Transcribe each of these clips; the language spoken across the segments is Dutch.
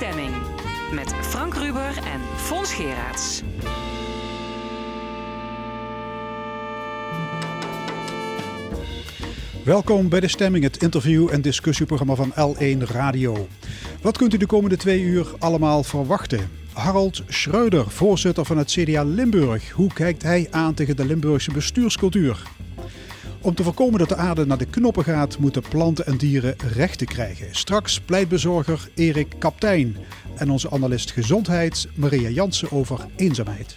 Stemming. Met Frank Ruber en Fons Geraerts. Welkom bij De Stemming, het interview- en discussieprogramma van L1 Radio. Wat kunt u de komende twee uur allemaal verwachten? Harald Schreuder, voorzitter van het CDA Limburg. Hoe kijkt hij aan tegen de Limburgse bestuurscultuur? Om te voorkomen dat de aarde naar de knoppen gaat, moeten planten en dieren rechten krijgen. Straks pleitbezorger Erik Kaptein en onze analist gezondheid Maria Jansen over eenzaamheid.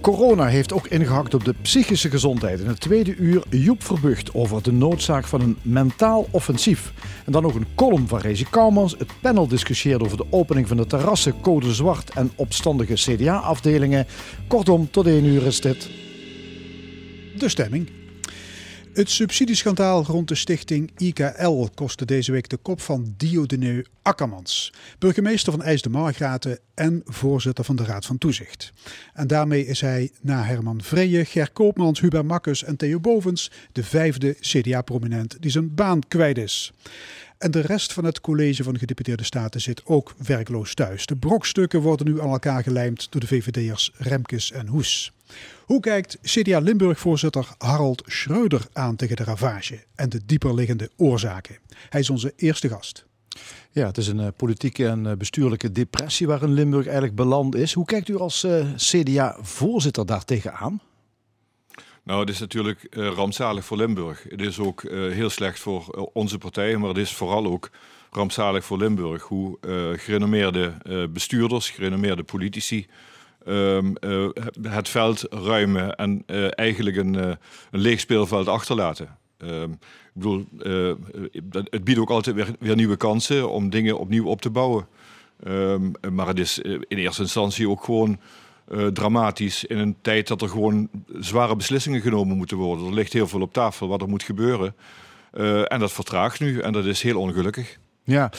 Corona heeft ook ingehakt op de psychische gezondheid. In het tweede uur Joep Verbucht over de noodzaak van een mentaal offensief. En dan nog een column van Rezi Kouwmans. Het panel discussieert over de opening van de terrassen, code zwart en opstandige CDA-afdelingen. Kortom, tot één uur is dit. De stemming. Het subsidieschandaal rond de stichting IKL kostte deze week de kop van Dieudonné Akkermans, burgemeester van IJs de Margraten en voorzitter van de Raad van Toezicht. En daarmee is hij na Herman Vreje, Ger Koopmans, Hubert Makkes en Theo Bovens de vijfde CDA-prominent die zijn baan kwijt is. En de rest van het college van gedeputeerde staten zit ook werkloos thuis. De brokstukken worden nu aan elkaar gelijmd door de VVD'ers Remkes en Hoes. Hoe kijkt CDA Limburg-voorzitter Harald Schreuder aan tegen de ravage en de dieperliggende oorzaken? Hij is onze eerste gast. Ja, het is een uh, politieke en uh, bestuurlijke depressie waarin Limburg eigenlijk beland is. Hoe kijkt u als uh, CDA-voorzitter daar tegenaan? Nou, het is natuurlijk uh, rampzalig voor Limburg. Het is ook uh, heel slecht voor uh, onze partij, maar het is vooral ook rampzalig voor Limburg. Hoe gerenommeerde bestuurders, gerenommeerde politici um, het veld ruimen en eigenlijk een, een leeg speelveld achterlaten. Um, ik bedoel, het biedt ook altijd weer, weer, nieuwe kansen om dingen opnieuw op te bouwen. Um, maar het is in eerste instantie ook gewoon dramatisch in een tijd dat er gewoon zware beslissingen genomen moeten worden. Er ligt heel veel op tafel wat er moet gebeuren. En dat vertraagt nu en dat is heel ongelukkig. Ja,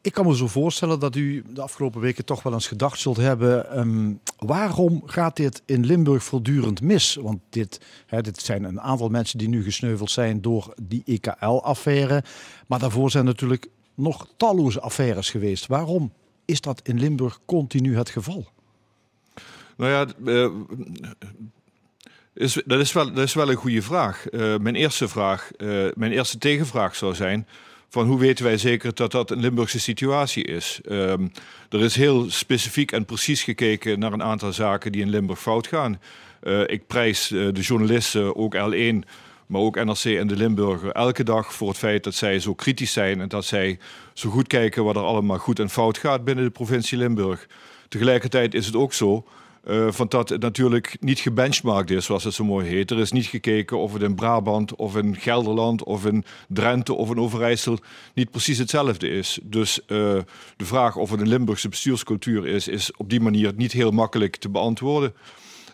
ik kan me zo voorstellen dat u de afgelopen weken toch wel eens gedacht zult hebben: um, waarom gaat dit in Limburg voortdurend mis? Want dit, hè, dit zijn een aantal mensen die nu gesneuveld zijn door die EKL-affaire. Maar daarvoor zijn natuurlijk nog talloze affaires geweest. Waarom is dat in Limburg continu het geval? Nou ja, uh, is, dat, is wel, dat is wel een goede vraag. Uh, mijn eerste vraag, uh, mijn eerste tegenvraag zou zijn: van hoe weten wij zeker dat dat een Limburgse situatie is? Um, er is heel specifiek en precies gekeken naar een aantal zaken die in Limburg fout gaan. ik prijs de journalisten, ook L1, maar ook NRC en de Limburger, elke dag voor het feit dat zij zo kritisch zijn en dat zij zo goed kijken wat er allemaal goed en fout gaat binnen de provincie Limburg. Tegelijkertijd is het ook zo uh, van dat het natuurlijk niet gebenchmarkt is, zoals het zo mooi heet. Er is niet gekeken of het in Brabant of in Gelderland of in Drenthe of in Overijssel niet precies hetzelfde is. Dus uh, de vraag of het een Limburgse bestuurscultuur is, is op die manier niet heel makkelijk te beantwoorden.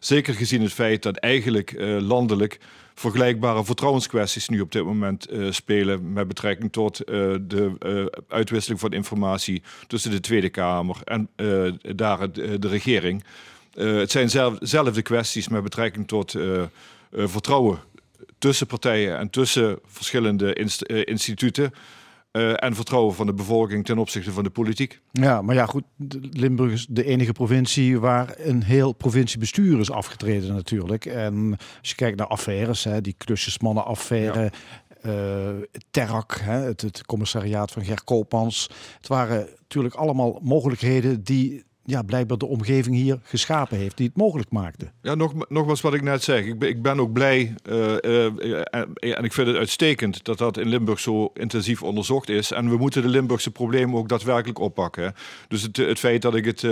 Zeker gezien het feit dat eigenlijk uh, landelijk vergelijkbare vertrouwenskwesties nu op dit moment spelen met betrekking tot de uitwisseling van informatie tussen de Tweede Kamer en daar de regering. Uh, het zijn zelfde kwesties met betrekking tot uh, uh, vertrouwen tussen partijen en tussen verschillende inst instituten. en vertrouwen van de bevolking ten opzichte van de politiek. Ja, maar ja, goed. Limburg is de enige provincie waar een heel provinciebestuur is afgetreden, natuurlijk. En als je kijkt naar affaires, hè, die klusjesmannenaffaire. Ja. Uh, Terrak, hè, het, het, commissariaat van Ger Koopmans. Het waren natuurlijk allemaal mogelijkheden die ja, blijkbaar de omgeving hier geschapen heeft die het mogelijk maakte. Ja, nog, nogmaals wat ik net zeg. Ik ben, ik ben ook blij uh, uh, en ik vind het uitstekend dat dat in Limburg zo intensief onderzocht is. En we moeten de Limburgse problemen ook daadwerkelijk oppakken. Dus het, het feit dat ik het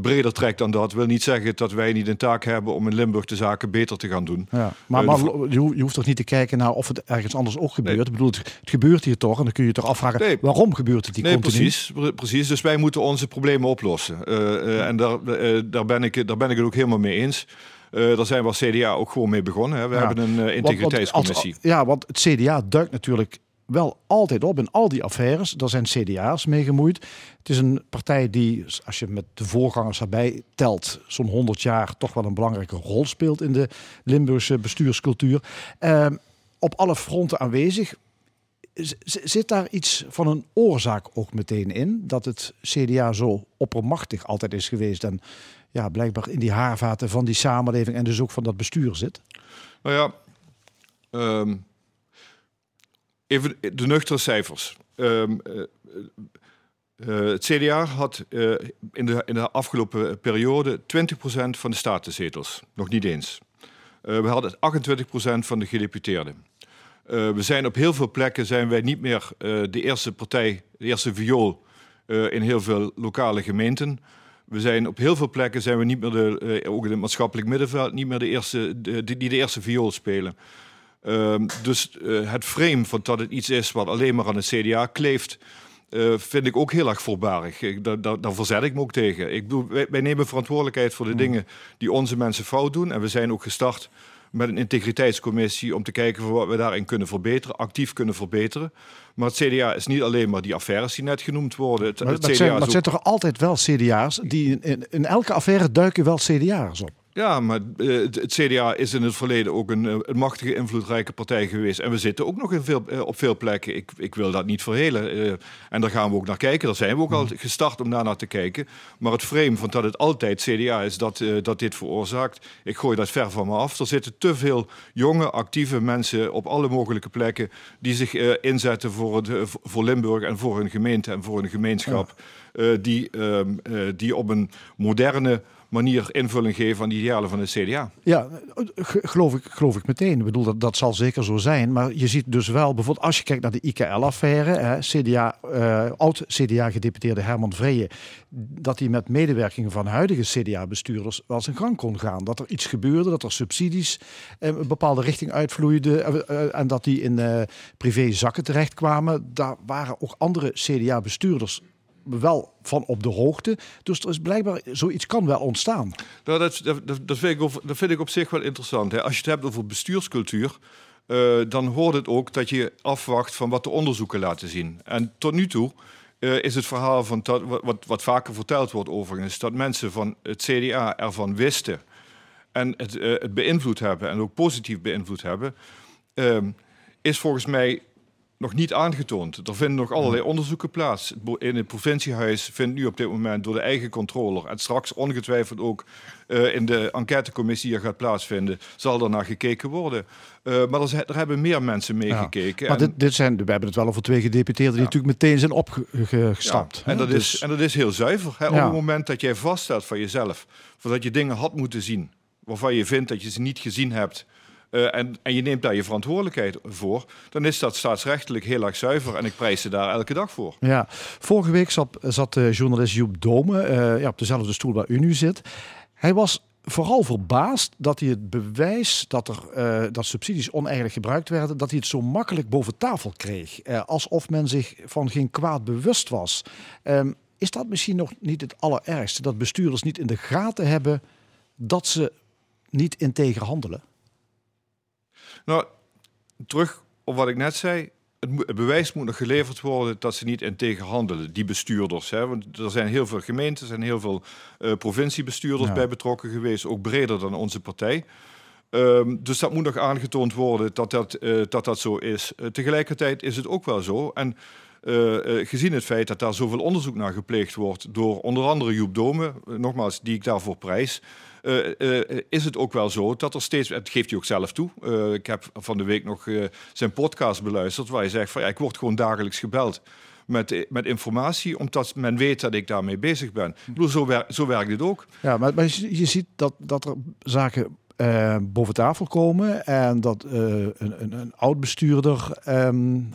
breder trekt dan dat. Wil niet zeggen dat wij niet een taak hebben om in Limburg de zaken beter te gaan doen. Ja, maar, uh, maar je hoeft toch niet te kijken naar of het ergens anders ook gebeurt. Nee. Ik bedoel, het, gebeurt hier toch en dan kun je je toch afvragen nee. waarom gebeurt het die nee, continu? Precies, precies, dus wij moeten onze problemen oplossen. Uh, uh, en daar, daar, ben ik, daar ben ik het ook helemaal mee eens. Uh, daar zijn we als CDA ook gewoon mee begonnen. Hè. We ja. hebben een uh, integriteitscommissie. Want, want, ja, want het CDA duikt natuurlijk wel altijd op in al die affaires. Daar zijn CDA's mee gemoeid. Het is een partij die, als je met de voorgangers erbij telt, zo'n 100 jaar toch wel een belangrijke rol speelt in de Limburgse bestuurscultuur. Uh, op alle fronten aanwezig. zit daar iets van een oorzaak ook meteen in? Dat het CDA zo oppermachtig altijd is geweest en ja, blijkbaar in die haarvaten van die samenleving en dus ook van dat bestuur zit? Nou ja, um, even de nuchtere cijfers. Um, uh, het CDA had uh, in, de, in de afgelopen periode 20% van de statenzetels. Nog niet eens. We hadden 28% van de gedeputeerden. we zijn op heel veel plekken zijn wij niet meer de eerste partij, de eerste viool in heel veel lokale gemeenten. We zijn op heel veel plekken zijn we niet meer de, ook in het maatschappelijk middenveld, niet meer de eerste, die de eerste viool spelen. Ehm, dus het frame van dat het iets is wat alleen maar aan het CDA kleeft, uh, vind ik ook heel erg voorbarig. Ik, daar, verzet ik me ook tegen. Ik bedoel, wij, wij nemen verantwoordelijkheid voor de hmm. dingen die onze mensen fout doen. En we zijn ook gestart met een integriteitscommissie om te kijken voor wat we daarin kunnen verbeteren, actief kunnen verbeteren. Maar het CDA is niet alleen maar die affaires die net genoemd worden. Het, maar, het CDA zijn, maar zijn toch altijd wel CDA's die in, in, elke affaire duiken wel CDA's op? Ja, maar uh, het CDA is in het verleden ook een, eh, een, machtige, invloedrijke partij geweest. En we zitten ook nog in veel, uh, op veel plekken. Ik, ik, wil dat niet verhelen. Uh, en daar gaan we ook naar kijken. Daar zijn we ook al mhm. gestart om daar naar te kijken. Maar het frame van dat het altijd CDA is dat, dat dit veroorzaakt, ik gooi dat ver van me af. Er zitten te veel jonge, actieve mensen op alle mogelijke plekken die zich inzetten voor, het, voor Limburg en voor hun gemeente en voor hun gemeenschap. Ja. die, ehm, die op een moderne manier invulling geven aan de idealen van de CDA. Ja, geloof ik, geloof ik meteen. Ik bedoel, dat, dat zal zeker zo zijn. Maar je ziet dus wel, bijvoorbeeld als je kijkt naar de IKL-affaire, CDA, uh, oud-CDA-gedeputeerde Herman Vreje, dat hij met medewerking van huidige CDA-bestuurders wel zijn gang kon gaan. Dat er iets gebeurde, dat er subsidies uh, een bepaalde richting uitvloeiden uh, en dat die in privé zakken terechtkwamen. Daar waren ook andere CDA-bestuurders wel van op de hoogte. Dus er is blijkbaar zoiets kan wel ontstaan. Nou, dat, dat, dat, vind, ik op, dat vind ik op zich wel interessant. Hè. Als je het hebt over bestuurscultuur. Uh, dan hoort het ook dat je afwacht van wat de onderzoeken laten zien. En tot nu toe uh, is het verhaal van dat, wat, wat vaker verteld wordt overigens, dat mensen van het CDA ervan wisten en het, uh, het beïnvloed hebben en ook positief beïnvloed hebben, ehm, is volgens mij nog niet aangetoond. Er vinden nog allerlei onderzoeken plaats. In het provinciehuis vindt nu op dit moment door de eigen controller... en straks ongetwijfeld ook uh, in de enquêtecommissie die gaat plaatsvinden... zal er naar gekeken worden. Uh, maar er, er, hebben meer mensen meegekeken. Ja. Maar dit, dit, zijn, we hebben het wel over twee gedeputeerden... die natuurlijk meteen zijn opgestapt. Ja. En, dat dus... is, en dat is heel zuiver. Hè? Op het moment dat jij vaststelt van jezelf... voordat je dingen had moeten zien... waarvan je vindt dat je ze niet gezien hebt... Uh, en, en, je neemt daar je verantwoordelijkheid voor, dan is dat staatsrechtelijk heel erg zuiver en ik prijs ze daar elke dag voor. Ja, vorige week zat, zat de journalist Joep Dome uh, ja, op dezelfde stoel waar u nu zit. Hij was vooral verbaasd dat hij het bewijs dat er dat subsidies oneigenlijk gebruikt werden, dat hij het zo makkelijk boven tafel kreeg, alsof men zich van geen kwaad bewust was. Um, is dat misschien nog niet het allerergste, dat bestuurders niet in de gaten hebben dat ze niet integer handelen? Nou, terug op wat ik net zei. Het, bewijs moet nog geleverd worden dat ze niet integer handelen, die bestuurders. Hè? Want er zijn heel veel gemeenten, en heel veel uh, provinciebestuurders bij betrokken geweest, ook breder dan onze partij. Um, dus dat moet nog aangetoond worden dat dat, uh, dat, dat zo is. Uh, tegelijkertijd is het ook wel zo. En gezien het feit dat daar zoveel onderzoek naar gepleegd wordt door onder andere Joep Dome, nogmaals, die ik daarvoor prijs, uh, is het ook wel zo dat er steeds, het geeft hij ook zelf toe. Uh, ik heb van de week nog zijn podcast beluisterd waar hij zegt van ja, ik word gewoon dagelijks gebeld met, met informatie, omdat men weet dat ik daarmee bezig ben. Ik bedoel, zo, zo werkt het ook. Ja, maar, maar je, je ziet dat, dat er zaken uh, boven tafel komen en dat uh, een, een, een, oud bestuurder um,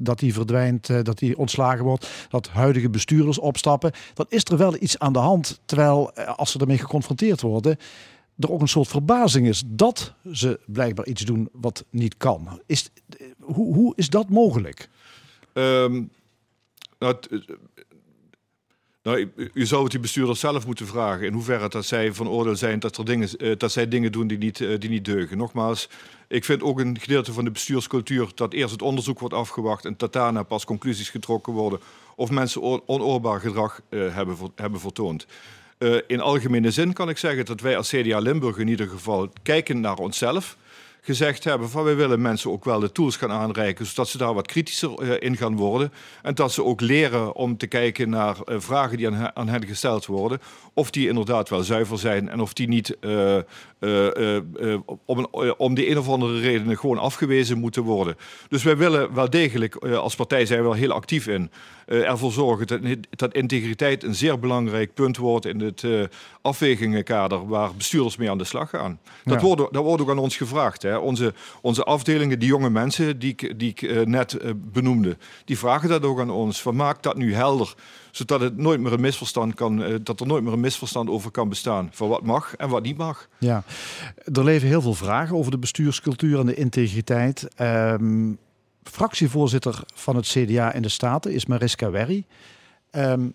dat die verdwijnt, dat die ontslagen wordt, dat huidige bestuurders opstappen, dan is er wel iets aan de hand. Terwijl als ze ermee geconfronteerd worden, er ook een soort verbazing is dat ze blijkbaar iets doen wat niet kan. Is, hoe, hoe is dat mogelijk? Um, nou, u zou het die bestuurders zelf moeten vragen in hoeverre dat zij van oordeel zijn dat, er dingen, eh, dat zij dingen doen die niet, eh, die niet deugen. Nogmaals, ik vind ook een gedeelte van de bestuurscultuur dat eerst het onderzoek wordt afgewacht en dat daarna pas conclusies getrokken worden of mensen onoorbaar gedrag uh, hebben, hebben vertoond. In algemene zin kan ik zeggen dat wij als CDA Limburg in ieder geval kijken naar onszelf gezegd hebben van wij willen mensen ook wel de tools gaan aanreiken, zodat ze daar wat kritischer uh, in gaan worden. En dat ze ook leren om te kijken naar uh, vragen die aan, hen gesteld worden, of die inderdaad wel zuiver zijn en of die niet uh, om, een, om die een of andere redenen gewoon afgewezen moeten worden. Dus wij willen wel degelijk, als partij zijn we wel heel actief in, ervoor zorgen dat, dat integriteit een zeer belangrijk punt wordt in het afwegingenkader waar bestuurders mee aan de slag gaan. Dat, ja. wordt, dat wordt ook aan ons gevraagd. Hè. Onze, onze afdelingen, die jonge mensen die ik, die ik uh, net uh, benoemde, die vragen dat ook aan ons. Van maak dat nu helder, zodat het nooit meer een misverstand kan, uh, dat er nooit meer een misverstand over kan bestaan. Van wat mag en wat niet mag. Ja, er leven heel veel vragen over de bestuurscultuur en de integriteit. Um, fractievoorzitter van het CDA in de Staten is Mariska Werry. Um,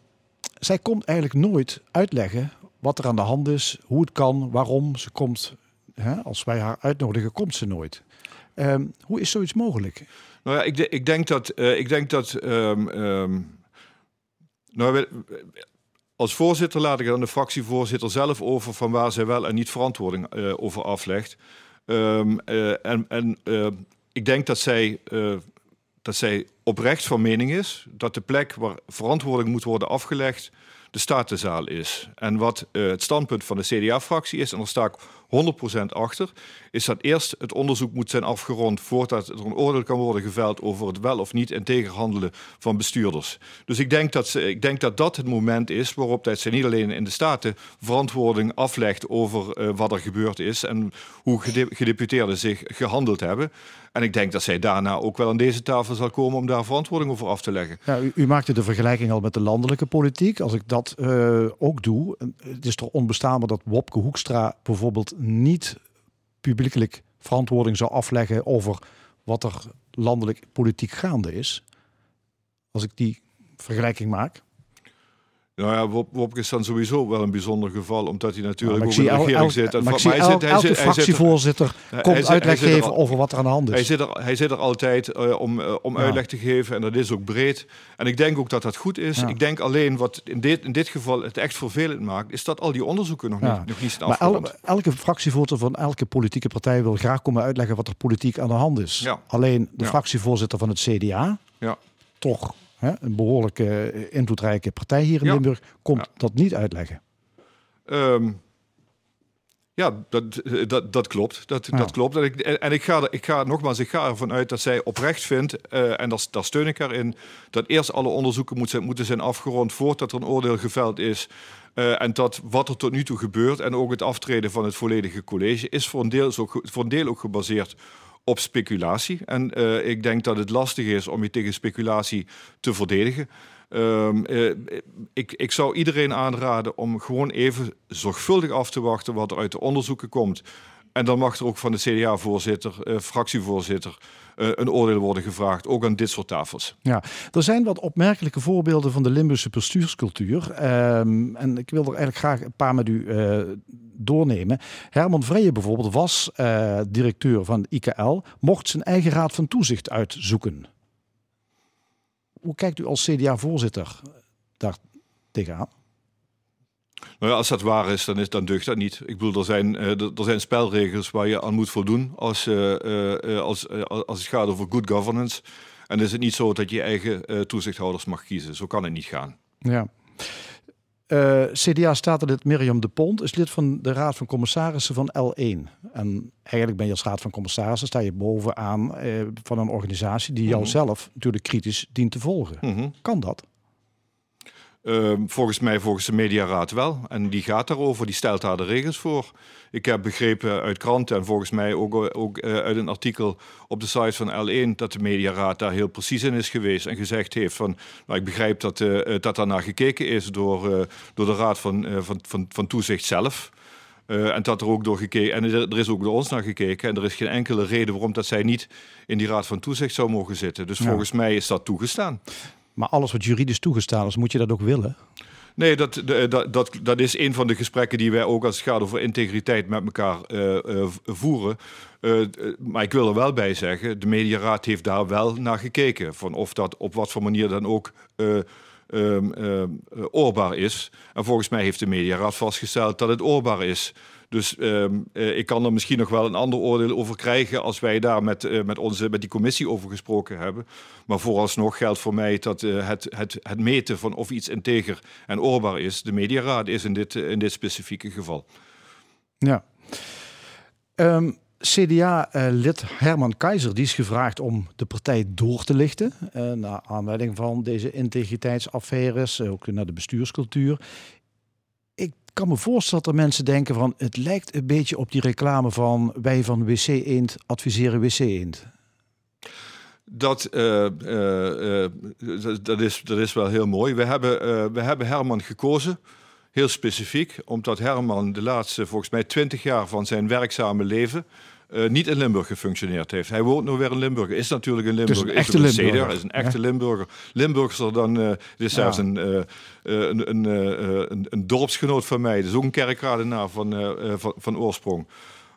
zij komt eigenlijk nooit uitleggen wat er aan de hand is, hoe het kan, waarom. Ze komt, hè, als wij haar uitnodigen, komt ze nooit. Um, hoe is zoiets mogelijk? Nou ja, ik, ik denk dat. Uh, ik denk dat um, um, nou, als voorzitter laat ik aan de fractievoorzitter zelf over van waar zij wel en niet verantwoording uh, over aflegt. Uh, en en ik denk dat zij, dat zij oprecht van mening is dat de plek waar verantwoording moet worden afgelegd de Statenzaal is. En wat het standpunt van de CDA-fractie is, en daar sta ik 100% achter, is dat eerst het onderzoek moet zijn afgerond voordat er een oordeel kan worden geveld over het wel of niet integer handelen van bestuurders. Dus ik denk dat, ik denk dat dat het moment is waarop dat ze niet alleen in de Staten verantwoording aflegt over uh, wat er gebeurd is en hoe gedeputeerden zich gehandeld hebben. En ik denk dat zij daarna ook wel aan deze tafel zal komen om daar verantwoording over af te leggen. Ja, u, u maakte de vergelijking al met de landelijke politiek. Als ik dat uh, ook doe, het is toch onbestaanbaar dat Wopke Hoekstra bijvoorbeeld niet publiekelijk verantwoording zou afleggen over wat er landelijk politiek gaande is. Als ik die vergelijking maak. Nou ja, Wop, Wopke is dan sowieso wel een bijzonder geval, omdat hij natuurlijk ja, ook in de regering el, zit. En maar zit, elke zit, fractievoorzitter komt uitleg geven al, over wat er aan de hand is. Hij zit er, hij zit er altijd uh, om, uh, om ja. uitleg te geven en dat is ook breed. En ik denk ook dat dat goed is. Ja. Ik denk alleen wat in dit, in dit geval het echt vervelend maakt, is dat al die onderzoeken nog, niet, nog niet zijn Maar el, elke fractievoorzitter van elke politieke partij wil graag komen uitleggen wat er politiek aan de hand is. Alleen de fractievoorzitter van het CDA, toch hè, een behoorlijk uh, invloedrijke partij hier in ja. Limburg, komt dat niet uitleggen. Um, ja, dat, dat, dat klopt. Dat, ja. dat klopt. En, ik, en ik, ga, ik ga nogmaals, ik ga ervan uit dat zij oprecht vindt, uh, en daar, daar steun ik haar in, dat eerst alle onderzoeken moet zijn, moeten zijn afgerond voordat er een oordeel geveld is. Uh, en dat wat er tot nu toe gebeurt en ook het aftreden van het volledige college is voor een deel, ook, voor een deel ook gebaseerd op speculatie. En uh, ik denk dat het lastig is om je tegen speculatie te verdedigen. Um, uh, ik, ik zou iedereen aanraden om gewoon even zorgvuldig af te wachten wat er uit de onderzoeken komt. En dan mag er ook van de CDA-voorzitter, uh, fractievoorzitter, uh, een oordeel worden gevraagd, ook aan dit soort tafels. Ja, er zijn wat opmerkelijke voorbeelden van de Limburgse bestuurscultuur. Um, en ik wil er eigenlijk graag een paar met u uh, doornemen. Herman Vreje bijvoorbeeld was directeur van IKL, mocht zijn eigen raad van toezicht uitzoeken. Hoe kijkt u als CDA-voorzitter daar tegenaan? Nou ja, als dat waar is, dan, is, dan deugt dat niet. Ik bedoel, er zijn, uh, er zijn spelregels waar je aan moet voldoen als, uh, uh, als, als het gaat over good governance. En is het niet zo dat je eigen toezichthouders mag kiezen. Zo kan het niet gaan. Ja. Uh, CDA-statenlid Mirjam de Pont is lid van de Raad van Commissarissen van L1. En eigenlijk ben je als Raad van Commissarissen, sta je bovenaan uh, van een organisatie die jou mm -hmm. zelf natuurlijk kritisch dient te volgen. Mm -hmm. Kan dat? Uh, volgens mij, volgens de Mediaraad wel. En die gaat daarover, die stelt daar de regels voor. Ik heb begrepen uit kranten en volgens mij ook, ook uh, uit een artikel op de site van L1 dat de Mediaraad daar heel precies in is geweest en gezegd heeft van, nou, ik begrijp dat, uh, dat daar naar gekeken is door, door de Raad van, van, van, van Toezicht zelf. Uh, en dat er ook door gekeken, en er, er, is ook door ons naar gekeken. En er is geen enkele reden waarom dat zij niet in die Raad van Toezicht zou mogen zitten. Dus ja. volgens mij is dat toegestaan. Maar alles wat juridisch toegestaan is, moet je dat ook willen? Nee, dat, dat, dat, dat is een van de gesprekken die wij ook als het gaat over integriteit met elkaar uh, uh, voeren. Maar ik wil er wel bij zeggen, de Mediaraad heeft daar wel naar gekeken. Van of dat op wat voor manier dan ook um, oorbaar is. En volgens mij heeft de Mediaraad vastgesteld dat het oorbaar is. Dus ehm, eh, ik kan er misschien nog wel een ander oordeel over krijgen als wij daar met, eh, met, onze, met die commissie over gesproken hebben. Maar vooralsnog geldt voor mij dat eh, het, het, het meten van of iets integer en oorbaar is, de mediaraad is in dit, in dit specifieke geval. Ja. Ehm, CDA-lid Herman Keizer die is gevraagd om de partij door te lichten. Naar aanleiding van deze integriteitsaffaires, ook naar de bestuurscultuur kan me voorstellen dat er mensen denken van het lijkt een beetje op die reclame van wij van WC Eend adviseren WC Eend. Dat, uh, uh, dat, is, dat is wel heel mooi. We hebben, we hebben Herman gekozen, heel specifiek, omdat Herman de laatste volgens mij twintig jaar van zijn werkzame leven uh, niet in Limburg gefunctioneerd heeft. Hij woont nu weer in Limburg, is natuurlijk in Limburg. Dus een echte is Limburger. is een echte Limburger. Limburgser dan, uh, is zelfs een, uh, een, een, een, een, dorpsgenoot van mij. Dat is ook een kerkradenaar van, van, van oorsprong.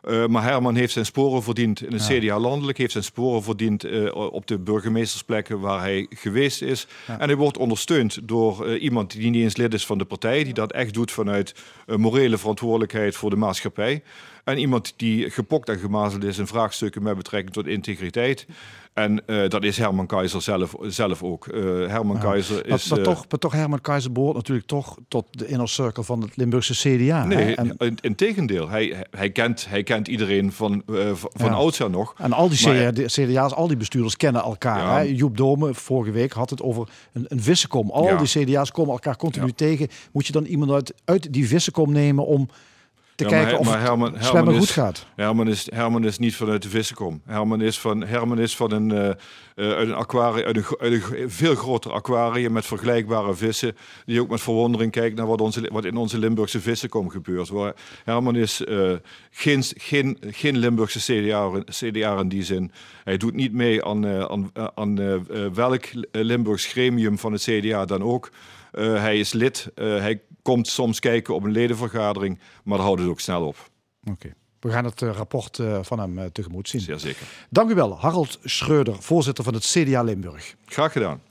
Uh, maar Herman heeft zijn sporen verdiend in het CDA landelijk, heeft zijn sporen verdiend uh, op de burgemeestersplekken waar hij geweest is. Ja. En hij wordt ondersteund door uh, iemand die niet eens lid is van de partij, die dat echt doet vanuit morele verantwoordelijkheid voor de maatschappij. En iemand die gepokt en gemazeld is in vraagstukken met betrekking tot integriteit. En uh, dat is Herman Keizer zelf, zelf ook. Uh, Herman ja. Keizer is... Maar, maar, toch, maar toch, Herman Keizer behoort natuurlijk toch tot de inner circle van het Limburgse CDA. Nee, en... in, in tegendeel. Hij, hij, kent, hij kent iedereen van, uh, van ja. oudsher nog. En al die maar, CDA's, al die bestuurders kennen elkaar. Ja. Hè? Joep Dome vorige week had het over een, een vissenkom. Al die CDA's komen elkaar continu tegen. Moet je dan iemand uit, uit die vissenkom nemen om te ja, kijken maar, of maar Herman, het is, goed gaat. Herman is, Herman is niet vanuit de vissenkom. Herman is van, Herman is van een, uh, uit een aquarium, uit een, uit een, veel groter aquarium met vergelijkbare vissen. Die ook met verwondering kijkt naar wat, onze, wat in onze Limburgse vissenkom gebeurt. Waar Herman is uh, geen, geen, geen Limburgse CDA, CDA in die zin. Hij doet niet mee aan, uh, aan, aan welk Limburgs gremium van het CDA dan ook. Uh, hij is lid. Uh, hij komt soms kijken op een ledenvergadering, maar daar houdt het ook snel op. Oké. Okay. We gaan het uh, rapport van hem tegemoet zien. Zeer zeker. Dank u wel, Harold Schreuder, voorzitter van het CDA Limburg. Graag gedaan.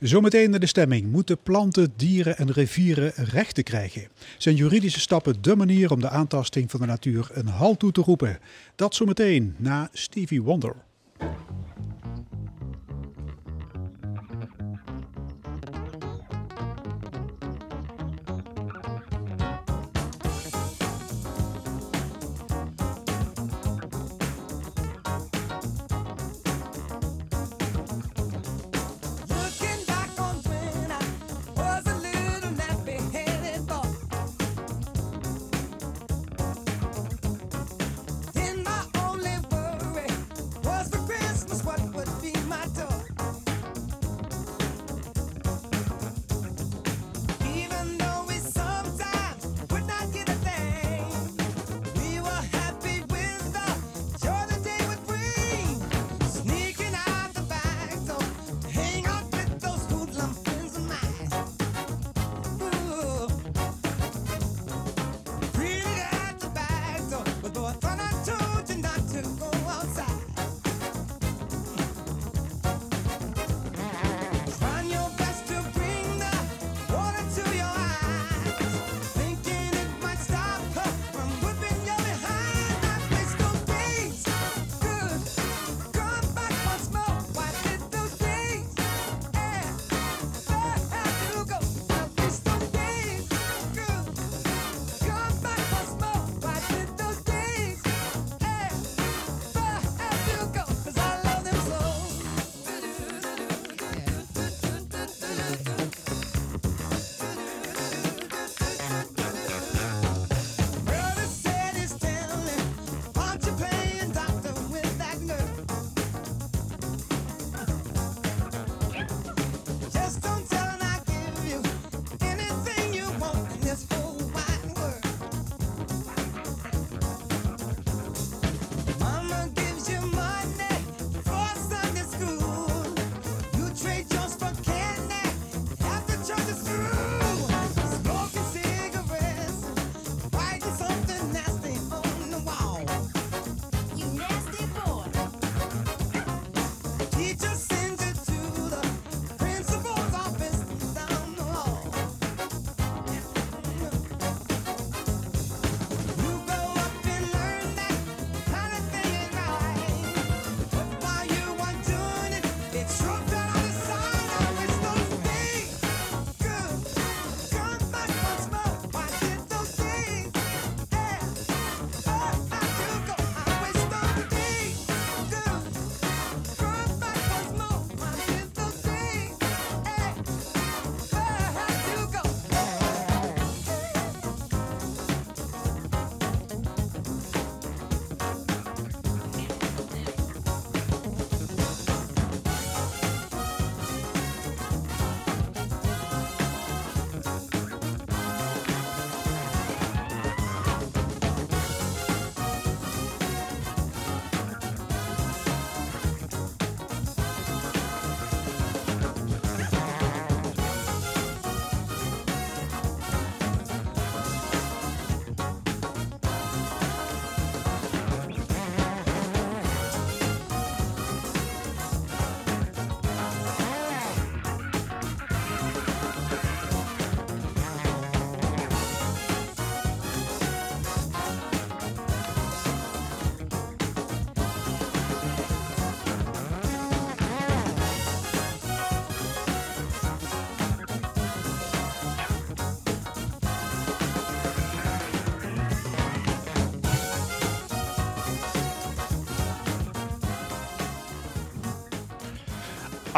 Zometeen naar de stemming. Moeten planten, dieren en rivieren rechten krijgen? Zijn juridische stappen de manier om de aantasting van de natuur een halt toe te roepen? Dat zometeen na Stevie Wonder.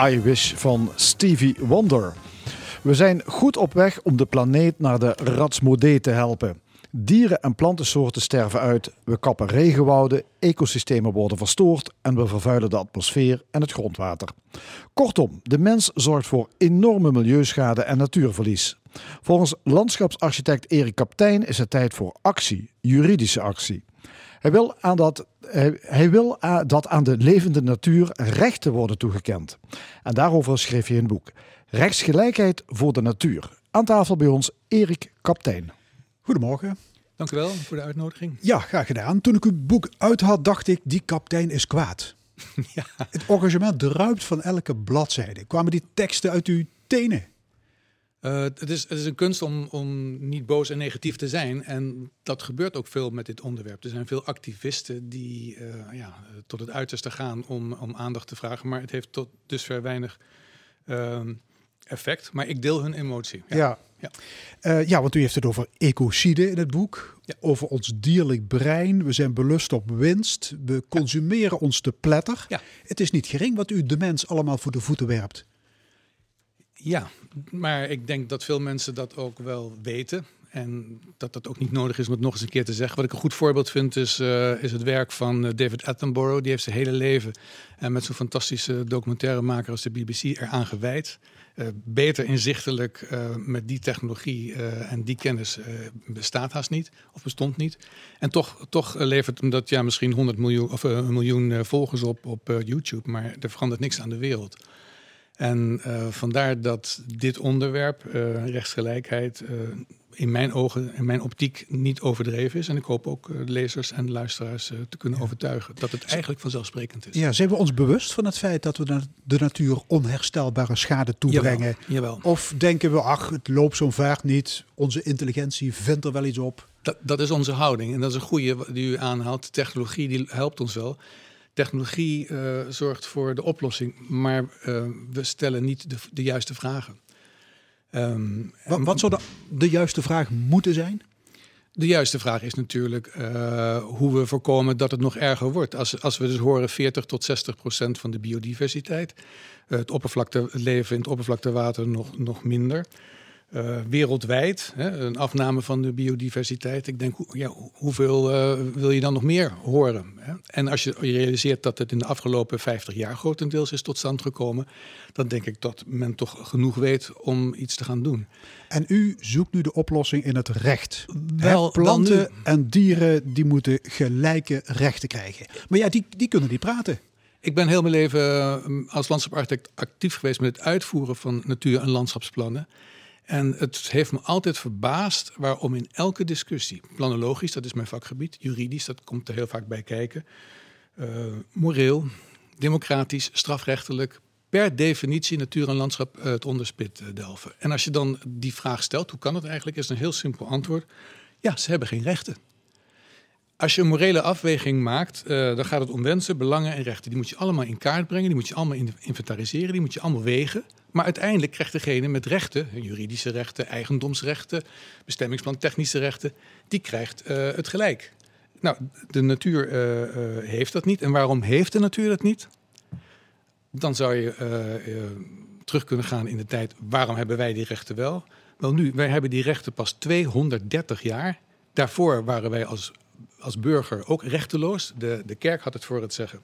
I Wish van Stevie Wonder. We zijn goed op weg om de planeet naar de ratsmodee te helpen. Dieren- en plantensoorten sterven uit, we kappen regenwouden, ecosystemen worden verstoord en we vervuilen de atmosfeer en het grondwater. Kortom, de mens zorgt voor enorme milieuschade en natuurverlies. Volgens landschapsarchitect Erik Kaptein is het tijd voor actie, juridische actie. Hij wil, aan dat, hij, hij wil dat aan de levende natuur rechten worden toegekend. En daarover schreef hij een boek. Rechtsgelijkheid voor de natuur. Aan tafel bij ons Erik Kaptein. Goedemorgen. Dank u wel voor de uitnodiging. Ja, graag gedaan. Toen ik uw boek uit had, dacht ik, die kaptein is kwaad. Ja. Het engagement druipt van elke bladzijde. Kwamen die teksten uit uw tenen? Uh, het, is, het is een kunst om, om niet boos en negatief te zijn. En dat gebeurt ook veel met dit onderwerp. Er zijn veel activisten die uh, ja, tot het uiterste gaan om, om aandacht te vragen. Maar het heeft tot dusver weinig uh, effect. Maar ik deel hun emotie. Ja. ja. Ja. Uh, ja, want u heeft het over ecocide in het boek. Ja. Over ons dierlijk brein. We zijn belust op winst. We consumeren ons te pletter. Ja. Het is niet gering wat u de mens allemaal voor de voeten werpt. Ja, maar ik denk dat veel mensen dat ook wel weten. En dat dat ook niet nodig is om het nog eens een keer te zeggen. Wat ik een goed voorbeeld vind is, uh, is het werk van uh, David Attenborough. Die heeft zijn hele leven en uh, met zo'n fantastische documentairemaker als de BBC eraan gewijd. Beter inzichtelijk met die technologie en die kennis bestaat haast niet of bestond niet. En toch, toch levert hem dat ja, misschien 100 miljoen of een miljoen volgers op op YouTube, maar er verandert niks aan de wereld. En vandaar dat dit onderwerp, rechtsgelijkheid, in mijn ogen, in mijn optiek, niet overdreven is. En ik hoop ook lezers en luisteraars te kunnen ja. overtuigen dat het eigenlijk vanzelfsprekend is. Ja, zijn we ons bewust van het feit dat we de natuur onherstelbare schade toebrengen? Jawel, jawel. Of denken we, ach, het loopt zo'n vaart niet, onze intelligentie vindt er wel iets op? Dat, dat is onze houding en dat is een goede die u aanhaalt. Technologie die helpt ons wel. Technologie uh, zorgt voor de oplossing, maar we stellen niet de, de juiste vragen. Um, wat, wat, zou de, de, juiste vraag moeten zijn? De juiste vraag is natuurlijk uh, hoe we voorkomen dat het nog erger wordt. Als, als we dus horen 40 tot 60 procent van de biodiversiteit. Uh, het, oppervlakte, het leven in het oppervlaktewater nog, nog minder. Uh, wereldwijd, hè, een afname van de biodiversiteit. Ik denk, ja, hoeveel uh, wil je dan nog meer horen? Hè? En als je realiseert dat het in de afgelopen 50 jaar grotendeels is tot stand gekomen, dan denk ik dat men toch genoeg weet om iets te gaan doen. En u zoekt nu de oplossing in het recht. Wel, planten en dieren die moeten gelijke rechten krijgen. Maar ja, die, die kunnen niet praten. Ik ben heel mijn leven als landschaparchitect actief geweest met het uitvoeren van natuur- en landschapsplannen. En het heeft me altijd verbaasd waarom in elke discussie, planologisch, dat is mijn vakgebied, juridisch, dat komt er heel vaak bij kijken, uh, moreel, democratisch, strafrechtelijk, per definitie natuur en landschap uh, het onderspit uh, delven. En als je dan die vraag stelt, hoe kan het eigenlijk, is een heel simpel antwoord. Ja, ze hebben geen rechten. Als je een morele afweging maakt, uh, dan gaat het om wensen, belangen en rechten. Die moet je allemaal in kaart brengen, die moet je allemaal inventariseren, die moet je allemaal wegen. Maar uiteindelijk krijgt degene met rechten, juridische rechten, eigendomsrechten, bestemmingsplan, technische rechten, die krijgt uh, het gelijk. Nou, de natuur uh, heeft dat niet. En waarom heeft de natuur dat niet? Dan zou je terug kunnen gaan in de tijd. Waarom hebben wij die rechten wel? Wel nu, wij hebben die rechten pas 230 jaar. Daarvoor waren wij als, als burger ook rechteloos. De, de kerk had het voor het zeggen.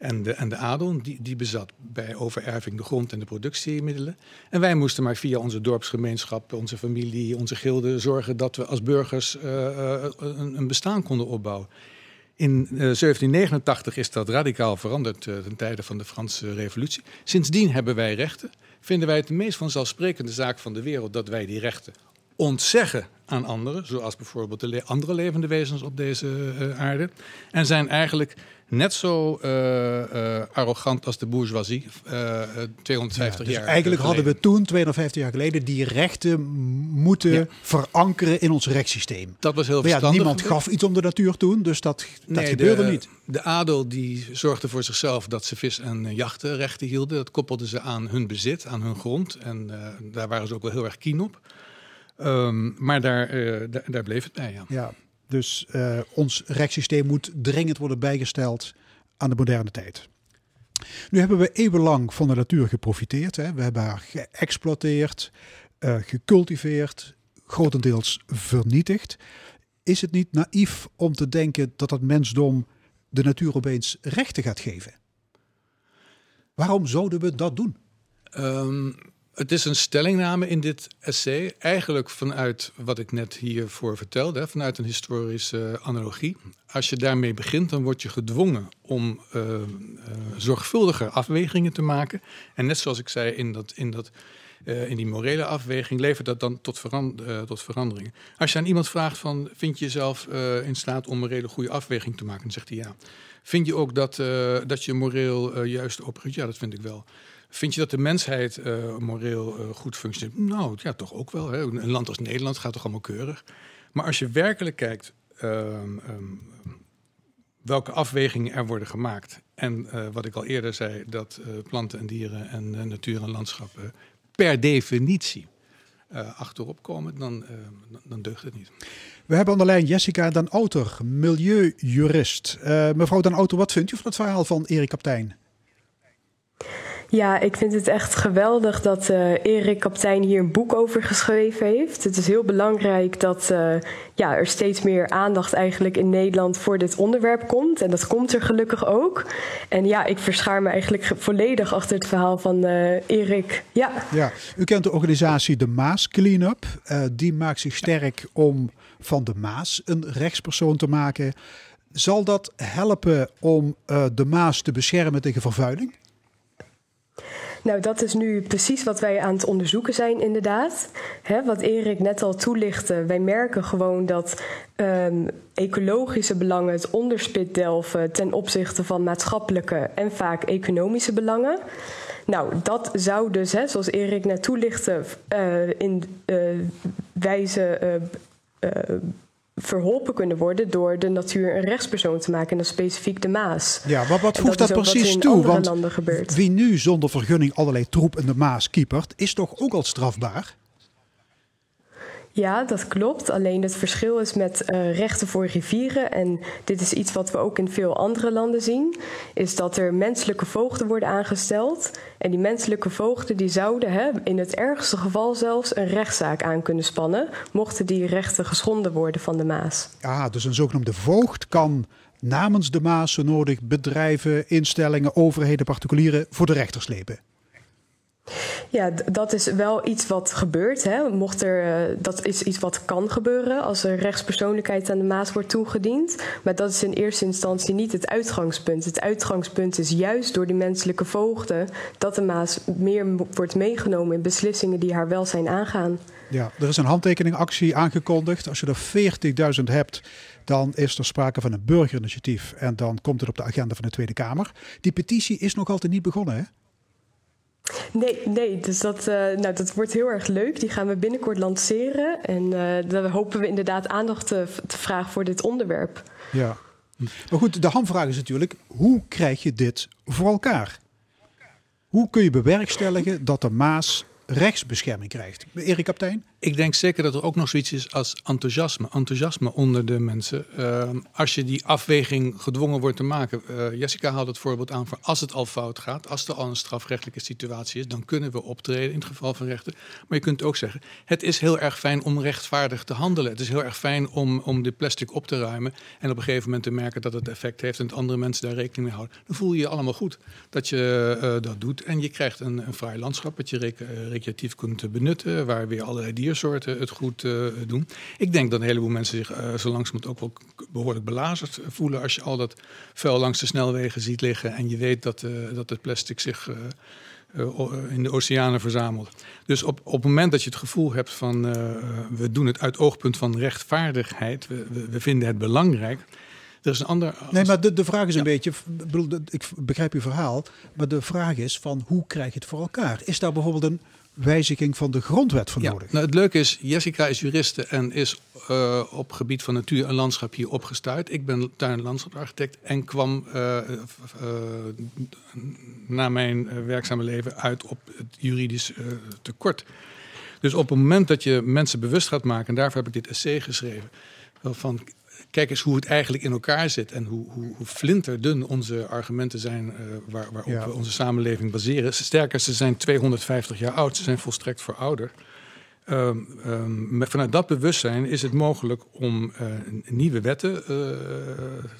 En de, en de adel, die, die bezat bij overerving de grond en de productiemiddelen. En wij moesten maar via onze dorpsgemeenschap, onze familie, onze gilde zorgen dat we als burgers uh, uh, een, een, bestaan konden opbouwen. In uh, 1789 is dat radicaal veranderd ten tijde van de Franse Revolutie. Sindsdien hebben wij rechten. Vinden wij het de meest vanzelfsprekende zaak van de wereld dat wij die rechten ontzeggen aan anderen, zoals bijvoorbeeld de andere levende wezens op deze aarde. En zijn eigenlijk net zo uh, uh, arrogant als de bourgeoisie uh, 250 ja, dus jaar. Eigenlijk hadden we toen, 250 jaar geleden, die rechten moeten ja. verankeren in ons rechtssysteem. Dat was heel verstandig. Ja, niemand gaf iets om de natuur toen, dus dat, dat nee, gebeurde de, niet. De adel die zorgde voor zichzelf dat ze vis- en jachtenrechten hielden. Dat koppelden ze aan hun bezit, aan hun grond. En daar waren ze ook wel heel erg keen op. Um, maar daar, uh, daar, daar, bleef het bij, ja. ja. Dus uh, ons rechtssysteem moet dringend worden bijgesteld aan de moderne tijd. Nu hebben we eeuwenlang van de natuur geprofiteerd. Hè. We hebben haar geëxploiteerd, uh, gecultiveerd, grotendeels vernietigd. Is het niet naïef om te denken dat het mensdom de natuur opeens rechten gaat geven? Waarom zouden we dat doen? Um, het is een stellingname in dit essay, eigenlijk vanuit wat ik net hiervoor vertelde, vanuit een historische analogie. Als je daarmee begint, dan word je gedwongen om uh, zorgvuldiger afwegingen te maken. En net zoals ik zei in, dat, in, dat, uh, in die morele afweging, levert dat dan tot, verand, tot veranderingen. Als je aan iemand vraagt van, vind je jezelf in staat om een morele goede afweging te maken? Dan zegt hij ja. Vind je ook dat, dat je moreel juist oprukt? Ja, dat vind ik wel. Vind je dat de mensheid uh, moreel uh, goed functioneert? Nou, ja, toch ook wel. Hè? Een land als Nederland gaat toch allemaal keurig. Maar als je werkelijk kijkt um, um, welke afwegingen er worden gemaakt. En uh, wat ik al eerder zei, dat planten en dieren en natuur en landschappen per definitie achterop komen, dan, dan deugt het niet. We hebben de lijn Jessica Dan Outer, milieujurist. mevrouw Dan Outer, wat vindt u van het verhaal van Erik Kaptein? Ja, ik vind het echt geweldig dat uh, Erik Kaptein hier een boek over geschreven heeft. Het is heel belangrijk dat uh, ja, er steeds meer aandacht eigenlijk in Nederland voor dit onderwerp komt. En dat komt er gelukkig ook. En ja, ik verschaar me eigenlijk volledig achter het verhaal van uh, Erik. Ja. ja, u kent de organisatie de Maas Cleanup. die maakt zich sterk om van de Maas een rechtspersoon te maken. Zal dat helpen om de Maas te beschermen tegen vervuiling? Nou, dat is nu precies wat wij aan het onderzoeken zijn, inderdaad. Wat Erik net al toelichtte, wij merken gewoon dat um, ecologische belangen het onderspit delven ten opzichte van maatschappelijke en vaak economische belangen. Nou, dat zou dus, zoals Erik net toelichtte, uh, in uh, wijze. Uh, verholpen kunnen worden door de natuur een rechtspersoon te maken, en dan specifiek de Maas. Ja, maar wat voegt dat, dat precies toe? Want wie nu zonder vergunning allerlei troep in de Maas kiepert, is toch ook al strafbaar? Ja, dat klopt. Alleen het verschil is met uh, rechten voor rivieren, en dit is iets wat we ook in veel andere landen zien, is dat er menselijke voogden worden aangesteld. En die menselijke voogden die zouden hè, in het ergste geval zelfs een rechtszaak aan kunnen spannen, mochten die rechten geschonden worden van de Maas. Ja, dus een zogenoemde voogd kan namens de Maas nodig bedrijven, instellingen, overheden, particulieren voor de rechter slepen. Ja, dat is wel iets wat gebeurt. Hè. Mocht er, uh, dat is iets wat kan gebeuren als er rechtspersoonlijkheid aan de Maas wordt toegediend. Maar dat is in eerste instantie niet het uitgangspunt. Het uitgangspunt is juist door die menselijke voogden dat de Maas meer wordt meegenomen in beslissingen die haar welzijn aangaan. Ja, er is een handtekeningactie aangekondigd. Als je er 40.000 hebt, dan is er sprake van een burgerinitiatief. En dan komt het op de agenda van de Tweede Kamer. Die petitie is nog altijd niet begonnen, hè? Nee, nee dus dat, uh, nou, dat wordt heel erg leuk. Die gaan we binnenkort lanceren. En uh, dan hopen we inderdaad aandacht te, te, vragen voor dit onderwerp. Ja, maar goed, de hamvraag is natuurlijk: hoe krijg je dit voor elkaar? Hoe kun je bewerkstelligen dat de Maas rechtsbescherming krijgt? Erik Kaptein? Ik denk zeker dat er ook nog zoiets is als enthousiasme. Enthousiasme onder de mensen. Uh, als je die afweging gedwongen wordt te maken. Uh, Jessica haalt het voorbeeld aan voor als het al fout gaat. Als er al een strafrechtelijke situatie is. Dan kunnen we optreden in het geval van rechten. Maar je kunt ook zeggen. Het is heel erg fijn om rechtvaardig te handelen. Het is heel erg fijn om, om de plastic op te ruimen. En op een gegeven moment te merken dat het effect heeft. En dat andere mensen daar rekening mee houden. Dan voel je je allemaal goed dat je uh, dat doet. En je krijgt een, een fraai landschap. Dat je rec recreatief kunt benutten. Waar weer allerlei dieren diersoorten het goed uh, doen. Ik denk dat een heleboel mensen zich uh, zo langzamerhand ook wel behoorlijk belazerd voelen als je al dat vuil langs de snelwegen ziet liggen en je weet dat, dat het plastic zich in de oceanen verzamelt. Dus op, op het moment dat je het gevoel hebt van we doen het uit oogpunt van rechtvaardigheid, we, we, we vinden het belangrijk. Er is een ander. Nee, maar de, de vraag is een beetje. Ik begrijp uw verhaal. Maar de vraag is: van hoe krijg je het voor elkaar? Is daar bijvoorbeeld een wijziging van de grondwet voor nodig. Nou, het leuke is, Jessica is juriste en is uh, op gebied van natuur en landschap hier opgestuurd. Ik ben tuin- en en kwam uh, uh, na mijn werkzame leven uit op het juridisch tekort. Dus op het moment dat je mensen bewust gaat maken, en daarvoor heb ik dit essay geschreven, van kijk eens hoe het eigenlijk in elkaar zit en hoe, hoe, hoe flinterdun onze argumenten zijn uh, waar, waarop Ja. we onze samenleving baseren. Sterker, ze zijn 250 jaar oud, ze zijn volstrekt verouderd. Ehm, ehm, met- vanuit dat bewustzijn is het mogelijk om eh, nieuwe wetten eh,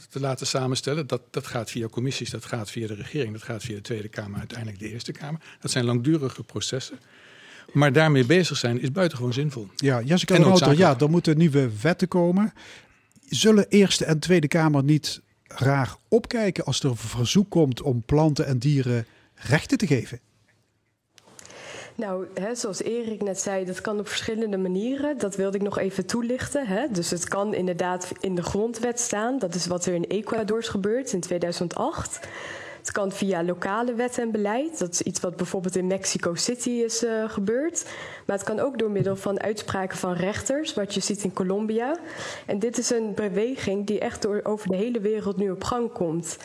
te laten samenstellen. Dat, dat gaat via commissies, dat gaat via de regering, dat gaat via de Tweede Kamer, uiteindelijk de Eerste Kamer. Dat zijn langdurige processen. Maar daarmee bezig zijn is buitengewoon zinvol. Ja, Jessica En Rauter, ja, er moeten nieuwe wetten komen. Zullen Eerste en Tweede Kamer niet raar opkijken als er een verzoek komt om planten en dieren rechten te geven? Nou, hè, zoals Erik net zei, dat kan op verschillende manieren. Dat wilde ik nog even toelichten. Hè. Dus het kan inderdaad in de grondwet staan. Dat is wat er in Ecuador is gebeurd in 2008. Het kan via lokale wet en beleid. Dat is iets wat bijvoorbeeld in Mexico City is eh, gebeurd. Maar het kan ook door middel van uitspraken van rechters, wat je ziet in Colombia. En dit is een beweging die echt door, over de hele wereld nu op gang komt.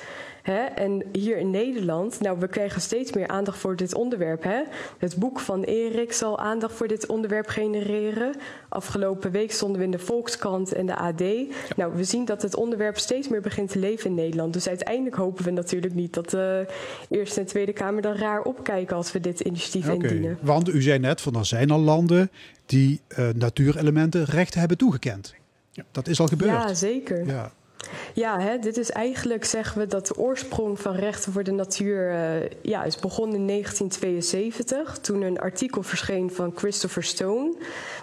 Hè? En hier in Nederland, nou, we krijgen steeds meer aandacht voor dit onderwerp. Hè? Het boek van Erik zal aandacht voor dit onderwerp genereren. Afgelopen week stonden we in de Volkskrant en de AD. Nou, we zien dat het onderwerp steeds meer begint te leven in Nederland. Dus uiteindelijk hopen we natuurlijk niet dat de Eerste en Tweede Kamer dan raar opkijken als we dit initiatief indienen. Want u zei net van er zijn al landen die eh, natuurelementen rechten hebben toegekend. Dat is al gebeurd. Ja, zeker. Ja. Ja, hè, dit is eigenlijk, zeggen we, dat de oorsprong van rechten voor de natuur eh, ja, is begonnen in 1972. Toen een artikel verscheen van Christopher Stone,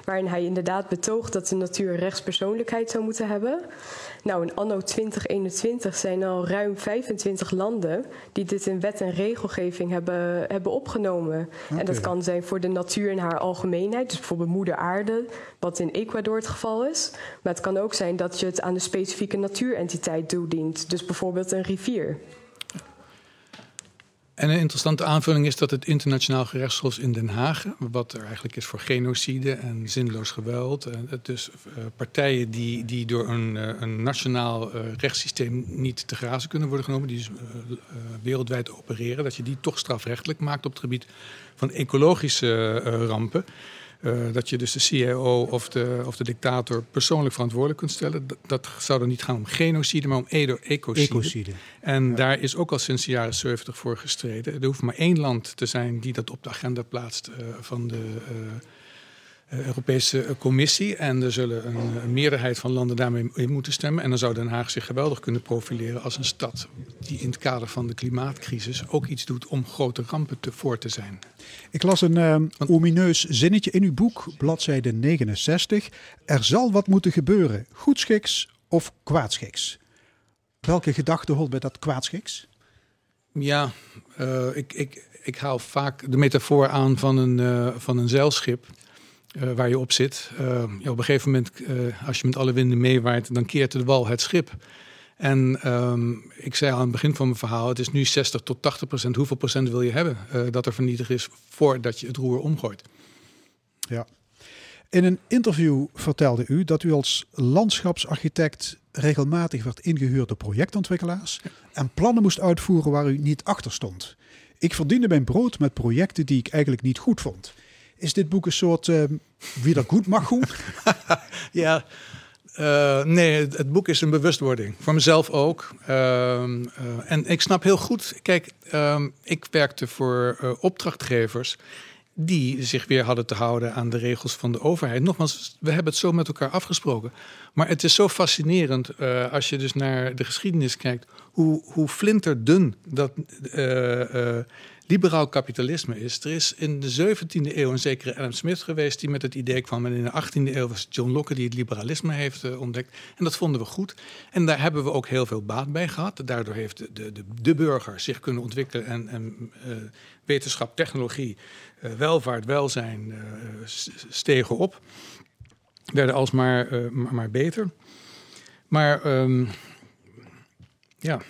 waarin hij inderdaad betoogt dat de natuur rechtspersoonlijkheid zou moeten hebben. Nou, in anno 2021 zijn al ruim 25 landen die dit in wet en regelgeving hebben, hebben opgenomen. En dat kan zijn voor de natuur in haar algemeenheid, dus bijvoorbeeld moeder aarde, wat in Ecuador het geval is. Maar het kan ook zijn dat je het aan de specifieke natuurentiteit toedient, dus bijvoorbeeld een rivier. En een interessante aanvulling is dat het internationaal gerechtshof in Den Haag, wat er eigenlijk is voor genocide en zinloos geweld, het dus eh, partijen die, die door een, eh, een nationaal eh, rechtssysteem niet te grazen kunnen worden genomen, die dus eh, eh, wereldwijd opereren, dat je die toch strafrechtelijk maakt op het gebied van ecologische eh, rampen. Eh, dat je dus de CIO of de, of de dictator persoonlijk verantwoordelijk kunt stellen. Dat, dat zou dan niet gaan om genocide, maar om edo- ecocide. Ecocide. En daar is ook al sinds de jaren 70 voor gestreden. Er hoeft maar één land te zijn die dat op de agenda plaatst eh, van de eh, Europese Commissie. En er zullen een, een meerderheid van landen daarmee in moeten stemmen. En dan zou Den Haag zich geweldig kunnen profileren als een stad die in het kader van de klimaatcrisis ook iets doet om grote rampen te, voor te zijn. Ik las een eh, omineus zinnetje in uw boek, bladzijde 69. Er zal wat moeten gebeuren, goedschiks of kwaadschiks. Welke gedachte hoort bij dat kwaadschiks? Ja, eh, ik, ik, ik haal vaak de metafoor aan van een, eh, van een zeilschip eh, waar je op zit. Eh, ja, op een gegeven moment, eh, als je met alle winden meewaait, dan keert de wal het schip. En ehm, ik zei aan het begin van mijn verhaal, het is nu 60 tot 80 procent. Hoeveel procent wil je hebben dat er vernietigd is voordat je het roer omgooit? Ja. In een interview vertelde u dat u als landschapsarchitect regelmatig werd ingehuurd door projectontwikkelaars en plannen moest uitvoeren waar u niet achter stond. Ik verdiende mijn brood met projecten die ik eigenlijk niet goed vond. Is dit boek een soort eh, wie dat goed mag goed? Ja, eh, nee, het, boek is een bewustwording. Voor mezelf ook. Ehm, eh, en ik snap heel goed, kijk, ehm, ik werkte voor eh, opdrachtgevers die zich weer hadden te houden aan de regels van de overheid. Nogmaals, we hebben het zo met elkaar afgesproken. Maar het is zo fascinerend als je dus naar de geschiedenis kijkt, hoe, hoe flinterdun dat liberaal kapitalisme is. Er is in de 17e eeuw een zekere Adam Smith geweest die met het idee kwam. En in de 18e eeuw was John Locke die het liberalisme heeft eh, ontdekt. En dat vonden we goed. En daar hebben we ook heel veel baat bij gehad. Daardoor heeft de, de, de, burger zich kunnen ontwikkelen en, en eh, wetenschap, technologie, eh, welvaart, welzijn stegen op. Werden alsmaar maar, maar beter. Maar ehm, ja,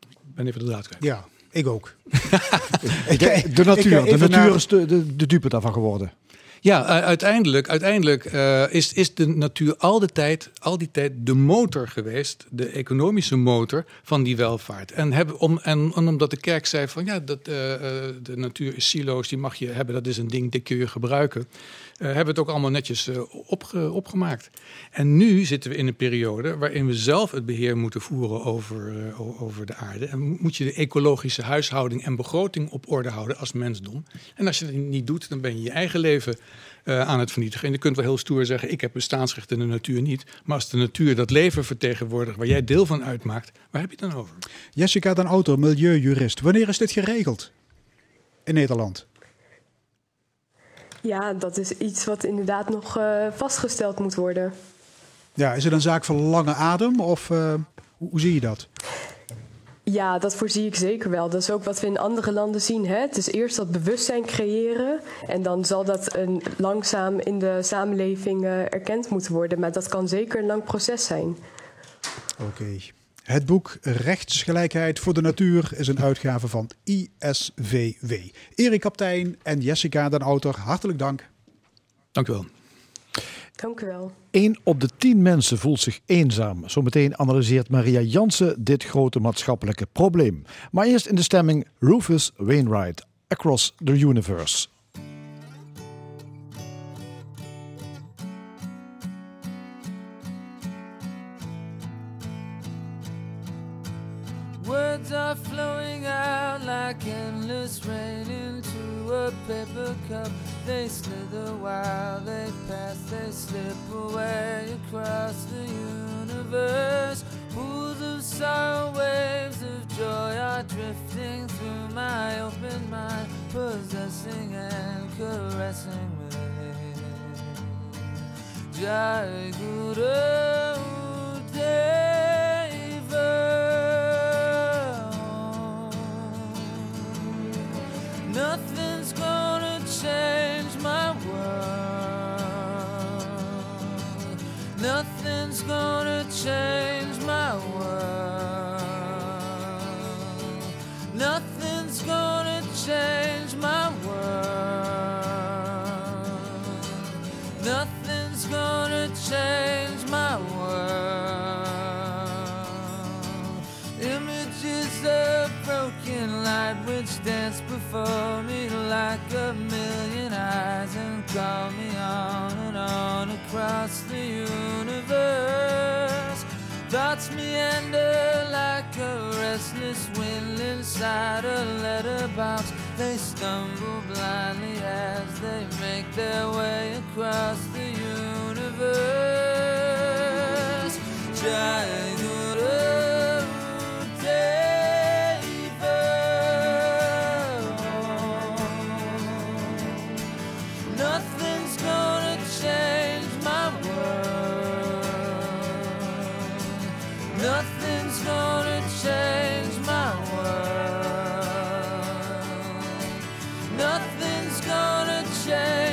ik ben even de draad. Ja, ik ook. De, de natuur, ik de natuur naar- is de, de, de dupe daarvan geworden. Ja, uiteindelijk, uiteindelijk uh, is, is de natuur al, de tijd, al die tijd de motor geweest, de economische motor van die welvaart. En, hebben, om, en, omdat de kerk zei van ja, dat, uh, de natuur is silo's, die mag je hebben, dat is een ding, die kun je gebruiken. Hebben we het ook allemaal netjes opge, opgemaakt. En nu zitten we in een periode waarin we zelf het beheer moeten voeren over, over de aarde. En moet je de ecologische huishouding en begroting op orde houden als mensdom. En als je dat niet doet, dan ben je je eigen leven uh, aan het vernietigen. En je kunt wel heel stoer zeggen: ik heb bestaansrecht in de natuur niet. Maar als de natuur dat leven vertegenwoordigt waar jij deel van uitmaakt, waar heb je het dan over? Jessica dan Auto, milieujurist. Wanneer is dit geregeld in Nederland? Ja, dat is iets wat inderdaad nog uh, vastgesteld moet worden. Ja, is het een zaak van lange adem of uh, hoe, hoe zie je dat? Ja, dat voorzie ik zeker wel. Dat is ook wat we in andere landen zien. Hè? Het is eerst dat bewustzijn creëren en dan zal dat een, langzaam in de samenleving uh, erkend moeten worden. Maar dat kan zeker een lang proces zijn. Oké. Het boek Rechtsgelijkheid voor de Natuur is een uitgave van ISVW. Erik Kaptein en Jessica den Autor, hartelijk dank. Dank u wel. Dank op de tien mensen voelt zich eenzaam. Zometeen analyseert Maria Jansen dit grote maatschappelijke probleem. Maar eerst in de stemming Rufus Wainwright, Across the Universe. Words are flowing out like endless rain into a paper cup. They slither while they pass, they slip away across the universe. Pools of sorrow, waves of joy are drifting through my open mind, possessing and caressing me. Jai Guru Deva. Nothing's gonna change my world. Nothing's gonna change my world. Nothing's gonna change my world. Nothing's gonna change which dance before me like a million eyes and call me on and on across the universe. Thoughts meander like a restless wind inside a letterbox. They stumble blindly as they make their way across the universe. Jai Nothing's gonna change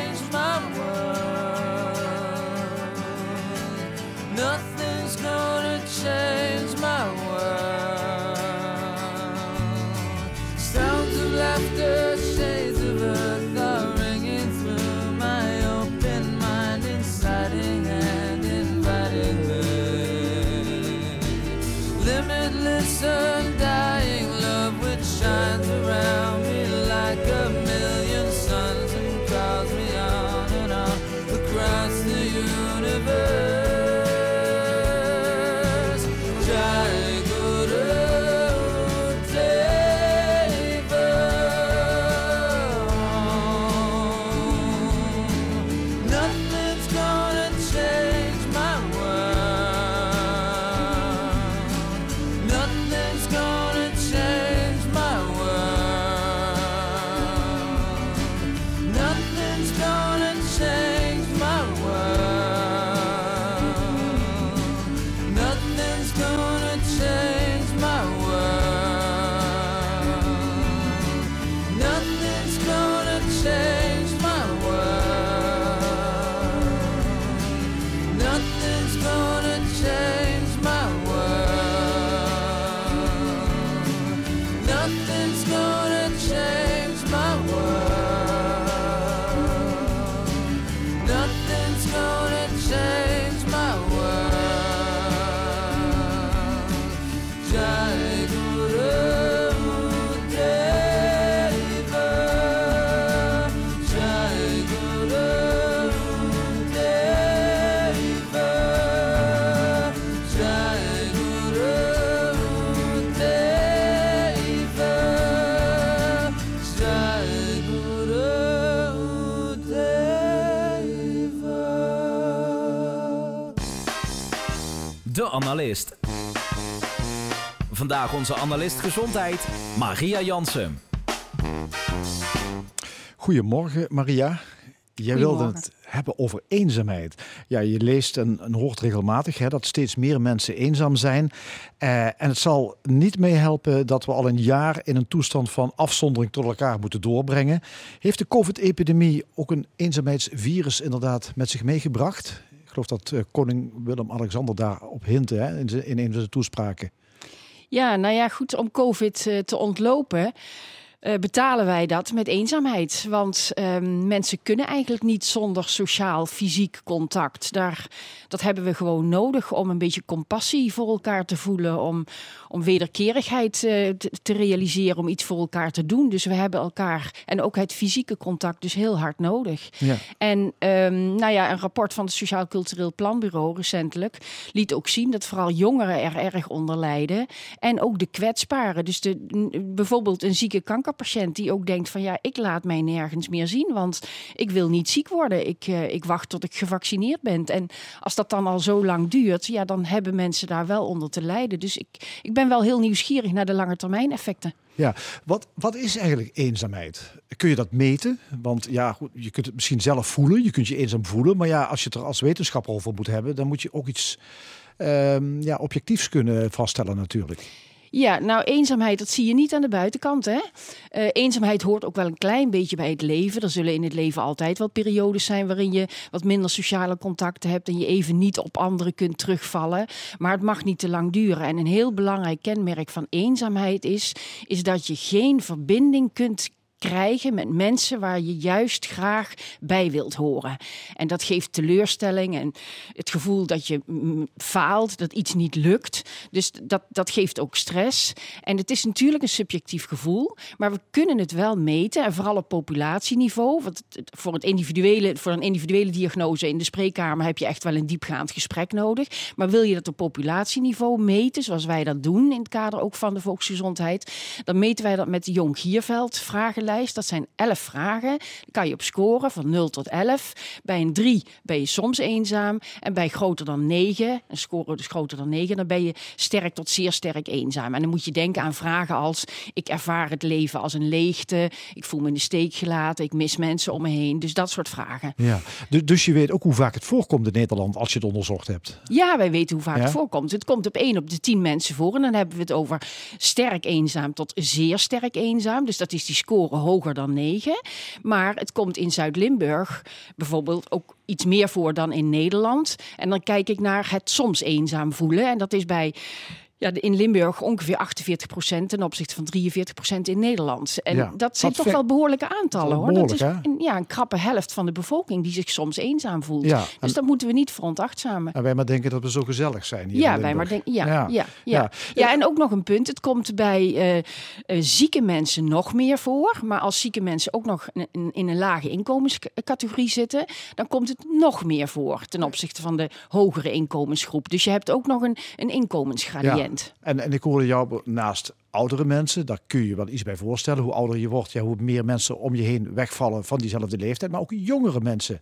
analist. Vandaag onze analist gezondheid, Maria Jansen. Goedemorgen, Maria. Jij wilde het hebben over eenzaamheid. Ja, je leest en, en hoort regelmatig hè, dat steeds meer mensen eenzaam zijn. Eh, en het zal niet meehelpen dat we al een jaar in een toestand van afzondering tot elkaar moeten doorbrengen. Heeft de COVID-epidemie ook een eenzaamheidsvirus inderdaad met zich meegebracht? Geloof dat uh, koning Willem-Alexander daarop hintte hè, in, in een van zijn toespraken. Ja, nou ja, goed om COVID uh, te ontlopen. Uh, betalen wij dat met eenzaamheid. Want uh, mensen kunnen eigenlijk niet zonder sociaal, fysiek contact. Daar, dat hebben we gewoon nodig om een beetje compassie voor elkaar te voelen. Om, om wederkerigheid uh, te, te, realiseren, om iets voor elkaar te doen. Dus we hebben elkaar en ook het fysieke contact dus heel hard nodig. Ja. En um, nou ja, een rapport van het Sociaal Cultureel Planbureau recentelijk liet ook zien dat vooral jongeren er erg onder lijden. En ook de kwetsbaren. Dus de, bijvoorbeeld een zieke kankerpatiënt die ook denkt van ja, ik laat mij nergens meer zien, want ik wil niet ziek worden. Ik, uh, ik wacht tot ik gevaccineerd ben. En als dat dan al zo lang duurt, ja, dan hebben mensen daar wel onder te lijden. Dus ik, ik ben wel heel nieuwsgierig naar de lange termijn effecten. Ja, wat, wat is eigenlijk eenzaamheid? Kun je dat meten? Want ja, goed, je kunt het misschien zelf voelen, je kunt je eenzaam voelen. Maar ja, als je het er als wetenschapper over moet hebben, dan moet je ook iets um, ja, objectiefs kunnen vaststellen natuurlijk. Ja, nou eenzaamheid, dat zie je niet aan de buitenkant. Hè? Uh, eenzaamheid hoort ook wel een klein beetje bij het leven. Er zullen in het leven altijd wel periodes zijn waarin je wat minder sociale contacten hebt en je even niet op anderen kunt terugvallen. Maar het mag niet te lang duren. En een heel belangrijk kenmerk van eenzaamheid is, is dat je geen verbinding kunt met mensen waar je juist graag bij wilt horen. En dat geeft teleurstelling en het gevoel dat je faalt, dat iets niet lukt. Dus dat, dat geeft ook stress. En het is natuurlijk een subjectief gevoel, maar we kunnen het wel meten. En vooral op populatieniveau. Want voor, het individuele, voor een individuele diagnose in de spreekkamer heb je echt wel een diepgaand gesprek nodig. Maar wil je dat op populatieniveau meten, zoals wij dat doen in het kader ook van de volksgezondheid, dan meten wij dat met de Jong Gierveld vragenlijst. Dat zijn 11 vragen. Dan kan je op scoren van 0 tot 11. Bij een 3 ben je soms eenzaam. En bij groter dan 9, een score dus groter dan 9, dan ben je sterk tot zeer sterk eenzaam. En dan moet je denken aan vragen als: ik ervaar het leven als een leegte. Ik voel me in de steek gelaten. Ik mis mensen om me heen. Dus dat soort vragen. Ja, dus je weet ook hoe vaak het voorkomt in Nederland als je het onderzocht hebt. Ja, wij weten hoe vaak ja? het voorkomt. Het komt op 1 op de 10 mensen voor. En dan hebben we het over sterk eenzaam tot zeer sterk eenzaam. Dus dat is die score hoger dan 9. Maar het komt in Zuid-Limburg bijvoorbeeld ook iets meer voor dan in Nederland. En dan kijk ik naar het soms eenzaam voelen. En dat is bij ja, in Limburg ongeveer 48 procent ten opzichte van 43 procent in Nederland. En Ja, dat zijn dat toch wel behoorlijke aantallen hoor. Dat is een, ja, een krappe helft van de bevolking die zich soms eenzaam voelt. Ja, Dus dat moeten we niet veronachtzamen. En wij maar denken dat we zo gezellig zijn hier Ja, in wij maar denken. Ja, ja. Ja, Ja. ja. en ook nog een punt. Het komt bij eh, eh, zieke mensen nog meer voor. Maar als zieke mensen ook nog in een lage inkomenscategorie zitten, dan komt het nog meer voor ten opzichte van de hogere inkomensgroep. Dus je hebt ook nog een, een inkomensgradient. En, en ik hoorde jou naast oudere mensen, daar kun je je wel iets bij voorstellen. Hoe ouder je wordt, ja, hoe meer mensen om je heen wegvallen van diezelfde leeftijd. Maar ook jongere mensen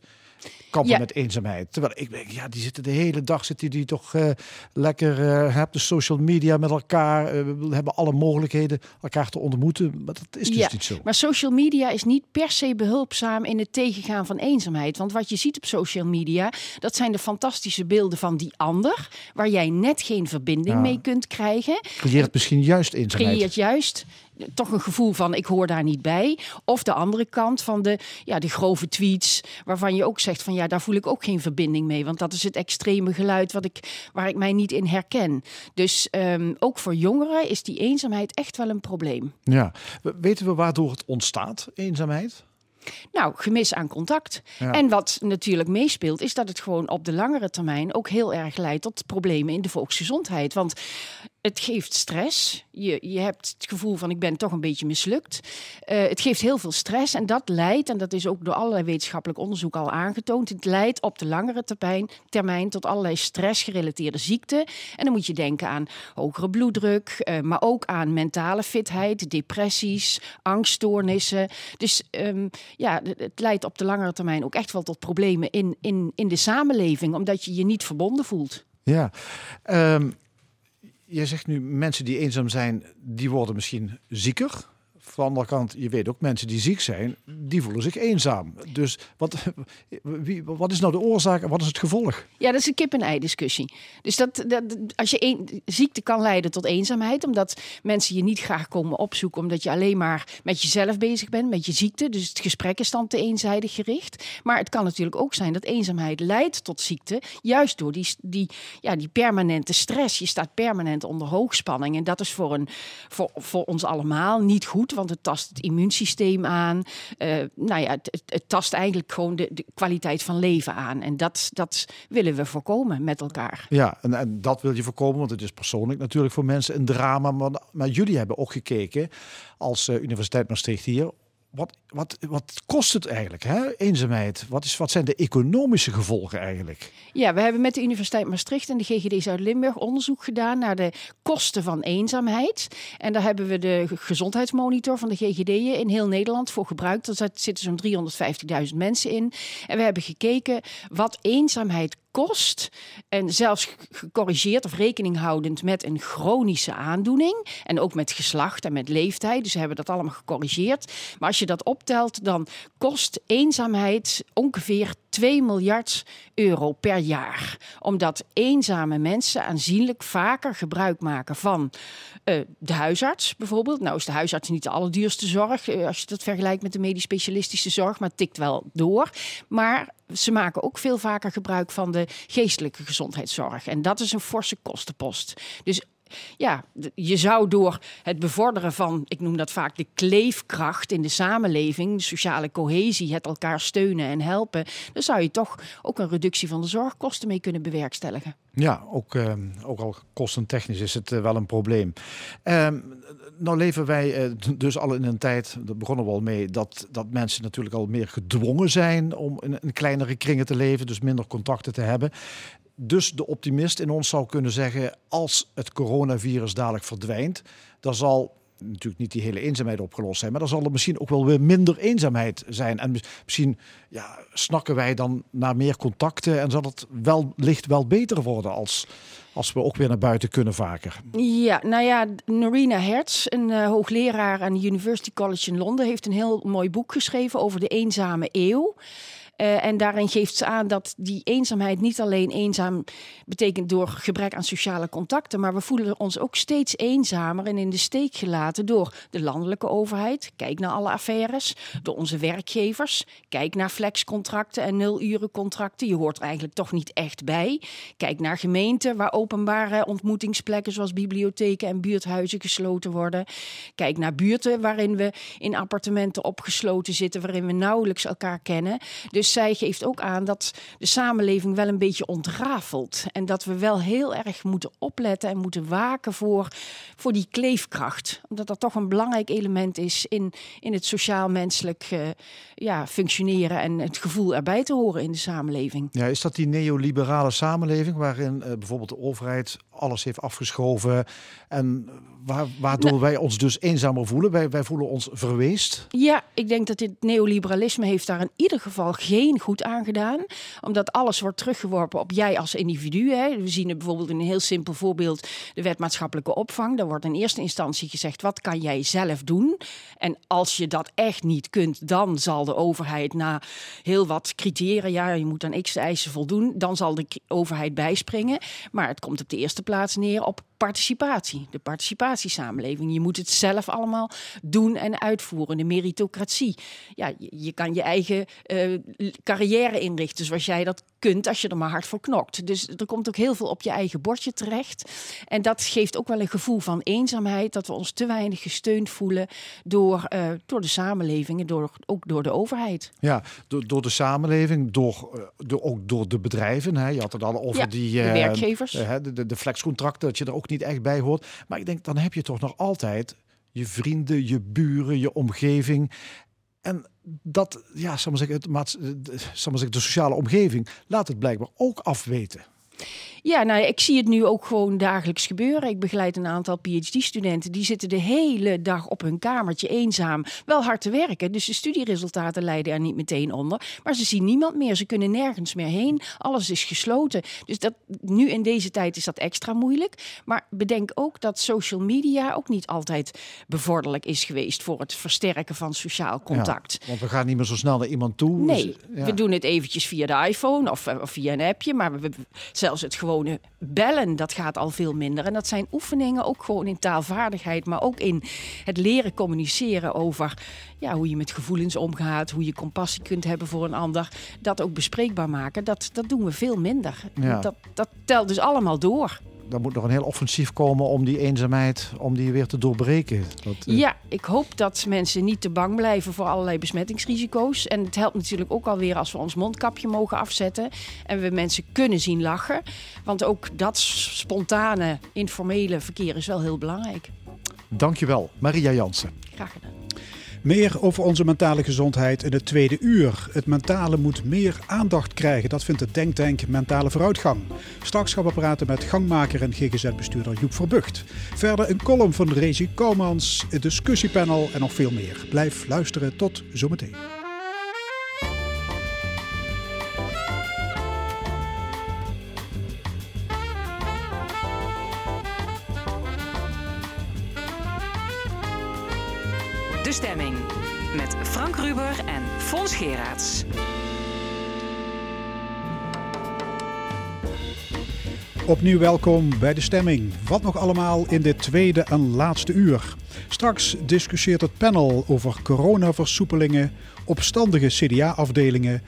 kampen Ja. met eenzaamheid. Terwijl ik denk, ja, die zitten de hele dag zitten die toch eh, lekker uh, op de social media met elkaar. eh, hebben alle mogelijkheden elkaar te ontmoeten. Maar dat is dus Ja, niet zo. Maar social media is niet per se behulpzaam in het tegengaan van eenzaamheid. Want wat je ziet op social media, dat zijn de fantastische beelden van die ander, waar jij net geen verbinding Ja. mee kunt krijgen. Creëert misschien juist eenzaamheid. creëert juist toch een gevoel van ik hoor daar niet bij. Of de andere kant van de, ja, de grove tweets waarvan je ook zegt van ja, daar voel ik ook geen verbinding mee. Want dat is het extreme geluid wat ik, waar ik mij niet in herken. Dus ehm, ook voor jongeren is die eenzaamheid echt wel een probleem. Ja. We- Weten we waardoor het ontstaat, eenzaamheid? Nou, gemis aan contact. Ja. En wat natuurlijk meespeelt, is dat het gewoon op de langere termijn ook heel erg leidt tot problemen in de volksgezondheid. Want het geeft stress. Je, je hebt het gevoel van ik ben toch een beetje mislukt. Eh, het geeft heel veel stress en dat leidt, en dat is ook door allerlei wetenschappelijk onderzoek al aangetoond, het leidt op de langere termijn, termijn tot allerlei stressgerelateerde ziekten. En dan moet je denken aan hogere bloeddruk, eh, maar ook aan mentale fitheid, depressies, angststoornissen. Dus ehm, ja, het- leidt op de langere termijn ook echt wel tot problemen in, in, in de samenleving, omdat je je niet verbonden voelt. Ja. Ehm, je zegt nu mensen die eenzaam zijn, die worden misschien zieker. Van de andere kant, je weet ook, mensen die ziek zijn, die voelen zich eenzaam. Dus wat, wie, wat is nou de oorzaak en wat is het gevolg? Ja, dat is een kip-en-ei discussie. Dus dat, dat, als je een, ziekte kan leiden tot eenzaamheid, omdat mensen je niet graag komen opzoeken, omdat je alleen maar met jezelf bezig bent, met je ziekte. Dus het gesprek is dan te eenzijdig gericht. Maar het kan natuurlijk ook zijn dat eenzaamheid leidt tot ziekte, juist door die, die, ja, die permanente stress. Je staat permanent onder hoogspanning. En dat is voor, een, voor, voor ons allemaal niet goed want het tast het immuunsysteem aan. Uh, nou ja, het, het, tast eigenlijk gewoon de, de, kwaliteit van leven aan. En dat, dat willen we voorkomen met elkaar. Ja, en, dat wil je voorkomen, want het is persoonlijk natuurlijk voor mensen een drama. Maar, maar jullie hebben ook gekeken als uh, Universiteit Maastricht hier wat, wat, wat kost het eigenlijk, hè? eenzaamheid? Wat, is, wat zijn de economische gevolgen eigenlijk? Ja, we hebben met de Universiteit Maastricht en de GGD Zuid-Limburg onderzoek gedaan naar de kosten van eenzaamheid. En daar hebben we de gezondheidsmonitor van de GGD in heel Nederland voor gebruikt. Er zitten zo'n 350.000 mensen in. En we hebben gekeken wat eenzaamheid kost. En zelfs gecorrigeerd of rekening houdend met een chronische aandoening. En ook met geslacht en met leeftijd. Dus we hebben dat allemaal gecorrigeerd. Maar als je dat optelt, dan kost eenzaamheid ongeveer 2 miljard euro per jaar. Omdat eenzame mensen aanzienlijk vaker gebruik maken van uh, de huisarts bijvoorbeeld. Nou is de huisarts niet de allerduurste zorg uh, als je dat vergelijkt met de medisch specialistische zorg, maar tikt wel door. Maar ze maken ook veel vaker gebruik van de geestelijke gezondheidszorg. En dat is een forse kostenpost. Dus ja, je zou door het bevorderen van, ik noem dat vaak de kleefkracht in de samenleving, sociale cohesie, het elkaar steunen en helpen, dan zou je toch ook een reductie van de zorgkosten mee kunnen bewerkstelligen. Ja, ook, uh, ook al kostentechnisch is het uh, wel een probleem. Uh, nou leven wij uh, dus al in een tijd, daar begonnen we al mee, dat, dat mensen natuurlijk al meer gedwongen zijn om in, in kleinere kringen te leven, dus minder contacten te hebben dus de optimist in ons zou kunnen zeggen: als het coronavirus dadelijk verdwijnt, dan zal natuurlijk niet die hele eenzaamheid opgelost zijn, maar dan zal er misschien ook wel weer minder eenzaamheid zijn. En misschien ja, snakken wij dan naar meer contacten en zal het wel licht wel beter worden als, als we ook weer naar buiten kunnen vaker. Ja, nou ja, Norina Hertz, een uh, hoogleraar aan de University College in Londen, heeft een heel mooi boek geschreven over de eenzame eeuw. Uh, en daarin geeft ze aan dat die eenzaamheid niet alleen eenzaam betekent door gebrek aan sociale contacten, maar we voelen ons ook steeds eenzamer en in de steek gelaten door de landelijke overheid. Kijk naar alle affaires, door onze werkgevers. Kijk naar flexcontracten en nulurencontracten. Je hoort er eigenlijk toch niet echt bij. Kijk naar gemeenten waar openbare ontmoetingsplekken zoals bibliotheken en buurthuizen gesloten worden. Kijk naar buurten waarin we in appartementen opgesloten zitten, waarin we nauwelijks elkaar kennen. Dus dus zij geeft ook aan dat de samenleving wel een beetje ontrafelt. En dat we wel heel erg moeten opletten en moeten waken voor, voor die kleefkracht. Omdat dat toch een belangrijk element is in, in het sociaal-menselijk uh, ja, functioneren en het gevoel erbij te horen in de samenleving. Ja, is dat die neoliberale samenleving waarin uh, bijvoorbeeld de overheid alles heeft afgeschoven en waardoor nou, wij ons dus eenzamer voelen? Wij, wij voelen ons verweest? Ja, ik denk dat dit neoliberalisme heeft daar in ieder geval geen goed aan gedaan. Omdat alles wordt teruggeworpen op jij als individu. Hè. We zien het bijvoorbeeld in een heel simpel voorbeeld de wet maatschappelijke opvang. Daar wordt in eerste instantie gezegd, wat kan jij zelf doen? En als je dat echt niet kunt, dan zal de overheid na heel wat criteria, je moet aan x eisen voldoen, dan zal de overheid bijspringen. Maar het komt op de eerste plaats neer op participatie, de participatiesamenleving. Je moet het zelf allemaal doen en uitvoeren, de meritocratie. Ja, je, je kan je eigen uh, carrière inrichten zoals jij dat kunt als je er maar hard voor knokt. Dus er komt ook heel veel op je eigen bordje terecht. En dat geeft ook wel een gevoel van eenzaamheid, dat we ons te weinig gesteund voelen door, uh, door de samenleving en door, ook door de overheid. Ja, door, door de samenleving, door, uh, door, ook door de bedrijven. Hè. Je had het al over ja, die de werkgevers. de, de, de flexcontracten, dat je er ook niet echt bij hoort. Maar ik denk, dan heb je toch nog altijd je vrienden, je buren, je omgeving. En dat, ja, zal zeggen, het, zal maar zeggen, de sociale omgeving laat het blijkbaar ook afweten. Ja, nou, ik zie het nu ook gewoon dagelijks gebeuren. Ik begeleid een aantal PhD-studenten. Die zitten de hele dag op hun kamertje eenzaam. Wel hard te werken. Dus de studieresultaten leiden er niet meteen onder. Maar ze zien niemand meer. Ze kunnen nergens meer heen. Alles is gesloten. Dus dat, nu in deze tijd is dat extra moeilijk. Maar bedenk ook dat social media ook niet altijd bevorderlijk is geweest voor het versterken van sociaal contact. Ja, want we gaan niet meer zo snel naar iemand toe. Nee, dus, we doen het eventjes via de iPhone of, of via een appje. Maar we, zelfs het bellen, dat gaat al veel minder. En dat zijn oefeningen ook gewoon in taalvaardigheid, maar ook in het leren communiceren over ja, hoe je met gevoelens omgaat, hoe je compassie kunt hebben voor een ander. Dat ook bespreekbaar maken, dat, dat doen we veel minder. Ja. Dat, dat telt dus allemaal door er moet nog een heel offensief komen om die eenzaamheid, om die weer te doorbreken. Dat, uh... Ja, ik hoop dat mensen niet te bang blijven voor allerlei besmettingsrisico's. En het helpt natuurlijk ook alweer als we ons mondkapje mogen afzetten en we mensen kunnen zien lachen. Want ook dat spontane, informele verkeer is wel heel belangrijk. Dankjewel, Maria Jansen. Graag gedaan. Meer over onze mentale gezondheid in het tweede uur. Het mentale moet meer aandacht krijgen. Dat vindt het Denktank Mentale Vooruitgang. Straks gaan we praten met gangmaker en GGZ-bestuurder Joep Verbucht. Verder een column van Rezi Koumans, een discussiepanel en nog veel meer. Blijf luisteren. Tot zometeen. Frank Ruber en Fons Geraerts. Opnieuw welkom bij De Stemming. Wat nog allemaal in dit tweede en laatste uur. Straks discussieert het panel over coronaversoepelingen, opstandige CDA-afdelingen,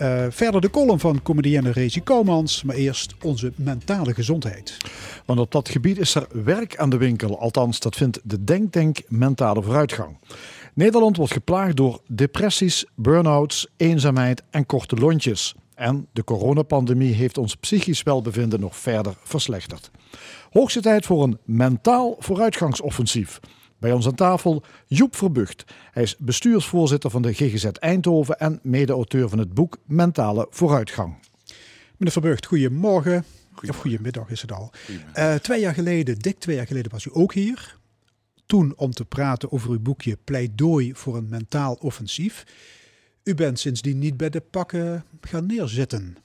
uh, verder de column van comedienne Rezi Koumans, maar eerst onze mentale gezondheid. Want op dat gebied is er werk aan de winkel, althans dat vindt de Denktank Mentale Vooruitgang. Nederland wordt geplaagd door depressies, burn-outs, eenzaamheid en korte lontjes. En de coronapandemie heeft ons psychisch welbevinden nog verder verslechterd. Hoogste tijd voor een mentaal vooruitgangsoffensief. Bij ons aan tafel Joep Verbucht. Hij is bestuursvoorzitter van de GGZ Eindhoven en mede-auteur van het boek Mentale Vooruitgang. Meneer Verbucht, goedemorgen. Of goedemiddag is het al. Uh, twee jaar geleden, dik twee jaar geleden, was u ook hier. Toen om te praten over uw boekje Pleidooi voor een mentaal offensief. U bent sindsdien niet bij de pakken gaan neerzitten.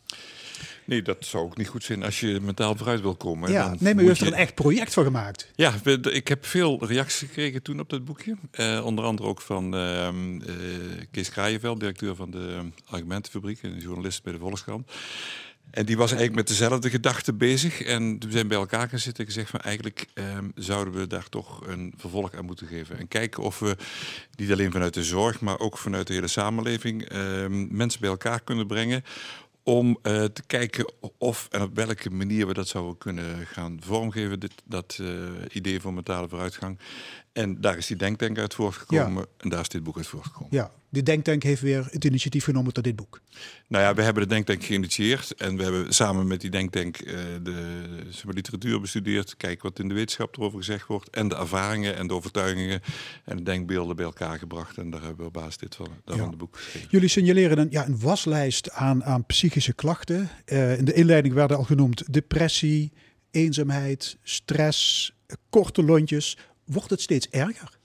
Nee, dat zou ook niet goed zijn als je mentaal vooruit wil komen. Ja, dan nee, maar u heeft er een echt project voor gemaakt. Ja, ik heb veel reacties gekregen toen op dat boekje. Uh, onder andere ook van uh, uh, Kees Kraaienveld, directeur van de Argumentenfabriek en journalist bij de Volkskrant. En die was eigenlijk met dezelfde gedachten bezig. En we zijn bij elkaar gaan zitten en gezegd van eigenlijk ehm, zouden we daar toch een vervolg aan moeten geven. En kijken of we niet alleen vanuit de zorg, maar ook vanuit de hele samenleving ehm, mensen bij elkaar kunnen brengen om uh, te kijken of en op welke manier we dat zouden kunnen gaan vormgeven, dit, dat uh, idee van mentale vooruitgang. En daar is die denktank uit voortgekomen ja. en daar is dit boek uit voortgekomen. Ja, de denktank heeft weer het initiatief genomen tot dit boek. Nou ja, we hebben de denktank geïnitieerd en we hebben samen met die denktank uh, de, de literatuur bestudeerd, kijken wat in de wetenschap erover gezegd wordt en de ervaringen en de overtuigingen en de denkbeelden bij elkaar gebracht. En daar hebben we op basis dit van, daarvan ja. de boek geschreven. Jullie signaleren een, ja, een waslijst aan, aan psychische klachten. Uh, in de inleiding werden al genoemd depressie, eenzaamheid, stress, korte lontjes. Wordt het steeds erger?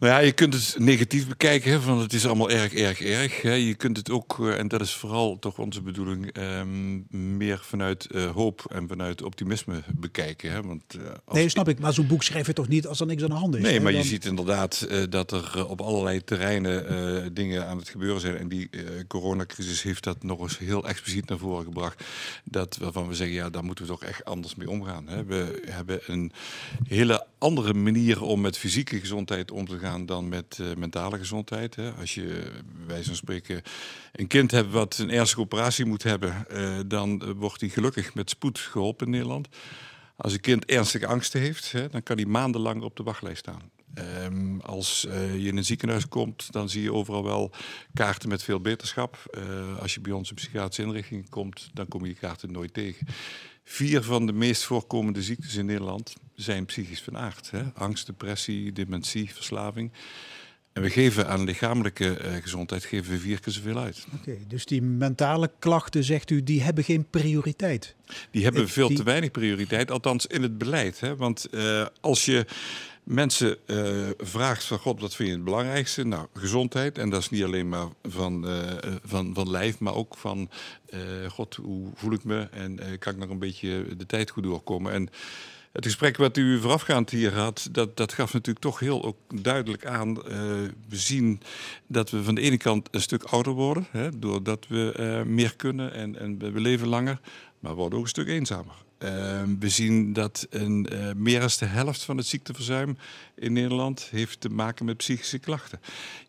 Nou ja, je kunt het negatief bekijken, hè, van het is allemaal erg, erg, erg. Hè. Je kunt het ook, uh, en dat is vooral toch onze bedoeling, um, meer vanuit uh, hoop en vanuit optimisme bekijken. Hè. Want, uh, nee, snap ik, maar zo'n boek schrijf je toch niet als er niks aan de hand is? Nee, hè? maar Dan... je ziet inderdaad dat er op allerlei terreinen dingen aan het gebeuren zijn. En die coronacrisis heeft dat nog eens heel expliciet naar voren gebracht. Dat waarvan we zeggen, ja, daar moeten we toch echt anders mee omgaan. Hè. We hebben een hele andere manier om met fysieke gezondheid om te gaan dan met uh, mentale gezondheid. Hè. Als je, wij van spreken, een kind hebt wat een ernstige operatie moet hebben, uh, dan wordt hij gelukkig met spoed geholpen in Nederland. Als een kind ernstige angsten heeft, hè, dan kan hij maandenlang op de wachtlijst staan. Um, als je in een ziekenhuis komt, dan zie je overal wel kaarten met veel beterschap. Als je bij in psychiatrische inrichting komt, dan kom je die kaarten nooit tegen. Vier van de meest voorkomende ziektes in Nederland zijn psychisch van aard. Hè? Angst, depressie, dementie, verslaving. En we geven aan lichamelijke eh, gezondheid geven we vier keer zoveel uit. Oké, dus die mentale klachten, zegt u, die hebben geen prioriteit. Die hebben veel die- te weinig prioriteit, althans in het beleid. Hè? Want eh, als je mensen eh, vraagt van God, wat vind je het belangrijkste? Nou, gezondheid. En dat is niet alleen maar van, van, van lijf, maar ook van God, hoe voel ik me? En kan ik nog een beetje de tijd goed doorkomen? En het gesprek wat u voorafgaand hier had, dat, dat gaf natuurlijk toch heel ook duidelijk aan. eh, we zien dat we van de ene kant een stuk ouder worden, hè, doordat we eh, meer kunnen en, en we leven langer, maar we worden ook een stuk eenzamer. Eh, we zien dat een, meer dan de helft van het ziekteverzuim in Nederland heeft te maken met psychische klachten.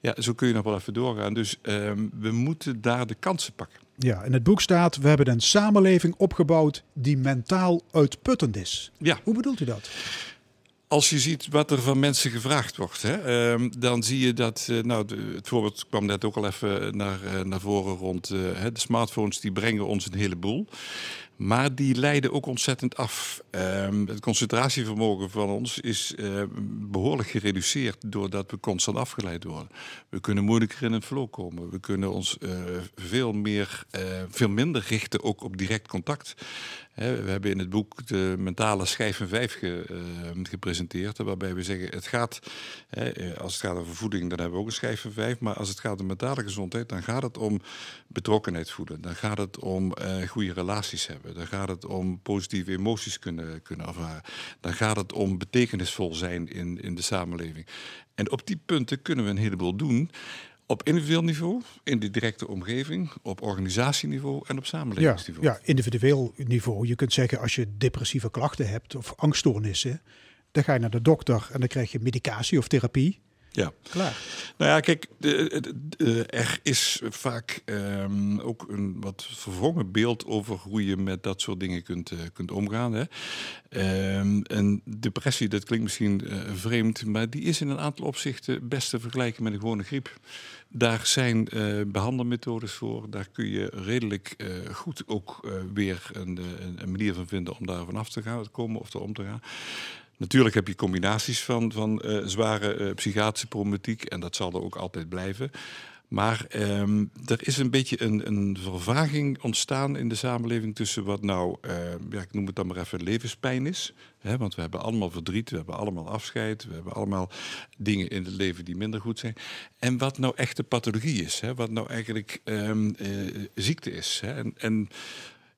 Ja, zo kun je nog wel even doorgaan. Dus eh, we moeten daar de kansen pakken. Ja, in het boek staat, we hebben een samenleving opgebouwd die mentaal uitputtend is. Ja. Hoe bedoelt u dat? Als je ziet wat er van mensen gevraagd wordt, hè, ehm, dan zie je dat. eh, nou, de- het voorbeeld kwam net ook al even naar, eh, naar voren rond eh, hè, de smartphones, die brengen ons een heleboel. Maar die leiden ook ontzettend af. Ehm, het concentratievermogen van ons is eh, behoorlijk gereduceerd doordat we constant afgeleid worden. We kunnen moeilijker in het flow komen. We kunnen ons eh, veel, meer, eh, veel minder richten ook op direct contact. We hebben in het boek de mentale schijf van vijf eh, gepresenteerd. Waarbij we zeggen, het gaat, eh, als het gaat over voeding, dan hebben we ook een schijf van vijf. Maar als het gaat om mentale gezondheid, dan gaat het om betrokkenheid voeden. Dan gaat het om eh, goede relaties hebben. Dan gaat het om positieve emoties kunnen, kunnen ervaren. Dan gaat het om betekenisvol zijn in, in de samenleving. En op die punten kunnen we een heleboel doen. Op individueel niveau, in de directe omgeving, op organisatieniveau en op Ja, samenlevingsniveau. ja, individueel niveau. Je kunt zeggen, als je depressieve klachten hebt of angststoornissen, dan ga je naar de dokter en dan krijg je medicatie of therapie. Ja. Klaar. Nou ja, kijk, de, de- de- er is vaak ehm, ook een wat verwrongen beeld over hoe je met dat soort dingen kunt, eh, kunt omgaan. Hè. Ehm, en depressie, dat klinkt misschien eh, vreemd, maar die is in een aantal opzichten best te vergelijken met een gewone griep. Daar zijn eh, behandelmethodes voor. Daar kun je redelijk eh, goed ook eh, weer een, een, manier van vinden om daar vanaf te gaan, te komen of er om te gaan. Natuurlijk heb je combinaties van, van zware psychiatrische problematiek en dat zal er ook altijd blijven. Maar ehm, er is een beetje een, een vervaging ontstaan in de samenleving tussen wat nou, eh, ja, ik noem het dan maar even levenspijn is. Hè, want we hebben allemaal verdriet, we hebben allemaal afscheid, we hebben allemaal dingen in het leven die minder goed zijn. En wat nou echte pathologie is, hè, wat nou eigenlijk ehm, eh, ziekte is. Hè. En, en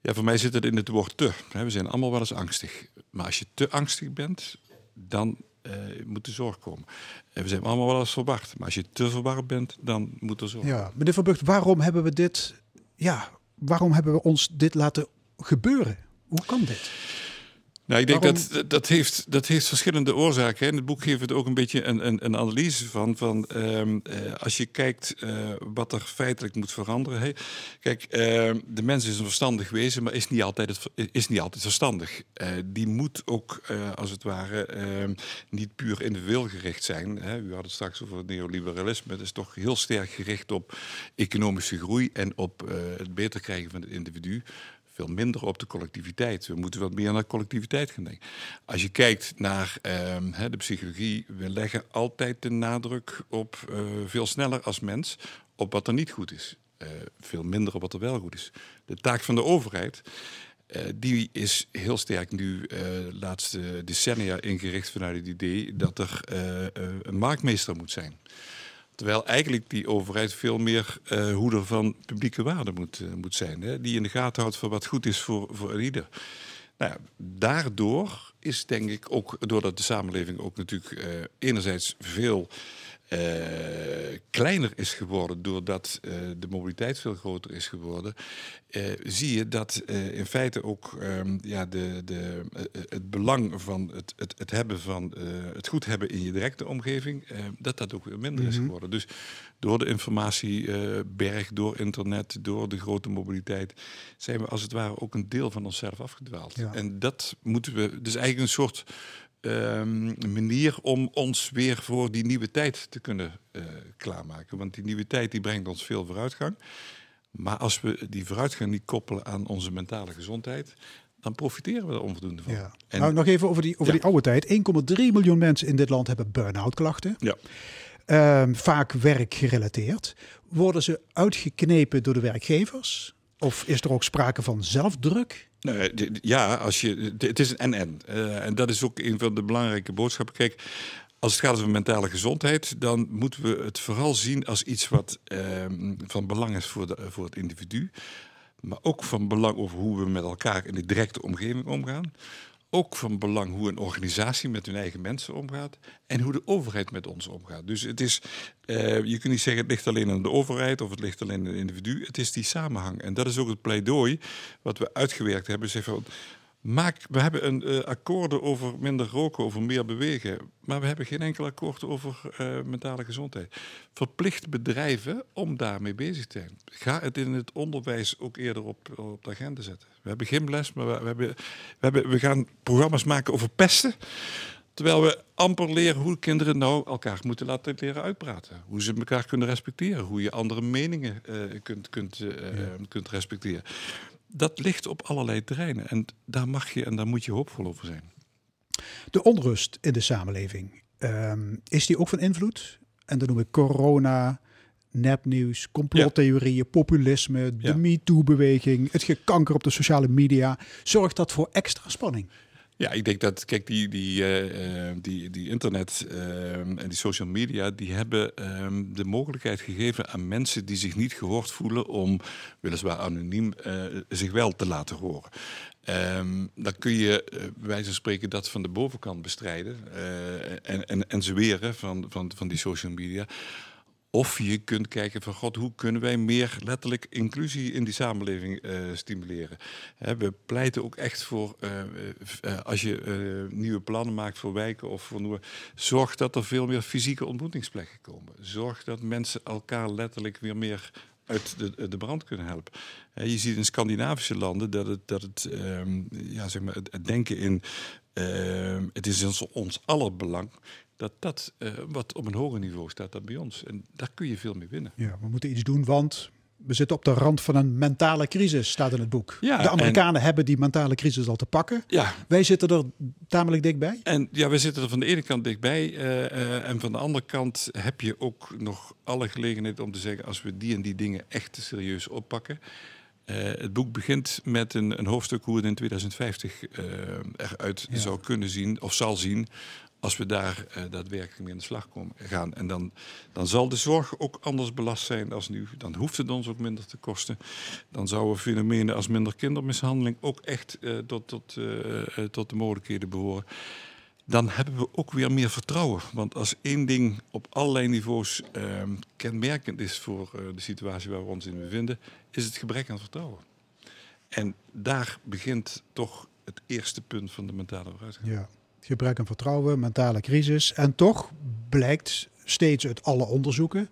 ja, voor mij zit het in het woord te. We zijn allemaal wel eens angstig. Maar als je te angstig bent, dan eh, moet er zorg komen. En we zijn allemaal wel eens verward. Maar als je te verward bent, dan moet er zorg Ja, meneer Van Bucht, waarom hebben we dit, ja, waarom hebben we ons dit laten gebeuren? Hoe kan dit? Nou, ik denk Waarom- dat dat heeft, dat heeft verschillende oorzaken. In het boek we het ook een beetje een, een, een analyse van. van ehm, eh, als je kijkt eh, wat er feitelijk moet veranderen. Kijk, ehm, de mens is een verstandig wezen, maar is niet altijd, het, is niet altijd verstandig. Eh, die moet ook, als het ware, ehm, niet puur individueel gericht zijn. Hè. U had het straks over het neoliberalisme. Het is toch heel sterk gericht op economische groei en op het beter krijgen van het individu veel minder op de collectiviteit. We moeten wat meer naar collectiviteit gaan denken. Als je kijkt naar ehm, de psychologie, we leggen altijd de nadruk op eh, veel sneller als mens op wat er niet goed is. Eh, veel minder op wat er wel goed is. De taak van de overheid. eh, die is heel sterk nu eh laatste decennia ingericht vanuit het idee dat er een marktmeester moet zijn. Terwijl eigenlijk die overheid veel meer eh hoeder van publieke waarde moet, eh, moet zijn. Hè? Die in de gaten houdt voor wat goed is voor, voor ieder. Nou ja, daardoor is denk ik ook, doordat de samenleving ook natuurlijk eh, enerzijds veel eh, kleiner is geworden, doordat eh, de mobiliteit veel groter is geworden, eh, zie je dat in feite ook ehm, ja, de, de, het belang van het, het, het hebben van het goed hebben in je directe omgeving, dat dat ook weer minder is geworden. Dus door de informatieberg, door internet, door de grote mobiliteit, zijn we als het ware ook een deel van onszelf afgedwaald. Ja. En dat moeten we, dus eigenlijk een soort ehm, manier om ons weer voor die nieuwe tijd te kunnen eh, klaarmaken. Want die nieuwe tijd die brengt ons veel vooruitgang. Maar als we die vooruitgang niet koppelen aan onze mentale gezondheid, dan profiteren we er onvoldoende van. Ja. En- nou, nog even over die, over Ja. die oude tijd. 1,3 miljoen mensen in dit land hebben burn-out klachten. Ja. ehm, vaak werkgerelateerd. Worden ze uitgeknepen door de werkgevers? Of is er ook sprake van zelfdruk? D- ja, als je, het is een en-en. Eh, en dat is ook een van de belangrijke boodschappen. Kijk, als het gaat over mentale gezondheid, dan moeten we het vooral zien als iets wat ehm, van belang is voor, de, voor het individu. Maar ook van belang over hoe we met elkaar in de directe omgeving omgaan. Ook van belang hoe een organisatie met hun eigen mensen omgaat. En hoe de overheid met ons omgaat. Dus het is, eh, je kunt niet zeggen het ligt alleen aan de overheid of het ligt alleen aan het individu. Het is die samenhang. En dat is ook het pleidooi wat we uitgewerkt hebben. Zeg van, maak, we hebben een eh, akkoorden over minder roken, over meer bewegen. Maar we hebben geen enkel akkoord over eh, mentale gezondheid. Verplicht bedrijven om daarmee bezig te zijn. Ga het in het onderwijs ook eerder op, op de agenda zetten. We hebben gymles, maar we, we, hebben, we, hebben, we gaan programma's maken over pesten. Terwijl we amper leren hoe kinderen nou elkaar moeten laten leren uitpraten. Hoe ze elkaar kunnen respecteren. Hoe je andere meningen eh, kunt, kunt, kunt respecteren. Dat ligt op allerlei terreinen. En daar mag je en daar moet je hoopvol over zijn. De onrust in de samenleving, ehm, is die ook van invloed? En dan noem ik corona, nepnieuws, complottheorieën, populisme, de Ja. MeToo-beweging, het gekanker op de sociale media. Zorgt dat voor extra spanning? Ja, ik denk dat, kijk, die, die, eh, eh, die, die internet eh, en die social media, die hebben eh, de mogelijkheid gegeven aan mensen die zich niet gehoord voelen om, weliswaar anoniem, eh, zich wel te laten horen. Ehm, dan kun je, bij wijze van spreken, dat van de bovenkant bestrijden en, en, en zweren van, van, van die social media. Of je kunt kijken van god, hoe kunnen wij meer letterlijk inclusie in die samenleving eh, stimuleren. Hè, we pleiten ook echt voor, eh, eh, als je nieuwe plannen maakt voor wijken of voor nieuwe, zorg dat er veel meer fysieke ontmoetingsplekken komen. Zorg dat mensen elkaar letterlijk weer meer uit de, de brand kunnen helpen. Je ziet in Scandinavische landen dat het, dat het, ehm, ja, zeg maar, het, denken in ehm, het is ons, ons aller belang dat dat eh, wat op een hoger niveau staat dan bij ons. En daar kun je veel mee winnen. Ja, we moeten iets doen, want we zitten op de rand van een mentale crisis, staat in het boek. Ja, de Amerikanen hebben die mentale crisis al te pakken. Ja, Wij zitten er tamelijk dichtbij. En ja, we zitten er van de ene kant dichtbij. eh, en van de andere kant heb je ook nog alle gelegenheid om te zeggen... als we die en die dingen echt serieus oppakken... Het boek begint met een, een hoofdstuk hoe het in 2050 eh, eruit Ja. zou kunnen zien, of zal zien, als we daar eh, daadwerkelijk mee aan de slag komen, gaan. En dan, dan zal de zorg ook anders belast zijn als nu. Dan hoeft het ons ook minder te kosten. Dan zouden fenomenen als minder kindermishandeling ook echt eh, tot, tot, eh, tot de mogelijkheden behoren dan hebben we ook weer meer vertrouwen. Want als één ding op allerlei niveaus ehm, kenmerkend is voor de situatie waar we ons in bevinden, is het gebrek aan vertrouwen. En daar begint toch het eerste punt van de mentale vooruitgang. Ja. Gebrek aan vertrouwen, mentale crisis. En toch blijkt steeds uit alle onderzoeken,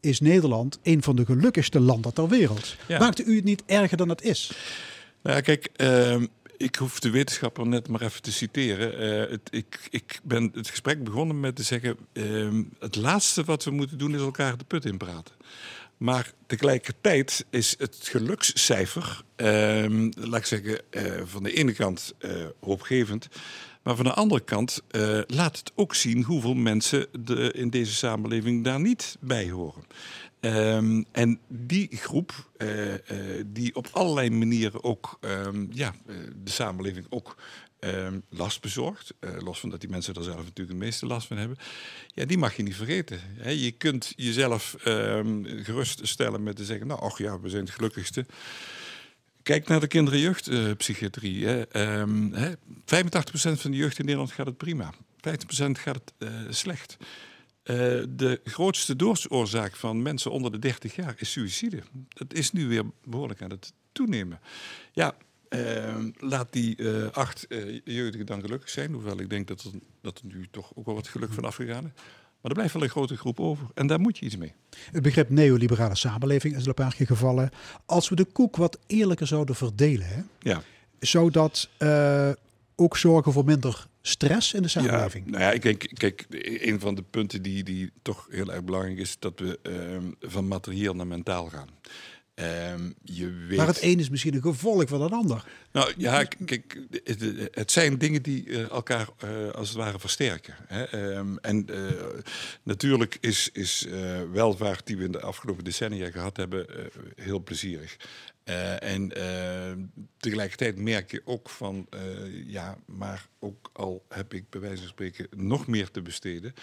is Nederland een van de gelukkigste landen ter wereld. Ja. Maakt u het niet erger dan het is? Nou ja, kijk, ehm, ik hoef de wetenschapper net maar even te citeren. Eh, het, ik, ik ben het gesprek begonnen met te zeggen: ehm, het laatste wat we moeten doen is elkaar de put in praten. Maar tegelijkertijd is het gelukscijfer, ehm, laat ik zeggen, eh, van de ene kant eh, hoopgevend. Maar van de andere kant eh, laat het ook zien hoeveel mensen de, in deze samenleving daar niet bij horen. Ehm, en die groep, eh, eh, die op allerlei manieren ook ehm, ja, de samenleving ook ehm, last bezorgt, los van dat die mensen er zelf natuurlijk het meeste last van hebben, ja, die mag je niet vergeten. Je kunt jezelf geruststellen met te zeggen, nou, ach ja, we zijn het gelukkigste. Kijk naar de kinder- en jeugdpsychiatrie. hè. Ehm, hè, 85% van de jeugd in Nederland gaat het prima. 50% gaat het eh, slecht. Eh, de grootste doodsoorzaak van mensen onder de 30 jaar is suïcide. Dat is nu weer behoorlijk aan het toenemen. Ja, ehm, laat die eh, acht jeugdigen dan gelukkig zijn. Hoewel ik denk dat er, dat nu toch ook wel wat geluk van afgegaan is. Maar er blijft wel een grote groep over. En daar moet je iets mee. Het begrip neoliberale samenleving is er een paar keer gevallen. Als we de koek wat eerlijker zouden verdelen, hè, Ja. zou dat eh, ook zorgen voor minder stress in de samenleving? Ja, nou ja, ik denk, kijk, een van de punten die, die toch heel erg belangrijk is, dat we ehm, van materieel naar mentaal gaan. Ehm, je weet... Maar het een is misschien een gevolg van het ander. Nou ja, kijk, het, zijn dingen die eh, elkaar eh, als het ware versterken. Hè? Ehm, en eh, natuurlijk is, is welvaart die we in de afgelopen decennia gehad hebben heel plezierig. En eh, tegelijkertijd merk je ook van, ja, maar ook al heb ik bij wijze van spreken nog meer te besteden,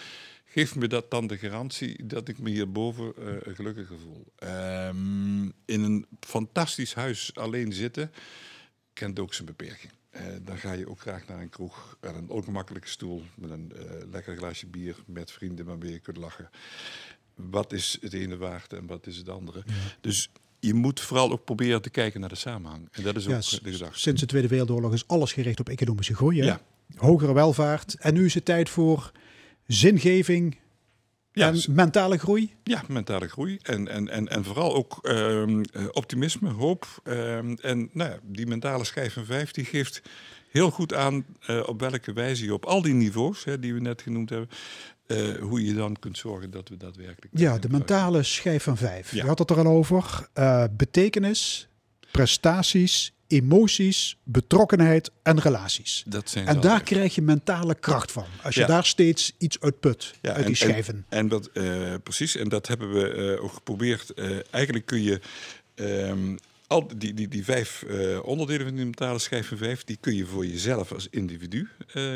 geeft me dat dan de garantie dat ik me hierboven eh gelukkiger voel. Ehm, in een fantastisch huis alleen zitten kent ook zijn beperking. Eh, dan ga je ook graag naar een kroeg met een ongemakkelijke stoel, met een eh, lekker glaasje bier, met vrienden waarmee je kunt lachen. Wat is het ene waard en wat is het andere? Dus je moet vooral ook proberen te kijken naar de samenhang. En dat is ook Ja, de gedachte. sinds de Tweede Wereldoorlog is alles gericht op economische groei. hè? Ja. Hogere welvaart. En nu is het tijd voor zingeving Ja, en mentale groei. Ja, mentale groei. En, en, en, en vooral ook ehm, eh, optimisme, hoop. Ehm, en nou ja, die mentale schijf van vijf die geeft heel goed aan eh, op welke wijze je op al die niveaus hè, die we net genoemd hebben, eh, hoe je dan kunt zorgen dat we daadwerkelijk. Ja, de mentale schijf van vijf. Ja. Je had het er al over. Betekenis, prestaties, emoties, betrokkenheid en relaties. Dat zijn En daar krijg je mentale kracht van. Als je Ja. daar steeds iets uitput Ja, uit die schijven. En, en dat, eh, precies, en dat hebben we eh, ook geprobeerd. Eh, eigenlijk kun je ehm, al die, die, die vijf onderdelen van die mentale schijf van vijf, die kun je voor jezelf als individu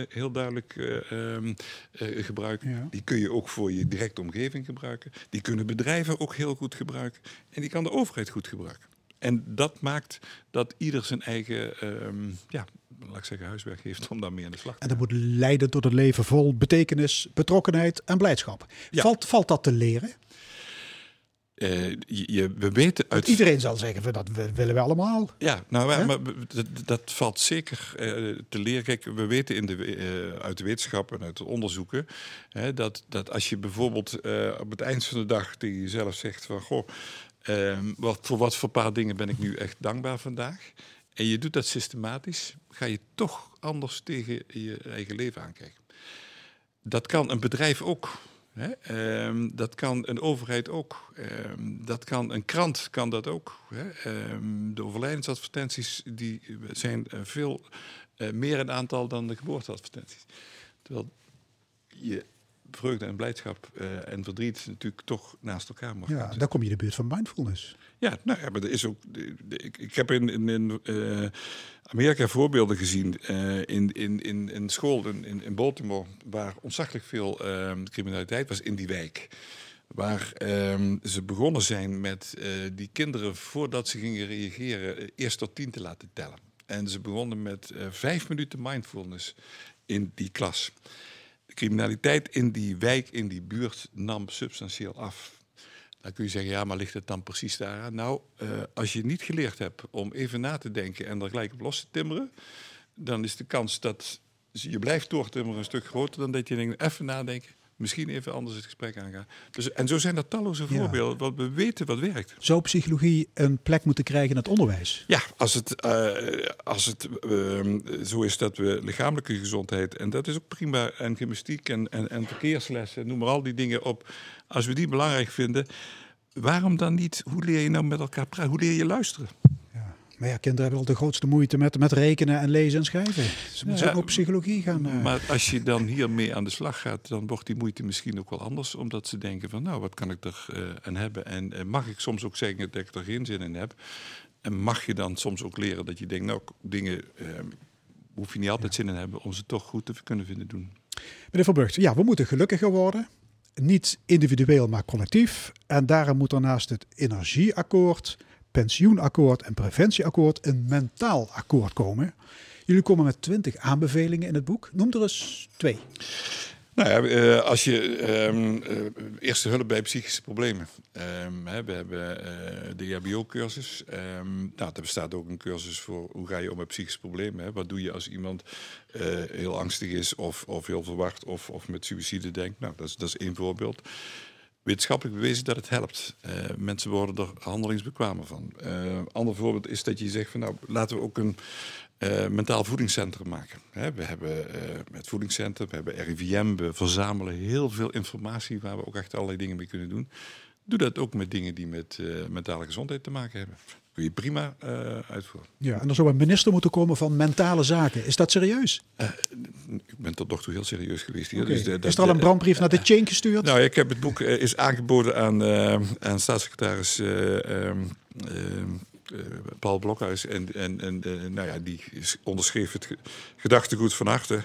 heel duidelijk eh, ehm, eh, gebruiken. Ja. Die kun je ook voor je directe omgeving gebruiken. Die kunnen bedrijven ook heel goed gebruiken. En die kan de overheid goed gebruiken. En dat maakt dat ieder zijn eigen, ehm, ja, laat ik zeggen, huiswerk heeft om daarmee aan de slag te En dat moet leiden tot een leven vol betekenis, betrokkenheid en blijdschap. Ja. Valt, valt dat te leren? Eh, je, we weten uit... Iedereen zal zeggen, van, dat we- willen we allemaal. Ja, nou, maar, maar dat, dat valt zeker eh, te leren. Kijk, we weten in de, we- eh, uit de wetenschap en uit de onderzoeken hè, dat, dat als je bijvoorbeeld op het eind van de dag tegen jezelf zegt van goh, ehm, wat, voor wat voor paar dingen ben ik nu echt dankbaar vandaag? En je doet dat systematisch, ga je toch anders tegen je eigen leven aankijken. Dat kan een bedrijf ook. Hè? Ehm, dat kan een overheid ook. Ehm, dat kan een krant kan dat ook. Hè? De overlijdensadvertenties die zijn eh, veel eh, meer in aantal dan de geboorteadvertenties. Terwijl je vreugde en blijdschap eh, en verdriet natuurlijk toch naast elkaar mag Ja, dan kom je in de buurt van mindfulness. ja, nou ja, maar er is ook. Ik, ik heb in, in, in eh, Amerika voorbeelden gezien eh, in, in, in, in school in, in, Baltimore, waar ontzaglijk veel ehm, criminaliteit was in die wijk. Waar ehm, ze begonnen zijn met die kinderen, voordat ze gingen reageren, eerst tot tien te laten tellen. En ze begonnen met vijf minuten mindfulness in die klas. De criminaliteit in die wijk, in die buurt, nam substantieel af. Dan kun je zeggen, ja, maar ligt het dan precies daaraan? Nou, eh, als je niet geleerd hebt om even na te denken en er gelijk op los te timmeren, dan is de kans dat je blijft doortimmeren een stuk groter dan dat je denkt, even nadenken, misschien even anders het gesprek aangaan. Dus, en zo zijn er talloze Ja. voorbeelden, want we weten wat werkt. Zou psychologie een plek moeten krijgen in het onderwijs? Ja, als het, eh, als het ehm, zo is dat we lichamelijke gezondheid, en dat is ook prima, en gymnastiek en, en, en verkeerslessen, noem maar al die dingen op, als we die belangrijk vinden, waarom dan niet, hoe leer je nou met elkaar praten, hoe leer je luisteren? Maar ja, kinderen hebben al de grootste moeite met, met rekenen en lezen en schrijven. Ze moeten Ja, ook psychologie gaan... eh, Maar als je dan hiermee aan de slag gaat, dan wordt die moeite misschien ook wel anders, omdat ze denken van, nou, wat kan ik er eh, aan hebben? En eh, mag ik soms ook zeggen dat ik er geen zin in heb? En mag je dan soms ook leren dat je denkt, nou, dingen eh, hoef je niet altijd zin in hebben om ze toch goed te kunnen vinden doen. Meneer Van Burgt, ja, we moeten gelukkiger worden. Niet individueel, maar collectief. En daarom moet er naast het energieakkoord, pensioenakkoord en preventieakkoord een mentaal akkoord komen. Jullie komen met twintig aanbevelingen in het boek. Noem er eens twee. Nou ja, eh, als je eh, eerste hulp bij psychische problemen. Hè, we hebben eh, de EHBO-cursus. Ehm, nou, er bestaat ook een cursus voor hoe ga je om met psychische problemen. Wat doe je als iemand heel angstig is of, of heel verwacht of, of met suïcide denkt. Nou, dat is, dat is één voorbeeld. Wetenschappelijk bewezen dat het helpt. Eh, mensen worden er handelingsbekwamer van. Eh ander voorbeeld is dat je zegt van nou laten we ook een eh, mentaal voedingscentrum maken. Hè, we hebben het voedingscentrum, we hebben RIVM, we verzamelen heel veel informatie waar we ook echt allerlei dingen mee kunnen doen. doe dat ook met dingen die met mentale gezondheid te maken hebben. Kun je prima uh, uitvoeren. Ja, en er zou een minister moeten komen van mentale zaken. Is dat serieus? Uh, ik ben tot nog toe heel serieus geweest hier. Okay. Dus de, is er al een brandbrief naar de chain gestuurd? Nou, ik heb het boek is aangeboden aan, aan staatssecretaris ehm, Paul Blokhuis. En, en, en nou ja, die onderschreef het gedachtegoed van harte.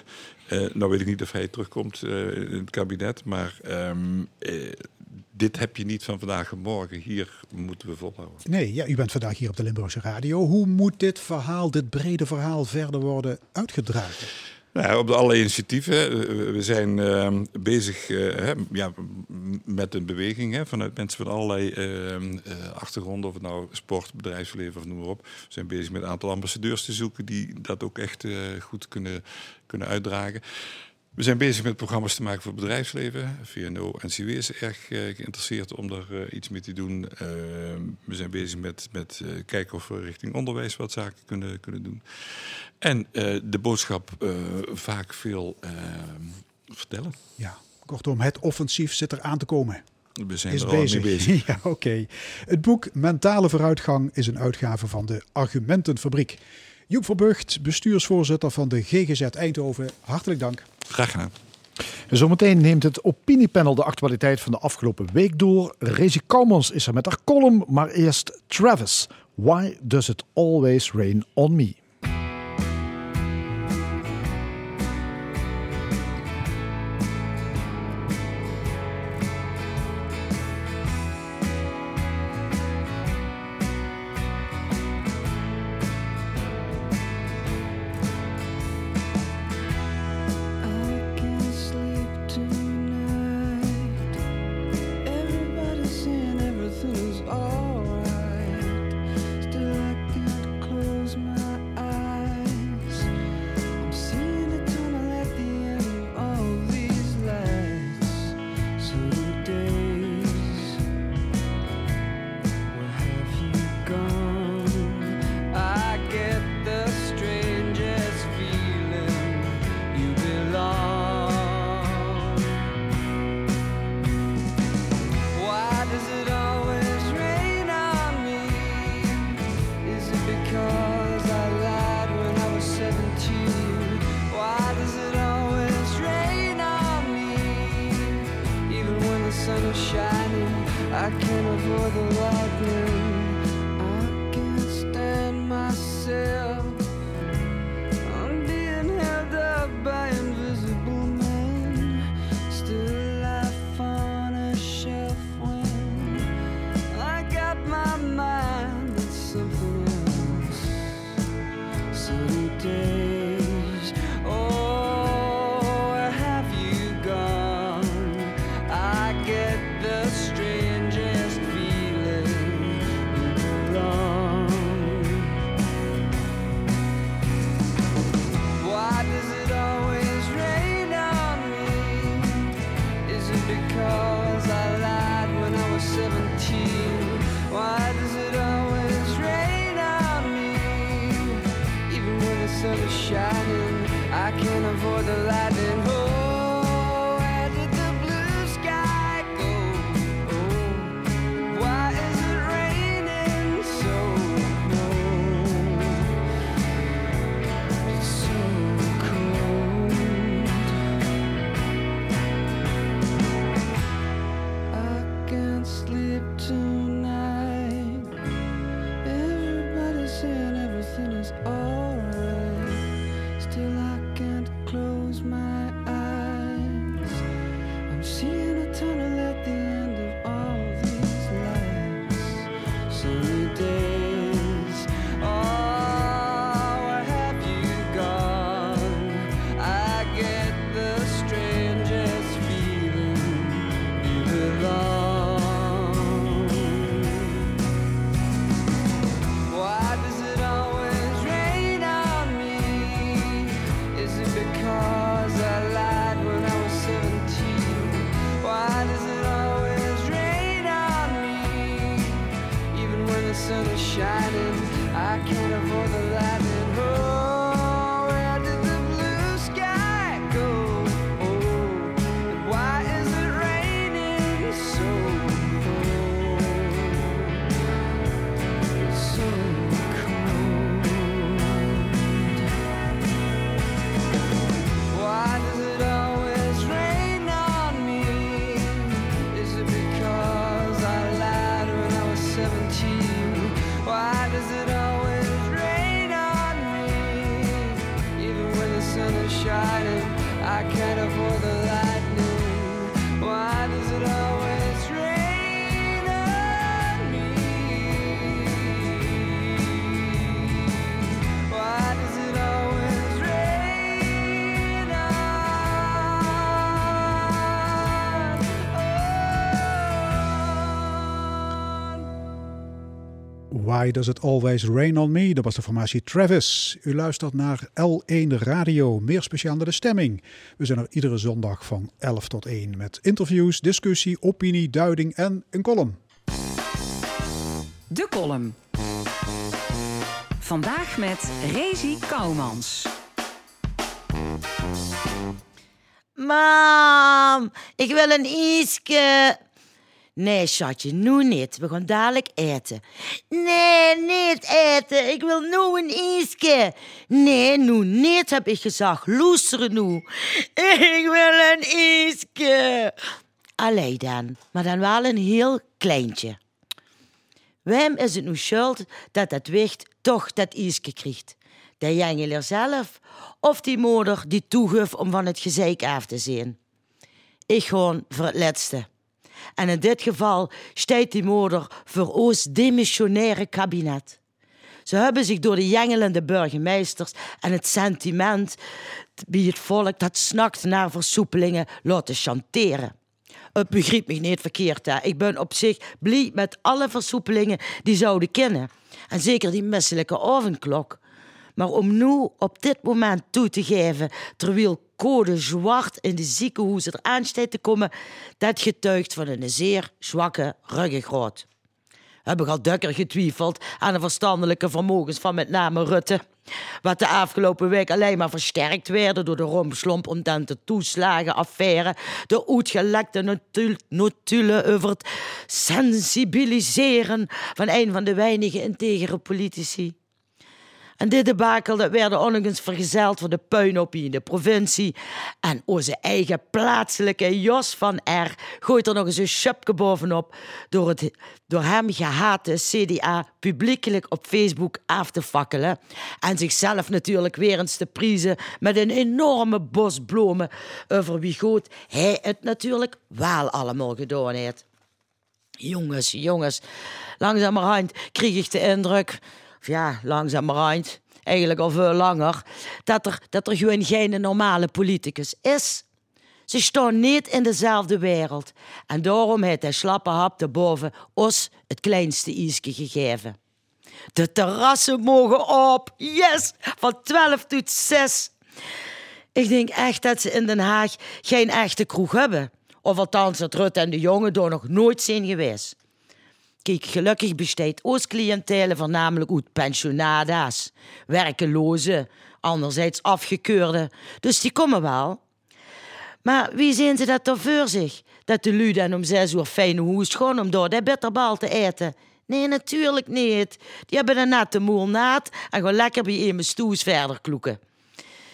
nou weet ik niet of hij terugkomt in het kabinet, maar um, dit heb je niet van vandaag en morgen. Hier moeten we volhouden. Nee, ja, u bent vandaag hier op de Limburgse Radio. Hoe moet dit verhaal, dit brede verhaal, verder worden uitgedragen? Nou, op de allerlei initiatieven. We zijn uh, bezig uh, ja, met een beweging hè, vanuit mensen van allerlei uh, achtergronden, of het nou sport, bedrijfsleven of noem maar op. We zijn bezig met een aantal ambassadeurs te zoeken die dat ook echt goed kunnen, kunnen uitdragen. We zijn bezig met programma's te maken voor het bedrijfsleven. VNO en CW is erg uh, geïnteresseerd om daar uh, iets mee te doen. Uh, we zijn bezig met, met kijken of we richting onderwijs wat zaken kunnen, kunnen doen. En de boodschap vaak veel vertellen. Ja, kortom, het offensief zit er aan te komen. We zijn is er bezig. al mee bezig. ja, oké. Okay. Het boek Mentale Vooruitgang is een uitgave van de Argumentenfabriek. Joep Verbucht, bestuursvoorzitter van de GGZ Eindhoven. Hartelijk dank. Graag gedaan. Zometeen neemt het opiniepanel de actualiteit van de afgelopen week door. Rezi Koumans is er met haar column, maar eerst Travis. Why does it always rain on me? I can't avoid the lightning. Why Does It Always Rain On Me? Dat was de formatie Travis. U luistert naar L1 Radio, meer speciaal naar de stemming. We zijn er iedere zondag van 11 tot 1 met interviews, discussie, opinie, duiding en een column. De column. Vandaag met Rezi Kouwmans. Mam, ik wil een ijsje. Nee, schatje, nu niet. We gaan dadelijk eten. Nee, niet eten. Ik wil nu een ijsje. Nee, nu niet, heb ik gezegd. Luisteren nu. Ik wil een ijsje. Allee dan, maar dan wel een heel kleintje. Wem is het nu schuld dat dat wicht toch dat ijsje krijgt? De jengel zelf of die moeder die toegaf om van het gezeik af te zien? Ik gewoon voor het laatste. En in dit geval staat die moeder voor ons demissionaire kabinet. Ze hebben zich door de jengelende burgemeesters en het sentiment bij het volk dat snakt naar versoepelingen laten chanteren. Het begrijp me niet verkeerd, hè. Ik ben op zich blij met alle versoepelingen die zouden kennen. En zeker die misselijke avondklok. Maar om nu op dit moment toe te geven, terwijl code zwart in de ziekenhuizen eraan staat te komen, dat getuigt van een zeer zwakke ruggengraat. Heb ik al dukker getwijfeld aan de verstandelijke vermogens van met name Rutte. Wat de afgelopen week alleen maar versterkt werden door de romslomp om de toeslagenaffaire, de uitgelekte notulen over het sensibiliseren van een van de weinige integere politici. En dit debakel dat werden onlangs vergezeld van de puinhoppie in de provincie. En onze eigen plaatselijke Jos van R. gooit er nog eens een schupje bovenop door het door hem gehate CDA publiekelijk op Facebook af te fakkelen. En zichzelf natuurlijk weer eens te prijzen met een enorme bos bloemen over wie goed hij het natuurlijk wel allemaal gedaan heeft. Jongens, jongens, langzamerhand kreeg ik de indruk of ja, langzamerhand, eigenlijk al veel langer, dat er, dat er geen normale politicus is. Ze staan niet in dezelfde wereld. En daarom heeft hij slappe hap boven ons het kleinste ietsje gegeven. De terrassen mogen op. Yes! Van 12 tot 6. Ik denk echt dat ze in Den Haag geen echte kroeg hebben. Of althans dat Rutte en de jongen daar nog nooit zijn geweest. Kijk, gelukkig besteedt ons cliëntelen voornamelijk uit pensionada's, werkelozen, anderzijds afgekeurde. Dus die komen wel. Maar wie zien ze dat er voor zich? Dat de lui dan om zes uur fijne hoes gewoon om door de bitterbal te eten? Nee, natuurlijk niet. Die hebben een natte moel naad en gaan lekker bij een stoes verder kloeken.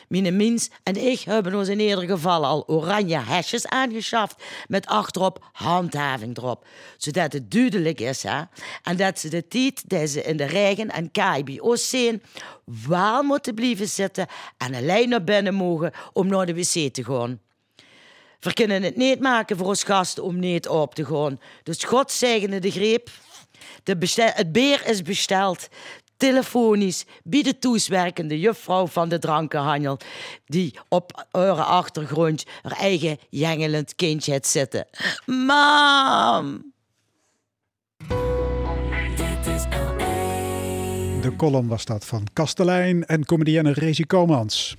Mijn en ik hebben ons in ieder geval al oranje hesjes aangeschaft met achterop handhaving erop. Zodat het duidelijk is hè, en dat ze de tijd die ze in de regen en kaai zien, moeten blijven zitten en alleen naar binnen mogen om naar de wc te gaan. We kunnen het niet maken voor ons gasten om niet op te gaan. Dus God zegene de greep. De het beer is besteld telefonisch bij de toeswerkende juffrouw van de drankenhandel, die op haar achtergrond haar eigen jengelend kindje had zitten. Mam! De column was dat van Kastelein en comedienne Rezi Komans.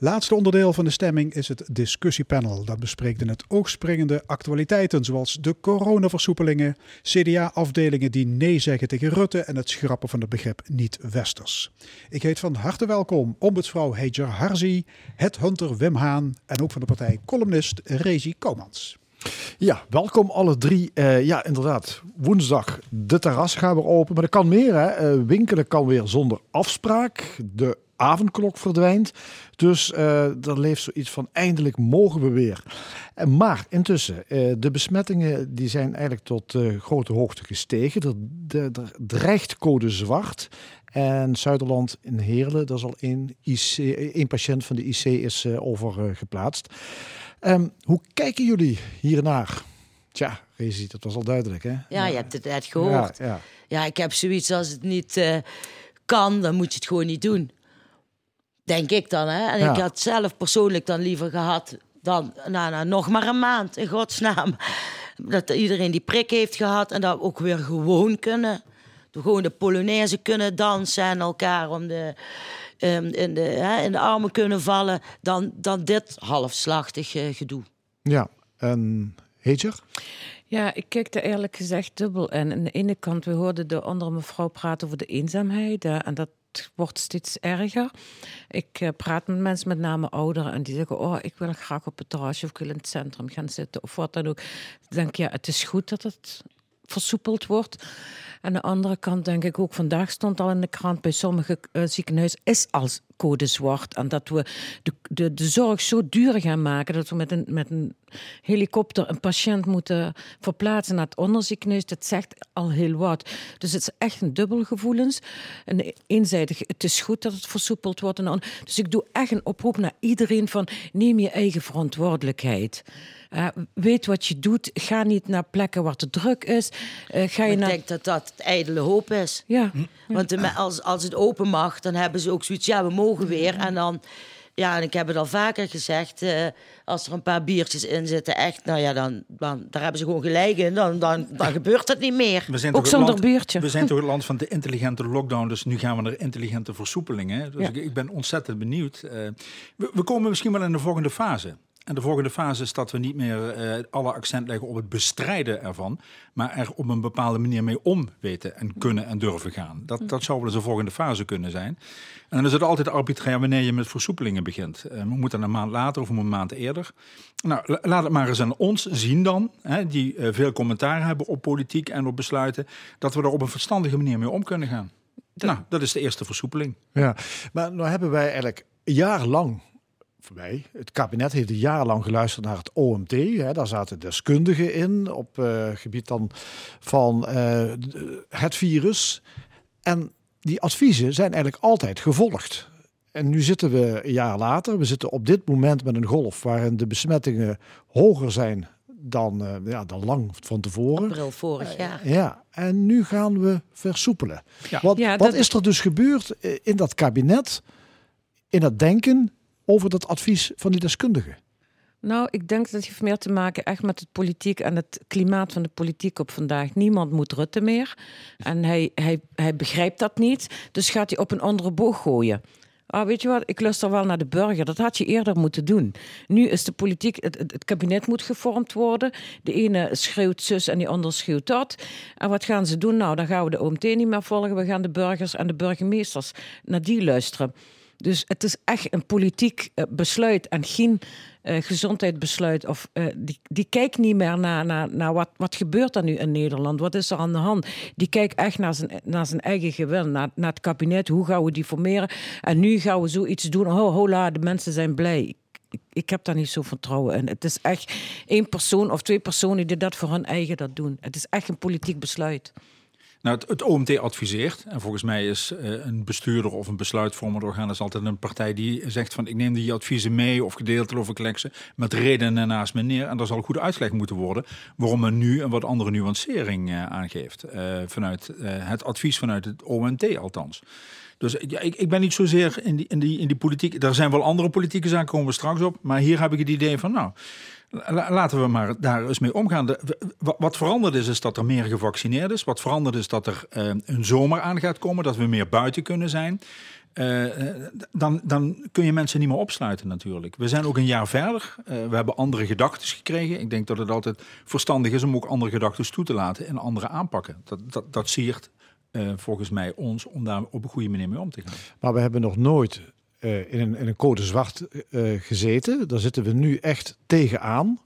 Laatste onderdeel van de stemming is het discussiepanel. Dat bespreekt in het oogspringende actualiteiten zoals de coronaversoepelingen, CDA-afdelingen die nee zeggen tegen Rutte en het schrappen van het begrip niet-westers. Ik heet van harte welkom ombudsvrouw Heger Harzi, Hunter Wim Haan en ook van de partij columnist Rezi Komans. Ja, welkom alle drie. Uh, ja, inderdaad. Woensdag de terras gaan we open. Maar er kan meer. Hè. Uh, winkelen kan weer zonder afspraak. De avondklok verdwijnt. Dus uh, er leeft zoiets van eindelijk mogen we weer. En maar intussen, uh, de besmettingen die zijn eigenlijk tot uh, grote hoogte gestegen. Er, dreigt code zwart. En Zuiderland in Heerlen, daar is al één, IC, één patiënt van de IC is over geplaatst. Um, hoe kijken jullie hiernaar? Tja, Rezi, dat was al duidelijk, hè? Ja, je hebt het net gehoord. Ja, ja. ja, ik heb zoiets als het niet kan, dan moet je het gewoon niet doen. Denk ik dan, hè? En ik had zelf persoonlijk dan liever gehad dan nou, nou, nog maar een maand, in godsnaam. Dat iedereen die prik heeft gehad en dat we ook weer gewoon kunnen. gewoon de Polonaise kunnen dansen en elkaar om de, ehm, in, de, hè, in de armen kunnen vallen, dan, dan dit halfslachtig eh, gedoe. Ja, en Heetjer? Ja, ik kijk er eerlijk gezegd dubbel in. Aan de ene kant, we hoorden de andere mevrouw praten over de eenzaamheid. eh, en dat wordt steeds erger. Ik eh, praat met mensen, met name ouderen, en die zeggen: Oh, ik wil graag op het terrasje of ik wil in het centrum gaan zitten of wat dan ook. Dan denk ik, ja, het is goed dat het versoepeld wordt. Aan de andere kant denk ik ook, vandaag stond al in de krant bij sommige uh, ziekenhuizen is als code zwart. En dat we de, de, de zorg zo duur gaan maken dat we met een, met een helikopter een patiënt moeten verplaatsen naar het onderziekenhuis. Dat zegt al heel wat. Dus het is echt een dubbel gevoelens. En eenzijdig, het is goed dat het versoepeld wordt. En dus ik doe echt een oproep naar iedereen van neem je eigen verantwoordelijkheid. Uh, weet wat je doet. Ga niet naar plekken waar te druk is. Uh, ga je ik naar... denk dat dat ijdele hoop is. Ja. Want als, als het open mag, dan hebben ze ook zoiets. Ja, we mogen weer. En dan... Ja, en ik heb het al vaker gezegd. Uh, als er een paar biertjes in zitten, echt, nou ja, dan, dan daar hebben ze gewoon gelijk in. Dan, dan, dan gebeurt het niet meer. We zijn ook zonder land, biertje. We zijn toch het land van de intelligente lockdown, dus nu gaan we naar intelligente versoepelingen. Dus ja. ik, ik, ben ontzettend benieuwd. Uh, we, we komen misschien wel in de volgende fase. En de volgende fase is dat we niet meer uh, alle accent leggen op het bestrijden ervan, maar er op een bepaalde manier mee om weten en kunnen en durven gaan. Dat, dat zou wel eens de volgende fase kunnen zijn. En dan is het altijd arbitrair wanneer je met versoepelingen begint. Uh, we moeten een maand later of een maand eerder. Nou, laat het maar eens aan ons zien dan, hè, die uh, veel commentaar hebben op politiek en op besluiten, dat we er op een verstandige manier mee om kunnen gaan. Dat... Nou, dat is de eerste versoepeling. Ja, maar nou hebben wij eigenlijk jarenlang voorbij. Het kabinet heeft jarenlang geluisterd naar het OMT. Hè. Daar zaten deskundigen in op uh, gebied dan van uh, het virus. En die adviezen zijn eigenlijk altijd gevolgd. En nu zitten we een jaar later. We zitten op dit moment met een golf waarin de besmettingen hoger zijn dan, uh, ja, dan lang van tevoren. April vorig jaar. ja, en nu gaan we versoepelen. Ja. Wat, Ja, wat is er dus gebeurd in dat kabinet, in dat denken over dat advies van die deskundigen? Nou, ik denk dat het heeft meer te maken echt met het politiek en het klimaat van de politiek op vandaag. Niemand moet Rutte meer. En hij, hij, hij begrijpt dat niet. Dus gaat hij op een andere boog gooien. Ah, weet je wat, ik luister wel naar de burger. Dat had je eerder moeten doen. Nu is de politiek, het, het, kabinet moet gevormd worden. De ene schreeuwt zus en die andere schreeuwt dat. En wat gaan ze doen? Nou, dan gaan we de OMT niet meer volgen. We gaan de burgers en de burgemeesters naar die luisteren. Dus het is echt een politiek eh, besluit en geen eh, gezondheidsbesluit. Of, eh, die, die kijkt niet meer naar, naar, naar wat, wat gebeurt er nu in Nederland. Wat is er aan de hand? Die kijkt echt naar zijn, naar zijn eigen gewin, naar, naar het kabinet. Hoe gaan we die formeren? En nu gaan we zoiets doen. Oh, hola, de mensen zijn blij. Ik heb daar niet zo vertrouwen in. Het is echt één persoon of twee personen die dat voor hun eigen dat doen. Het is echt een politiek besluit. Nou, het, OMT adviseert, en volgens mij is uh, een bestuurder of een besluitvormend orgaan is altijd een partij die zegt van ik neem die adviezen mee of gedeeltelijk of ik leg ze met redenen naast me neer. En daar zal goed uitgelegd moeten worden waarom men nu een wat andere nuancering uh, aangeeft. Uh, vanuit het advies vanuit het OMT althans. Dus ik, ik ben niet zozeer in die, in, die, in die politiek. Er zijn wel andere politieke zaken, komen we straks op. Maar hier heb ik het idee van, nou, laten we maar daar eens mee omgaan. Wat veranderd is, is dat er meer gevaccineerd is. Wat veranderd is, dat er uh, een zomer aan gaat komen. Dat we meer buiten kunnen zijn. Uh, dan, dan kun je mensen niet meer opsluiten natuurlijk. We zijn ook een jaar verder. We hebben andere gedachten gekregen. Ik denk dat het altijd verstandig is om ook andere gedachten toe te laten en andere aanpakken. Dat, dat, dat siert volgens mij ons om daar op een goede manier mee om te gaan. Maar we hebben nog nooit uh, in, een, in een code zwart uh, gezeten. Daar zitten we nu echt tegenaan.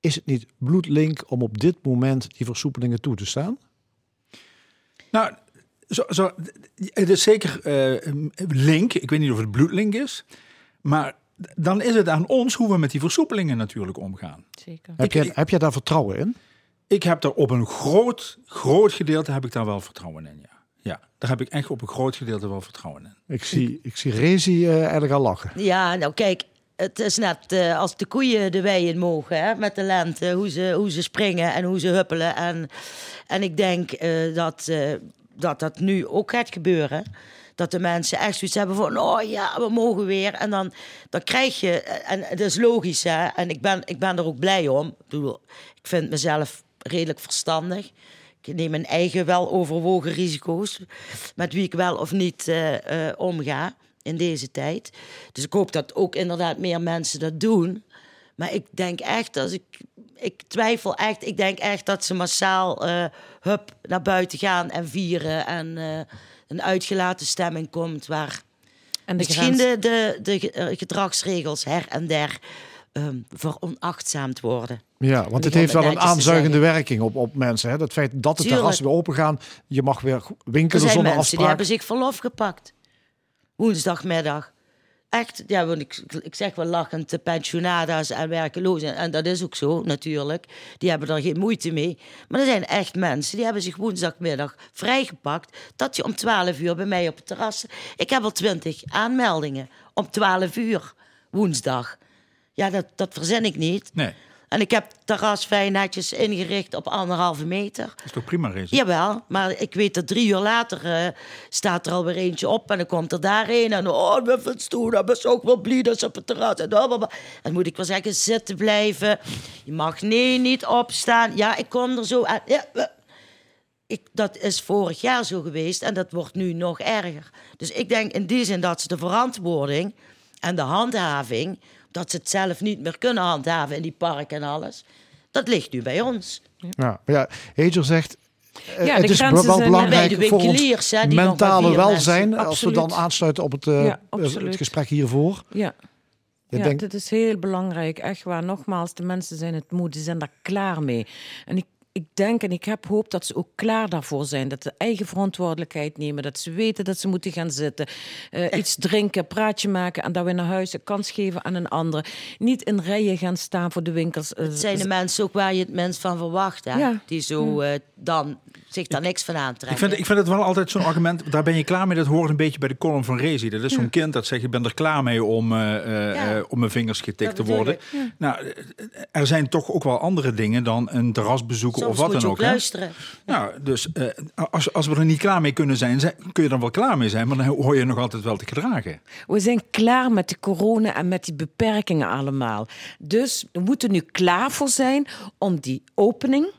Is het niet bloedlink om op dit moment die versoepelingen toe te staan? Nou, zo, zo, het is zeker link. Ik weet niet of het bloedlink is. Maar dan is het aan ons hoe we met die versoepelingen natuurlijk omgaan. Zeker. Heb, je, heb je daar vertrouwen in? Ik heb er op een groot, groot gedeelte heb ik daar wel vertrouwen in, ja. Ja, daar heb ik echt op een groot gedeelte wel vertrouwen in. Ik zie, ik zie Rezi uh, eigenlijk al lachen. Ja, nou kijk, het is net uh, als de koeien de wei in mogen, hè, met de lente. Hoe ze, hoe ze springen en hoe ze huppelen. En, en ik denk uh, dat, dat dat nu ook gaat gebeuren. Dat de mensen echt zoiets hebben van, oh ja, we mogen weer. En dan, dan krijg je, en het is logisch, hè. En ik ben, ik ben er ook blij om. Ik, bedoel, ik vind mezelf redelijk verstandig. Ik neem mijn eigen wel overwogen risico's. Met wie ik wel of niet eh, eh, omga in deze tijd. Dus ik hoop dat ook inderdaad meer mensen dat doen. Maar ik denk echt, als ik, ik twijfel echt, ik denk echt dat ze massaal eh, hup, naar buiten gaan en vieren. En een uitgelaten stemming komt waar En de misschien grens- de, de, de ge- gedragsregels her en der ehm veronachtzaamd worden. Ja, want het heeft wel een aanzuigende werking op, op mensen. Hè? Dat feit dat de Tuurlijk. terrassen weer open gaan, je mag weer Er winkelen zijn zonder mensen die hebben zich verlof gepakt. Woensdagmiddag. Echt, ja, want ik, ik zeg wel lachend, de pensionada's en werkelozen. En dat is ook zo, natuurlijk. Die hebben er geen moeite mee. Maar er zijn echt mensen die hebben zich woensdagmiddag vrijgepakt. Dat je om 12 uur bij mij op het terras... Ik heb al 20 aanmeldingen om 12 uur woensdag. Ja, dat, dat verzin ik niet. Nee, En ik heb het terras fijn netjes ingericht op anderhalve meter. dat is toch prima, Rezi? Jawel, maar ik weet dat drie uur later eh, staat er alweer eentje op en dan komt er daar een. En oh, ben het stoel, dat is ook wel blij dat ze op het terras. En blablabla. dan moet ik wel zeggen, zitten blijven. Je mag nee, niet opstaan. Ja, ik kom er zo aan. Ja, ik, dat is vorig jaar zo geweest en dat wordt nu nog erger. Dus ik denk in die zin dat ze de verantwoording en de handhaving... dat ze het zelf niet meer kunnen handhaven in die parken en alles... dat ligt nu bij ons. Ja, maar ja, Heger zegt, eh, Ja, het is wel belangrijk voor ons mentale welzijn. Als we dan aansluiten op het, eh, Ja, eh, het gesprek hiervoor. Ja. Ja, dit is heel belangrijk. Echt waar. Nogmaals, de mensen zijn het moe. Die zijn daar klaar mee. En ik, ik denk en ik heb hoop dat ze ook klaar daarvoor zijn. Dat ze eigen verantwoordelijkheid nemen. Dat ze weten dat ze moeten gaan zitten. eh, iets drinken, praatje maken. En dat we naar huis een kans geven aan een ander. Niet in rijen gaan staan voor de winkels. Eh, Het zijn de mensen ook waar je het minst van verwacht. Hè? Ja. Die zo eh, dan zich daar niks van Ik aantrekken. vind, ik vind het wel altijd zo'n argument, daar ben je klaar mee. Dat hoort een beetje bij de column van Rezi. Dat is zo'n kind dat zegt, ik ben er klaar mee om, eh, eh, Ja. eh, om mijn vingers getikt te worden. ik. Nou, er zijn toch ook wel andere dingen dan een terras bezoeken Soms of wat moet je dan ook ook. hè? luisteren. Nou, dus eh, als, als we er niet klaar mee kunnen zijn, zijn, kun je er wel klaar mee zijn, maar dan hoor je nog altijd wel te gedragen. We zijn klaar met de corona en met die beperkingen allemaal. Dus we moeten nu klaar voor zijn om die opening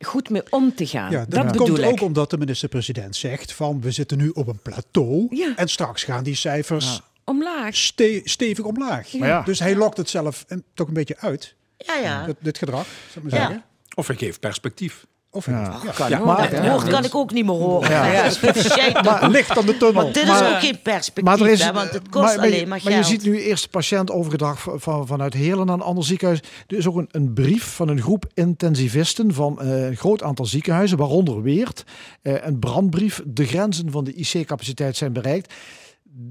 goed mee om te gaan. Ja, dat komt ik. ook omdat de minister-president zegt van we zitten nu op een plateau Ja. en straks gaan die cijfers Omlaag. ste- stevig omlaag. Dus hij lokt het zelf een- toch een beetje uit, Ja, ja. dit, dit gedrag, zal ik maar Ja. zeggen. Of hij geeft perspectief. Of Ja. ja. Kan Ja. maar, Het ja. woord kan ik ook niet meer horen. Ja. Ja. Maar licht aan de tunnel. Want dit is Maar- ook geen perspectief, Maar, er is, hè, want het kost maar, alleen maar maar geld. je ziet nu eerst patiënt overgedrag van, van, vanuit Heerlen naar een ander ziekenhuis. Er is ook een, een brief van een groep intensivisten van eh, een groot aantal ziekenhuizen, waaronder Weert. Eh, een brandbrief. De grenzen van de IC-capaciteit zijn bereikt.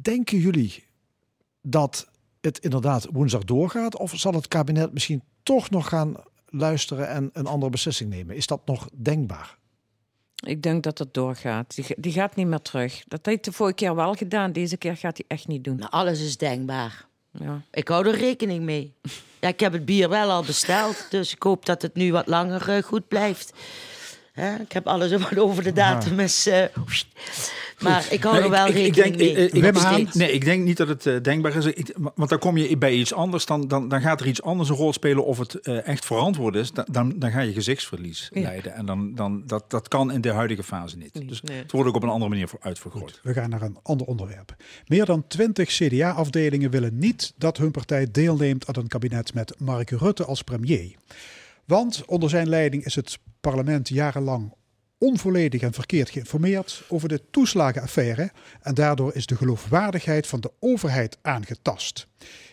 Denken jullie dat het inderdaad woensdag doorgaat? Of zal het kabinet misschien toch nog gaan luisteren en een andere beslissing nemen? Is dat nog denkbaar? Ik denk dat het doorgaat. Die, die gaat niet meer terug. Dat heeft hij de vorige keer wel gedaan. Deze keer gaat hij echt niet doen. Nou, alles is denkbaar. Ja. Ik hou er rekening mee. Ja, ik heb het bier wel al besteld, dus ik hoop dat het nu wat langer eh, goed blijft. Hè, ik heb alles wat over de datum is. eh, maar ik hou er Nee, wel ik- rekening denk- mee. ik- ik-. Nee, ik denk niet dat het eh, denkbaar is. Ik- want dan kom je bij iets anders. Dan, dan, dan gaat er iets anders een rol spelen of het eh, echt verantwoord is. Dan, dan, dan ga je gezichtsverlies Ja. leiden. En dan, dan, dat, dat kan in de huidige fase niet. Nee, dus nee. het wordt ook op een andere manier voor uitvergroot. We gaan naar een ander onderwerp. Meer dan 20 CDA-afdelingen willen niet dat hun partij deelneemt aan een kabinet met Mark Rutte als premier. Want onder zijn leiding is het parlement jarenlang onvolledig en verkeerd geïnformeerd over de toeslagenaffaire en daardoor is de geloofwaardigheid van de overheid aangetast.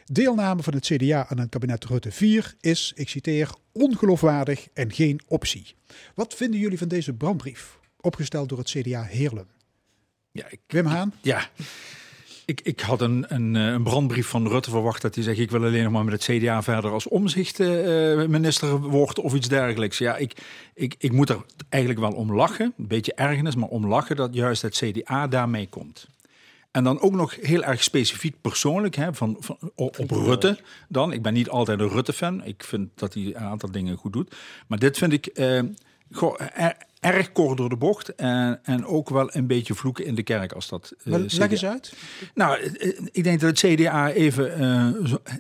Deelname van het CDA aan een kabinet Rutte 4 is, ik citeer, ongeloofwaardig en geen optie. Wat vinden jullie van deze brandbrief, opgesteld door het CDA Heerlen? Ja, ik, Wim Haan? ja. Ik, ik had een, een, eh, een brandbrief van Rutte verwacht dat hij zegt: Ik wil alleen nog maar met het CDA verder als omzichtminister worden of iets dergelijks. Ja, ik, ik, ik moet er eigenlijk wel om lachen, een beetje ergernis, maar om lachen dat juist het CDA daarmee komt. En dan ook nog heel erg specifiek persoonlijk hè, van, van, op, op Rutte dan. Ik ben niet altijd een Rutte-fan. Ik vind dat hij een aantal dingen goed doet. Maar dit vind ik... goh, er- erg kort door de bocht. En, en ook wel een beetje vloeken in de kerk als dat. eh, Maar leg eens uit. Nou, eh, eh, ik denk dat het CDA even eh,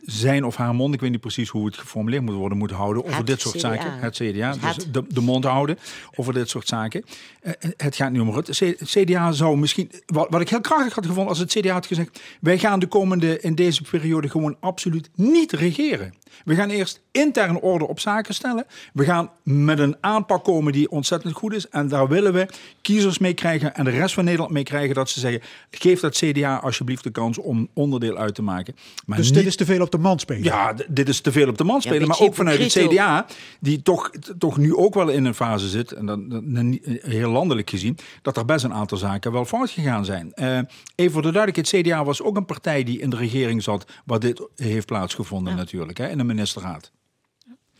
zijn of haar mond, ik weet niet precies hoe het geformuleerd moet worden, moet houden over Het dit soort CDA. zaken. Het CDA, dus Het. de, de mond houden over dit soort zaken. Eh, het gaat niet om Rutte. CDA zou misschien, wat, wat ik heel krachtig had gevonden als het CDA had gezegd, wij gaan de komende, in deze periode gewoon absoluut niet regeren. We gaan eerst intern orde op zaken stellen. We gaan met een aanpak komen die ontzettend goed is. En daar willen we kiezers mee krijgen en de rest van Nederland mee krijgen. Dat ze zeggen, geef dat CDA alsjeblieft de kans om onderdeel uit te maken. Maar Dus niet- dit is te veel op de man spelen. ja, dit is te veel op de man spelen. maar ook vanuit het CDA, die toch, toch nu ook wel in een fase zit, en dan, eh, heel landelijk gezien, dat er best een aantal zaken wel fout gegaan zijn. Eh, even voor de duidelijkheid, CDA was ook een partij die in de regering zat, waar dit heeft plaatsgevonden natuurlijk, hè, in de ministerraad.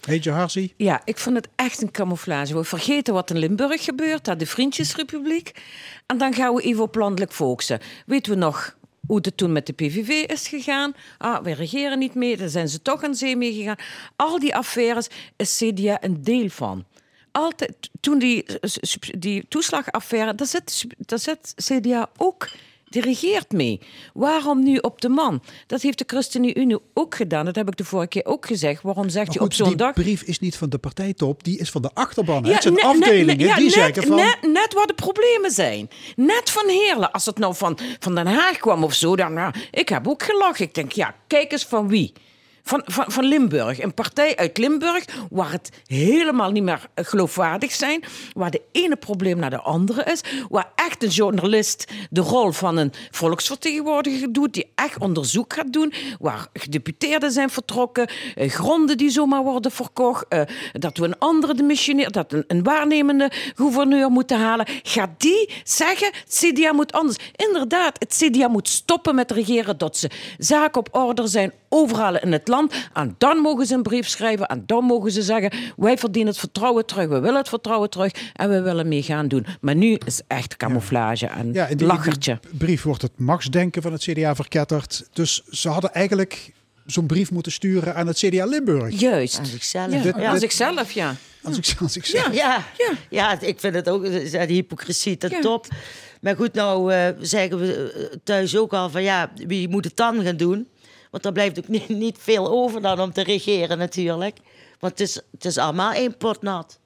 Heet je Harzi? Ja, ik vond het echt een camouflage. We vergeten wat in Limburg gebeurt, daar de Vriendjesrepubliek. En dan gaan we even op landelijk focussen. Weten we nog hoe het toen met de PVV is gegaan? Ah, we regeren niet mee, daar zijn ze toch aan zee mee gegaan. Al die affaires is CDA een deel van. Altijd, toen die, die toeslagaffaire, daar zit, daar zit CDA ook die regeert mee. Waarom nu op de man? Dat heeft de ChristenUnie ook gedaan. Dat heb ik de vorige keer ook gezegd. Waarom zeg Maar je op zo'n die dag... brief is niet van de partijtop, die is van de achterban. hè? het zijn net- afdelingen net- ja, die net, zeggen van... Net, net waar de problemen zijn. Net van Heerlen. Als het nou van, van Den Haag kwam of zo, dan... Ja, ik heb ook gelachen. Ik denk, ja, kijk eens van wie. Van, van, van Limburg. Een partij uit Limburg waar het helemaal niet meer eh, geloofwaardig zijn. Waar de ene probleem naar de andere is. Waar echt een journalist de rol van een volksvertegenwoordiger doet. Die echt onderzoek gaat doen. Waar gedeputeerden zijn vertrokken. eh, gronden die zomaar worden verkocht. eh, dat we een andere demissionair, dat een, een waarnemende gouverneur moeten halen. Gaat die zeggen, het CDA moet anders. Inderdaad, het CDA moet stoppen met regeren tot ze zaken op orde zijn overal in het land. En dan mogen ze een brief schrijven en dan mogen ze zeggen, wij verdienen het vertrouwen terug, we willen het vertrouwen terug en we willen mee gaan doen. Maar nu is echt camouflage en Ja, in die, lachertje. die brief wordt het machtsdenken van het CDA verketterd. Dus ze hadden eigenlijk zo'n brief moeten sturen aan het CDA Limburg. Juist. Aan zichzelf. Ja, Dit- aan zichzelf, ja. Als ik, als ik zeg. Ja, ja. ja. ik vind het ook eh, de hypocrisie ten Ja. top. Maar goed, nou eh, zeggen we eh, thuis ook al van ja, wie moet het dan gaan doen? Want er blijft ook niet, veel over dan om te regeren natuurlijk. Want het is, het is allemaal één pot nat.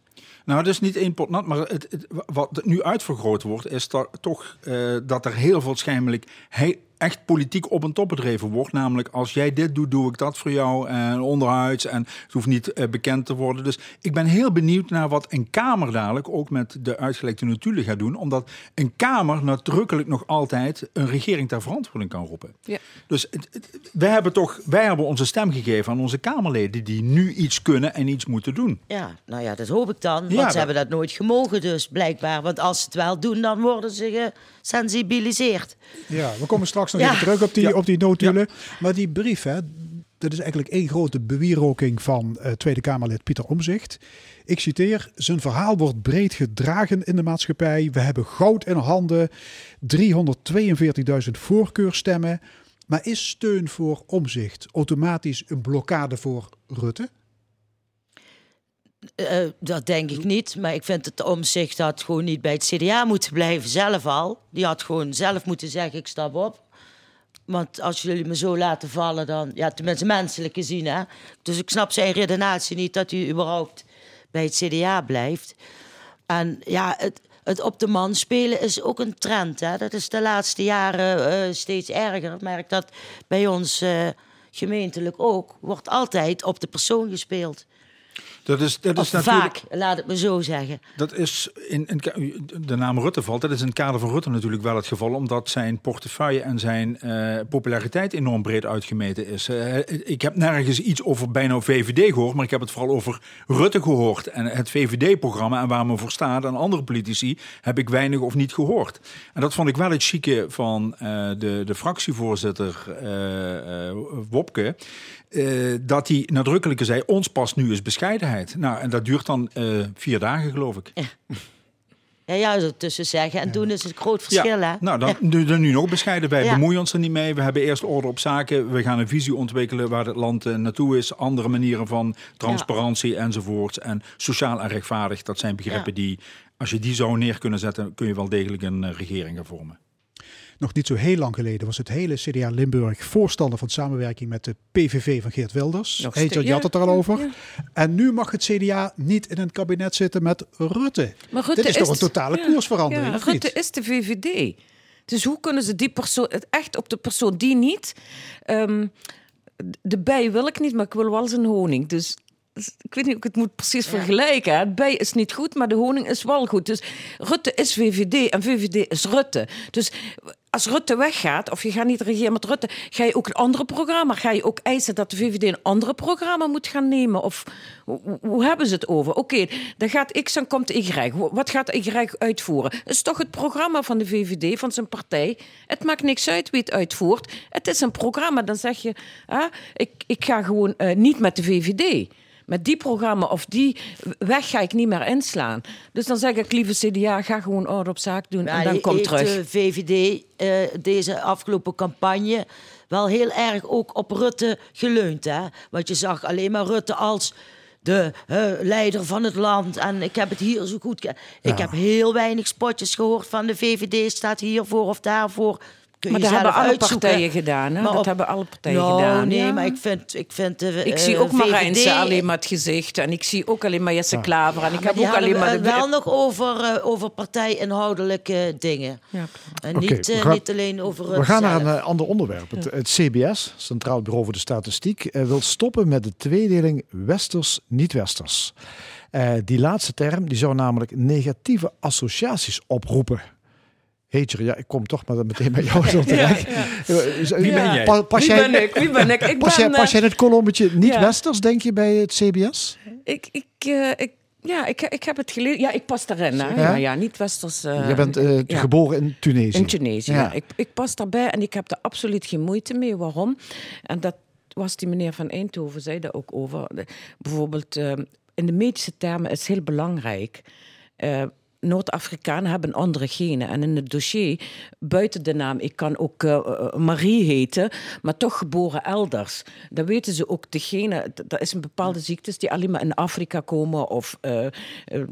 Nou, het is niet één pot nat, maar het, wat nu uitvergroot wordt, is toch eh, dat er heel veel schijnlijk he- echt politiek op en top bedreven wordt. Namelijk, als jij dit doet, doe ik dat voor jou. En onderhuids. En het hoeft niet eh, bekend te worden. Dus ik ben heel benieuwd naar wat een Kamer dadelijk ook met de uitgelekte notulen gaat doen. Omdat een Kamer nadrukkelijk nog altijd een regering ter verantwoording kan roepen. Ja. Dus het, het- wij hebben toch wij hebben onze stem gegeven aan onze Kamerleden die nu iets kunnen en iets moeten doen. Ja, nou ja, dat hoop ik dan. Want Ja, ze dat- hebben dat nooit gemogen dus, blijkbaar. Want als ze het wel doen, dan worden ze gesensibiliseerd. Ja, we komen straks nog Ja. even terug op die, Ja. op die notulen. Maar die brief, hè, dat is eigenlijk één grote bewieroking van eh, Tweede Kamerlid Pieter Omzicht. Ik citeer, zijn verhaal wordt breed gedragen in de maatschappij. We hebben goud in handen, 342.000 voorkeurstemmen. Maar is steun voor Omzicht automatisch een blokkade voor Rutte? Eh, dat denk ik niet. Maar ik vind het omzicht had gewoon niet bij het CDA moeten blijven, zelf al. Die had gewoon zelf moeten zeggen, ik stap op. Want als jullie me zo laten vallen, dan... Ja, tenminste menselijk gezien, hè. Dus ik snap zijn redenatie niet dat hij überhaupt bij het CDA blijft. En ja, het, het op de man spelen is ook een trend, hè. Dat is de laatste jaren eh, steeds erger. Ik merk dat bij ons eh, gemeentelijk ook. Wordt altijd op de persoon gespeeld. Dat is, dat is natuurlijk. vaak, laat het me zo zeggen. Dat is in, in de naam Rutte valt. Dat is in het kader van Rutte natuurlijk wel het geval, omdat zijn portefeuille en zijn eh, populariteit enorm breed uitgemeten is. Eh, ik heb nergens iets over bijna VVD gehoord, maar ik heb het vooral over Rutte gehoord en het VVD-programma en waar men voor staat. En andere politici heb ik weinig of niet gehoord. En dat vond ik wel het chique van eh, de, de fractievoorzitter Wopke. dat hij nadrukkelijker zei: ons past nu is bescheidenheid. Nou, en dat duurt dan eh, vier dagen, geloof ik. Ja, juist er tussen zeggen en doen is een groot verschil, hè? Nou, dan, nu, dan nu nog bescheiden. Wij Ja. bemoeien ons er niet mee. We hebben eerst orde op zaken. We gaan een visie ontwikkelen waar het land eh, naartoe is. Andere manieren van transparantie enzovoorts. En sociaal en rechtvaardig, dat zijn begrippen die als je die zou neer kunnen zetten, kun je wel degelijk een eh, regering gaan vormen. Nog niet zo heel lang geleden was het hele CDA Limburg voorstander van samenwerking met de PVV van Geert Wilders. Nog je had het er al over. ja. En nu mag het CDA niet in een kabinet zitten met Rutte. Maar Rutte Dit is, toch een totale ja, koersverandering, ja, of Rutte niet? is de VVD. Dus hoe kunnen ze die persoon, het echt op de persoon die niet... ehm, de bij wil ik niet, maar ik wil wel zijn honing. Dus dus ik weet niet hoe ik het moet precies vergelijken. Het bij is niet goed, maar de honing is wel goed. Dus Rutte is VVD en VVD is Rutte. Dus als Rutte weggaat, of je gaat niet regeren met Rutte, ga je ook een andere programma. Ga je ook eisen dat de VVD een andere programma moet gaan nemen? Of hoe, hoe- hebben ze het over? Oké, dan gaat X en komt Y. Wat gaat Y uitvoeren? Het is toch het programma van de VVD, van zijn partij. Het maakt niks uit wie het uitvoert. Het is een programma. Dan zeg je, ah, ik, ik ga gewoon eh, niet met de VVD. Met die programma of die weg ga ik niet meer inslaan. Dus dan zeg ik, lieve CDA, ga gewoon orde op zaak doen en dan kom terug. de VVD eh, deze afgelopen campagne wel heel erg ook op Rutte geleund. Hè? Want je zag alleen maar Rutte als de eh, leider van het land. En ik heb het hier zo goed... Ik heb heel weinig spotjes gehoord van de VVD staat hiervoor of daarvoor. Kun Maar dat hebben alle uitzoeken. partijen gedaan. Hè? Maar dat op- hebben alle partijen gedaan. nee, ja. maar ik vind, ik vind de Ik eh, zie ook Marijnse VVD alleen maar het gezicht. En ik zie ook alleen maar Jesse Klaver. En ik maar heb ook alleen maar... we De... wel nog over, eh, over partijinhoudelijke dingen. Ja, En Oké, niet, eh, gaan- niet alleen over We gaan naar een eh, ander onderwerp. Het, het CBS, Centraal Bureau voor de Statistiek, eh, wil stoppen met de tweedeling westers-niet-westers. Eh, die laatste term die zou namelijk negatieve associaties oproepen. Heetje, ja, ik kom toch maar meteen bij jou zo terecht. Wie ben jij? Pa- Pas Wie jij, ben ik? Wie ben ik? Ik Pas ben... jij, pas eh, jij het kolommetje ja. niet-westers, denk je, bij het CBS? Ik, ik, eh, ik, ja, ik, ik heb het gelezen. Ja, ik pas daarin. Hè? Ja? Ja, ja, niet westers. eh, je bent eh, ja. geboren in Tunesië. In Tunesië, ja. Ja. Ik, ik pas daarbij en ik heb er absoluut geen moeite mee. Waarom? En dat was die meneer van Eindhoven, zei daar ook over. Bijvoorbeeld, eh, in de medische termen is heel belangrijk. Noord-Afrikanen hebben andere genen. En in het dossier, buiten de naam, ik kan ook eh, eh, Marie heten, maar toch geboren elders. Dan weten ze ook de genen. Dat is een bepaalde ziektes die alleen maar in Afrika komen of eh,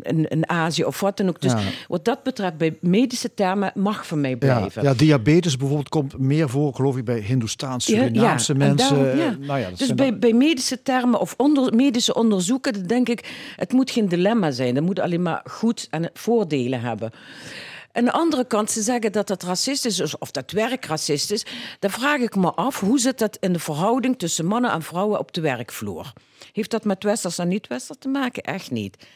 in, in Azië of wat dan ook. Dus Ja. wat dat betreft, bij medische termen mag voor mij blijven. ja, diabetes bijvoorbeeld komt meer voor, geloof ik, bij Hindoestaanse, ja, Surinaamse en mensen. daarom, Nou ja, dat dus bij, dan- bij medische termen of onder, medische onderzoeken, dan denk ik, het moet geen dilemma zijn. Het moet alleen maar goed en voordelen hebben. Aan de andere kant, ze zeggen dat het racistisch is of dat werk racistisch is. Dan vraag ik me af, hoe zit dat in de verhouding tussen mannen en vrouwen op de werkvloer? Heeft dat met westers en niet-westers te maken? Echt niet.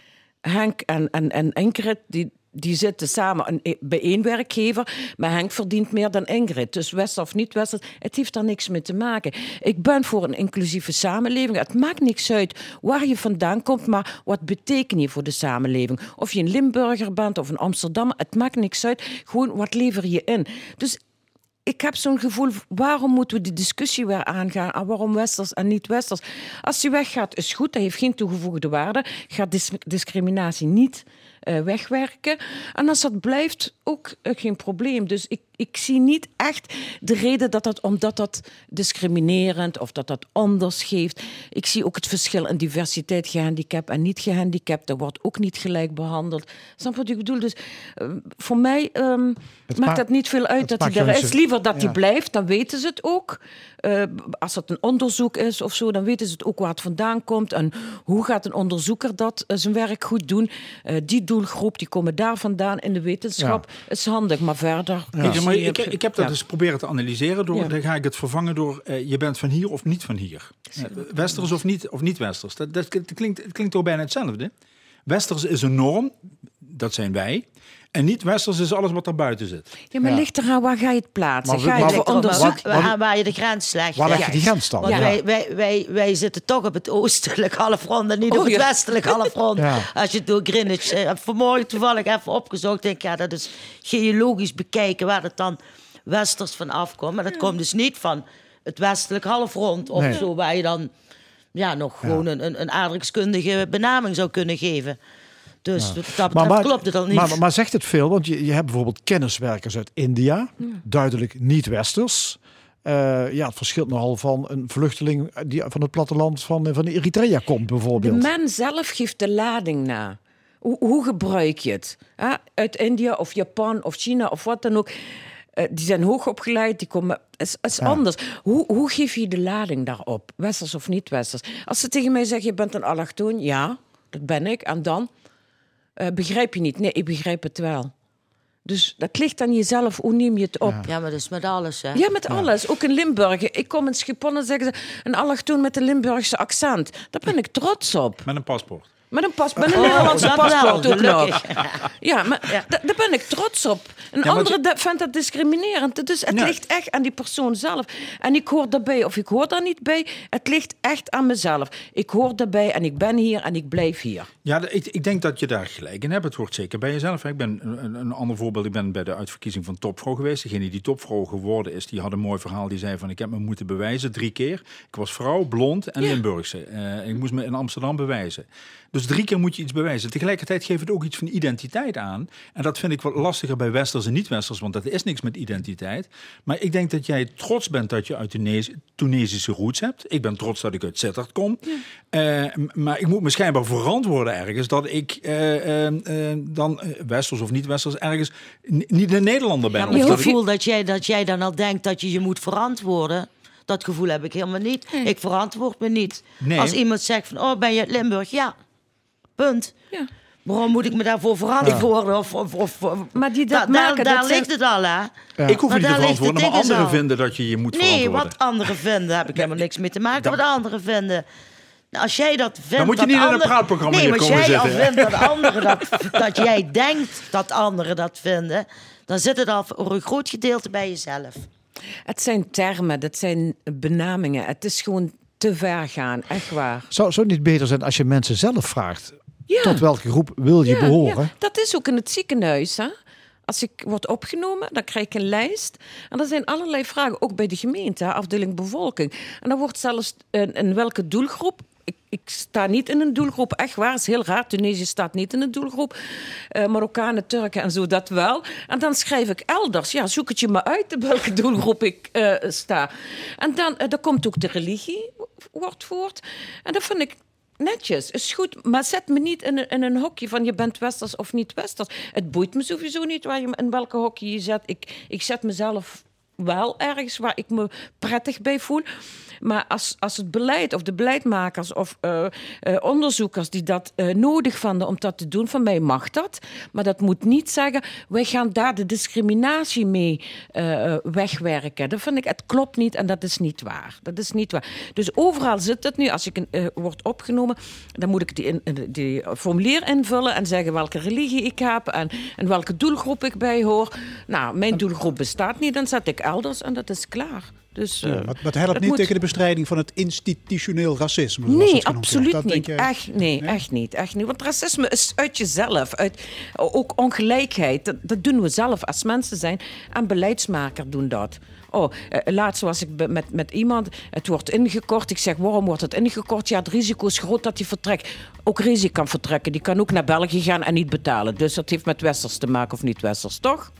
Henk en, en, en Ingrid, die, die zitten samen aan- bij één werkgever. Maar Henk verdient meer dan Ingrid. Dus Wester of niet Wester, het heeft daar niks mee te maken. Ik ben voor een inclusieve samenleving. Het maakt niks uit waar je vandaan komt, maar wat beteken je voor de samenleving? Of je een Limburger bent of een Amsterdammer, het maakt niks uit. Gewoon wat lever je in? Dus ik heb zo'n gevoel, waarom moeten we die discussie weer aangaan? En waarom westers en niet westers? Als die weggaat, is goed, dat heeft geen toegevoegde waarde. Gaat dis- discriminatie niet eh, wegwerken. En als dat blijft, ook eh, geen probleem. Dus ik, ik zie niet echt de reden dat dat, omdat dat discriminerend of dat dat anders geeft. Ik zie ook het verschil in diversiteit, gehandicapt en niet gehandicapt. Dat wordt ook niet gelijk behandeld. Snap wat ik bedoel? Dus eh, voor mij ehm, maakt dat niet veel uit dat hij er is. Liever dat Ja. hij blijft, dan weten ze het ook. Eh, als het een onderzoek is of zo, dan weten ze het ook waar het vandaan komt. En hoe gaat een onderzoeker dat eh, zijn werk goed doen? Eh, die doelgroep, die komen daar vandaan in de wetenschap. is handig, maar verder... maar zie je- ik, ik heb dat Ja. dus proberen te analyseren. Door, Ja. Dan ga ik het vervangen door eh, je bent van hier of niet van hier. Eh, westers of niet, of niet westers. Dat, dat klinkt, het klinkt toch bijna hetzelfde. Westers is een norm, dat zijn wij. En niet westers is alles wat er buiten zit. Ja, maar Ja. ligt eraan waar ga je het plaatsen? Maar- ga je maar- het waar, waar, waar je de grens legt. Waar leg je die grens dan? Want wij, wij, wij, wij zitten toch op het oostelijk halfrond en niet Oh, op het ja. westelijk halfrond. Ja. Als je het door Greenwich... eh, vanmorgen toevallig even opgezocht. denk ik, ja, dat is geologisch bekijken waar het dan westers van afkomt. Maar dat komt dus niet van het westelijk halfrond of Nee. zo, waar je dan ja, nog gewoon een, een, een aardrijkskundige benaming zou kunnen geven. Dus dat betreft klopt het dan niet. Maar, maar zegt het veel? Want je, je hebt bijvoorbeeld kenniswerkers uit India, duidelijk niet-westers. Eh, ja, het verschilt nogal van een vluchteling die van het platteland van, van Eritrea komt, De bijvoorbeeld. man zelf geeft de lading na. Hoe, hoe gebruik je het? Hè? Uit India of Japan of China of wat dan ook. Eh, die zijn hoog opgeleid, die komen. is, is Ja. anders. Hoe, hoe geef je de lading daarop? Westers of niet westers? Als ze tegen mij zeggen: Je bent een allochtoon, ja, dat ben ik. En dan? Eh, begrijp je niet? Nee, ik begrijp het wel. Dus dat ligt aan jezelf. Hoe neem je het op? Ja, maar is met alles, hè? Ja, met alles. Ook in Limburg. Ik kom in Schiphol en zeggen ze een allochtoon met een Limburgse accent. Daar ben ik trots op. Met een paspoort. Met een, pas, met een Oh, Nederlandse paspoort ook nog. Ja, maar da- daar ben ik trots op. Een Ja, andere je- vindt dat discriminerend. Dus het Ja. ligt echt aan die persoon zelf. En ik hoor daarbij of ik hoor daar niet bij. Het ligt echt aan mezelf. Ik hoor daarbij en ik ben hier en ik blijf hier. Ja, ik, ik denk dat je daar gelijk in hebt. Het hoort zeker bij jezelf. Ik ben een, een- een ander voorbeeld. Ik ben bij de uitverkiezing van topvrouw geweest. Degene die topvrouw geworden is, die had een mooi verhaal. Die zei van, ik heb me moeten bewijzen drie keer. Ik was vrouw, blond en Limburgse. Eh, ik moest me in Amsterdam bewijzen. Dus drie keer moet je iets bewijzen. Tegelijkertijd geeft het ook iets van identiteit aan. En dat vind ik wat lastiger bij westers en niet-westers. Want dat is niks met identiteit. Maar ik denk dat jij trots bent dat je uit Tunesi- Tunesische roots hebt. Ik ben trots dat ik uit Sittard kom. Eh, maar ik moet me schijnbaar verantwoorden ergens dat ik eh, eh, dan westers of niet-westers ergens niet een Nederlander ben. Ja, maar het dat ik- dat jij, dat jij dan al denkt dat je je moet verantwoorden... dat gevoel heb ik helemaal niet. Ik verantwoord me niet. Nee. Als iemand zegt van, oh, ben je uit Limburg? Ja, punt. Ja. Waarom moet ik me daarvoor verantwoorden? Of, of, of, of- Maar die dat Da- daar maken, daar dat zijn- ligt het al, hè? Ik hoef Maar niet te daar verantwoorden, maar anderen al. vinden dat je je moet Nee, verantwoorden. wat anderen vinden, heb ik helemaal niks mee te maken. Wat anderen vinden. Nou, Als jij dat vindt. Dan moet je dat niet in een anderen- praatprogramma Nee, hier maar als jij al zitten, vindt dat anderen dat, dat jij denkt dat anderen dat vinden, dan zit het al voor een groot gedeelte bij jezelf. Het zijn termen, dat zijn benamingen. Het is gewoon te ver gaan, echt waar. Zou, zou het niet beter zijn als je mensen zelf vraagt... Ja. tot welke groep wil je Ja, behoren? ja, dat is ook in het ziekenhuis. Hè? Als ik word opgenomen, dan krijg ik een lijst. En er zijn allerlei vragen, ook bij de gemeente, hè, afdeling bevolking. En dan wordt zelfs in, in welke doelgroep. Ik, ik sta niet in een doelgroep, echt waar. Het is heel raar. Tunesië staat niet in een doelgroep. Eh, Marokkanen, Turken en zo, dat wel. En dan schrijf ik elders. Ja, zoek het je maar uit in welke doelgroep ik eh, sta. En dan, eh, dan komt ook de religie, wordt voort. En dat vind ik netjes, is goed. Maar zet me niet in een, een hokje van je bent westers of niet westers. Het boeit me sowieso niet waar je, in welke hokje je zet. Ik, ik zet mezelf wel ergens waar ik me prettig bij voel. Maar als, als het beleid of de beleidmakers of eh, eh, onderzoekers die dat eh, nodig vonden om dat te doen, van mij mag dat. Maar dat moet niet zeggen, wij gaan daar de discriminatie mee wegwerken. Dat vind ik, het klopt niet en dat is niet waar. Dat is niet waar. Dus overal zit het nu. Als ik een, word opgenomen, dan moet ik die, in, die formulier invullen en zeggen welke religie ik heb en, en welke doelgroep ik bij hoor. Nou, mijn doelgroep bestaat niet, dan zet ik elders en dat is klaar. Dus, eh, het helpt niet moet- tegen de bestrijding van het institutioneel racisme. Nee, absoluut. Dat niet. je- Echt, nee, echt niet. Echt niet. Want racisme is uit jezelf. Uit, ook ongelijkheid. Dat, dat doen we zelf als mensen zijn. En beleidsmakers doen dat. Oh, eh, laatst was ik met, met iemand. Het wordt ingekort. Ik zeg, waarom wordt het ingekort? Ja, het risico is groot dat hij vertrekt. Ook Rezi kan vertrekken. Die kan ook naar België gaan en niet betalen. Dus dat heeft met Westers te maken of niet Westers, toch?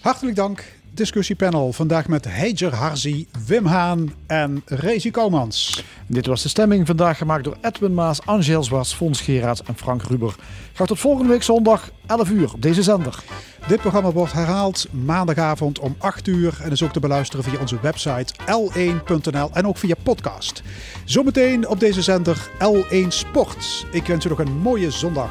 Hartelijk dank. Discussiepanel vandaag met Heijer Harzi, Wim Haan en Rezi Komans. Dit was de stemming vandaag gemaakt door Edwin Maas, Angel Zwas, Fons Geraerts en Frank Ruber. Graag tot volgende week zondag 11 uur op deze zender. Dit programma wordt herhaald maandagavond om 8 uur en is ook te beluisteren via onze website l1.nl en ook via podcast. Zometeen op deze zender L1 Sport. Ik wens u nog een mooie zondag.